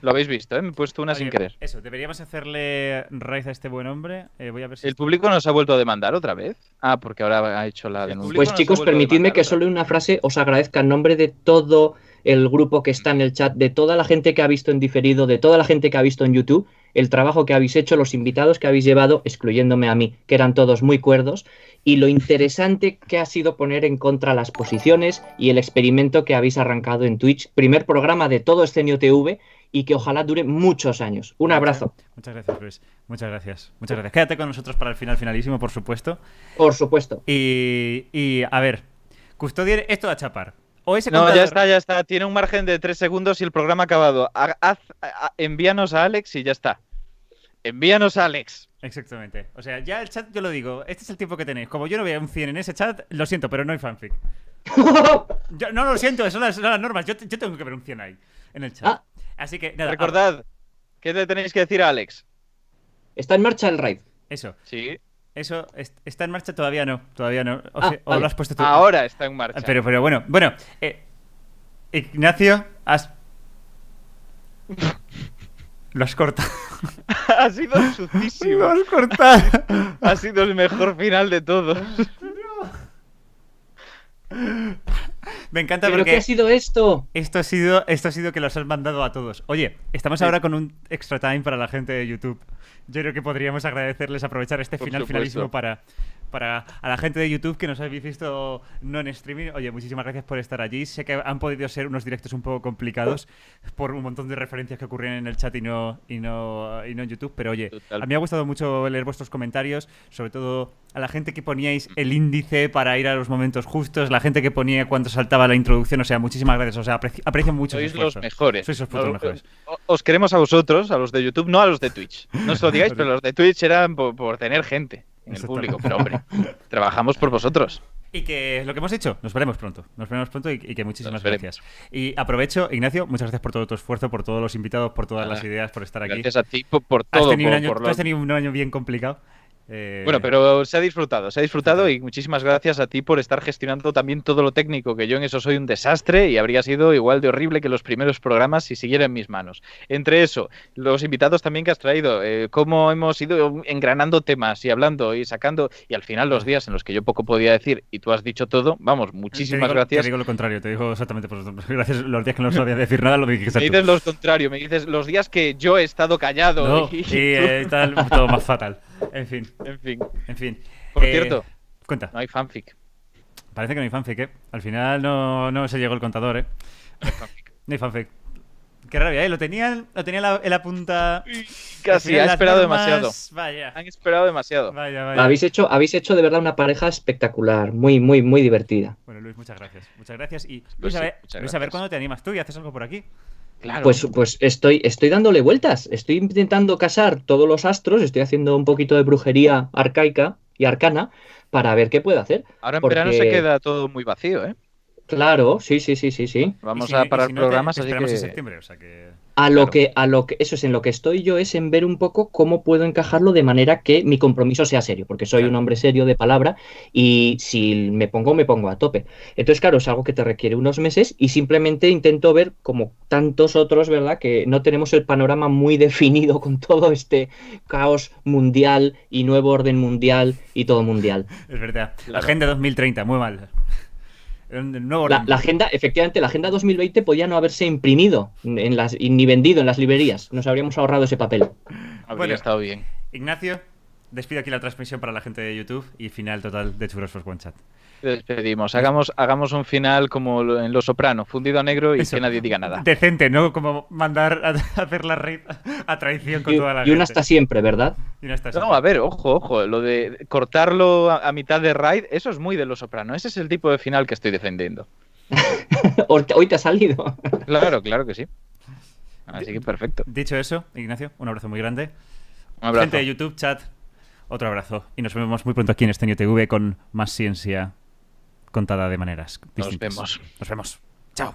Speaker 2: Lo habéis visto, ¿eh? Me he puesto una
Speaker 1: Oye,
Speaker 2: sin querer.
Speaker 1: Eso, deberíamos hacerle raíz a este buen hombre. Eh, voy a ver si.
Speaker 2: ¿El público nos ha vuelto a demandar otra vez? Ah, porque ahora ha hecho la denuncia.
Speaker 4: Pues chicos, permitidme que solo en una frase os agradezca en nombre de todo el grupo que está en el chat, de toda la gente que ha visto en diferido, de toda la gente que ha visto en YouTube, el trabajo que habéis hecho, los invitados que habéis llevado, excluyéndome a mí, que eran todos muy cuerdos, y lo interesante que ha sido poner en contra las posiciones y el experimento que habéis arrancado en Twitch. Primer programa de todo Escenio TV y que ojalá dure muchos años. Un abrazo,
Speaker 1: Muchas gracias, Luis. Muchas gracias. Muchas gracias. Quédate con nosotros para el final finalísimo, por supuesto.
Speaker 4: por supuesto.
Speaker 1: Y, y a ver, Custodier, esto a chapar. O ese
Speaker 2: No,
Speaker 1: contador-
Speaker 2: ya está, ya está. Tiene un margen de tres segundos y el programa ha acabado. Haz- envíanos a Alex y ya está. Envíanos a Alex.
Speaker 1: Exactamente. O sea, ya el chat, yo lo digo, este es el tiempo que tenéis. Como yo no veo un 100 en ese chat, lo siento, pero no hay fanfic. Yo- no lo siento, son las, son las normas. Yo, yo tengo que ver un 100 ahí, en el chat.
Speaker 4: Ah.
Speaker 1: Así que, nada.
Speaker 2: Recordad, ¿qué le tenéis que decir a Alex?
Speaker 4: Está en marcha el raid.
Speaker 1: eso,
Speaker 2: Sí,
Speaker 1: eso, est- ¿está en marcha? Todavía no, todavía no. O,
Speaker 4: Ah,
Speaker 1: sea, o
Speaker 4: vale.
Speaker 1: lo has puesto tú.
Speaker 2: ahora está en marcha.
Speaker 1: Pero, pero bueno, bueno. eh, Ignacio, has... Lo has cortado.
Speaker 2: ha sido
Speaker 1: Lo
Speaker 2: sucísimo.
Speaker 1: has cortado.
Speaker 2: ha sido el mejor final de todos.
Speaker 1: Me encanta
Speaker 4: ¿Pero
Speaker 1: porque...
Speaker 4: qué ha sido esto?
Speaker 1: Esto ha sido, esto ha sido que los has mandado a todos. Oye, estamos ahora con un extra time para la gente de YouTube. Yo creo que podríamos agradecerles aprovechar este
Speaker 2: Por
Speaker 1: final
Speaker 2: supuesto.
Speaker 1: finalísimo para, para a la gente de YouTube que nos habéis visto no en streaming. Oye, muchísimas gracias por estar allí. Sé que han podido ser unos directos un poco complicados por un montón de referencias que ocurrían en el chat y no, y no, y no en YouTube. Pero oye,
Speaker 2: Total.
Speaker 1: a mí me ha gustado mucho leer vuestros comentarios, sobre todo a la gente que poníais el índice para ir a los momentos justos, la gente que ponía cuando saltaba la introducción. O sea, muchísimas gracias. O sea, apreci- aprecio mucho
Speaker 2: Sois los mejores.
Speaker 1: Sois los putos
Speaker 2: Os-
Speaker 1: mejores.
Speaker 2: o- Os queremos a vosotros, a los de YouTube, no a los de Twitch. No os lo digáis, pero los de Twitch eran por, por tener gente en el público. Pero hombre, trabajamos por vosotros.
Speaker 1: Y que lo que hemos hecho, nos veremos pronto. Nos veremos pronto y, y que muchísimas gracias. Y aprovecho, Ignacio, muchas gracias por todo tu esfuerzo, por todos los invitados, por todas las ideas, por estar aquí.
Speaker 2: Gracias a ti por, por
Speaker 1: Has
Speaker 2: todo.
Speaker 1: tenido un
Speaker 2: por-
Speaker 1: año,
Speaker 2: por
Speaker 1: tú
Speaker 2: lo-
Speaker 1: has tenido un año bien complicado. Eh,
Speaker 2: Bueno, pero se ha disfrutado, se ha disfrutado y muchísimas gracias a ti por estar gestionando también todo lo técnico, que yo en eso soy un desastre y habría sido igual de horrible que los primeros programas si siguiera en mis manos. Entre eso, los invitados también que has traído, eh, cómo hemos ido engranando temas y hablando y sacando, y al final los días en los que yo poco podía decir y tú has dicho todo, vamos,
Speaker 1: te
Speaker 2: muchísimas
Speaker 1: digo-
Speaker 2: gracias.
Speaker 1: Te digo lo contrario, te digo exactamente por eso. Gracias los días que no sabía decir nada, lo dijiste
Speaker 2: Me dices lo contrario, me dices los días que yo he estado callado
Speaker 1: No,
Speaker 2: y,
Speaker 1: y eh, tal, todo más fatal. En fin,
Speaker 2: en fin.
Speaker 1: en fin.
Speaker 2: Por
Speaker 1: Eh,
Speaker 2: cierto,
Speaker 1: Cuenta.
Speaker 2: no hay fanfic.
Speaker 1: Parece que no hay fanfic, ¿eh? Al final no, no se llegó el contador, ¿eh?
Speaker 2: No hay fanfic.
Speaker 1: No hay fanfic. Qué rabia, ¿eh? Lo tenían, lo tenía en la, punta.
Speaker 2: Casi,
Speaker 1: final
Speaker 2: ha
Speaker 1: las
Speaker 2: esperado
Speaker 1: normas-
Speaker 2: demasiado.
Speaker 1: Vaya.
Speaker 2: Han esperado demasiado.
Speaker 1: Vaya, vaya.
Speaker 4: Habéis hecho, habéis hecho de verdad una pareja espectacular, muy, muy, muy divertida.
Speaker 1: Bueno, Luis, muchas gracias. Muchas gracias. Y Luis,
Speaker 2: Pues
Speaker 1: a
Speaker 2: sí,
Speaker 1: ver, Luis, a ver cuándo te animas tú y haces algo por aquí.
Speaker 2: Claro.
Speaker 4: Pues, pues estoy, estoy dándole vueltas, estoy intentando casar todos los astros, estoy haciendo un poquito de brujería arcaica y arcana para ver qué puedo hacer.
Speaker 2: Ahora en
Speaker 4: porque-
Speaker 2: verano se queda todo muy vacío, ¿eh?
Speaker 4: Claro, sí, sí, sí, sí, sí.
Speaker 2: Vamos
Speaker 1: si-
Speaker 2: a parar
Speaker 1: si no, te-
Speaker 2: programas,
Speaker 1: te
Speaker 2: así
Speaker 1: esperamos
Speaker 2: que...
Speaker 1: en septiembre, o sea que.
Speaker 4: A lo
Speaker 2: Claro.
Speaker 4: que, a lo que, eso es en lo que estoy yo, es en ver un poco cómo puedo encajarlo de manera que mi compromiso sea serio, porque soy
Speaker 1: Claro.
Speaker 4: un hombre serio de palabra y si me pongo, me pongo a tope. Entonces, claro, es algo que te requiere unos meses y simplemente intento ver, como tantos otros, ¿verdad?, que no tenemos el panorama muy definido con todo este caos mundial y nuevo orden mundial y todo mundial.
Speaker 1: Es verdad.
Speaker 2: Claro.
Speaker 1: Agenda 2030, muy mal. El nuevo
Speaker 4: La, agenda, efectivamente, la agenda 2020 podía no haberse imprimido en las, ni vendido en las librerías. Nos habríamos ahorrado ese papel.
Speaker 2: Habría
Speaker 1: Bueno.
Speaker 2: estado bien.
Speaker 1: Ignacio, despido aquí la transmisión para la gente de YouTube y final total de Churros for One Chat.
Speaker 2: Despedimos. Hagamos, hagamos un final como en Lo Soprano, fundido a negro y
Speaker 1: Eso.
Speaker 2: que nadie diga nada.
Speaker 1: Decente, ¿no? Como mandar a, hacer la raid a traición con
Speaker 4: Y,
Speaker 1: toda la
Speaker 4: y un
Speaker 1: gente.
Speaker 4: hasta siempre, ¿verdad?
Speaker 1: Y un hasta
Speaker 2: No, a ver, ojo, ojo. Lo de cortarlo a, a mitad de raid, eso es muy de Lo Soprano. Ese es el tipo de final que estoy defendiendo.
Speaker 4: Hoy te- hoy te ha salido.
Speaker 2: Claro, claro que sí. Así que perfecto.
Speaker 1: Dicho eso, Ignacio, un abrazo muy grande.
Speaker 2: Un abrazo.
Speaker 1: Gente de YouTube, chat, otro abrazo. Y nos vemos muy pronto aquí en Estenio TV con más ciencia contada de maneras
Speaker 2: Nos
Speaker 1: distintas.
Speaker 2: vemos.
Speaker 1: Nos vemos. Chao.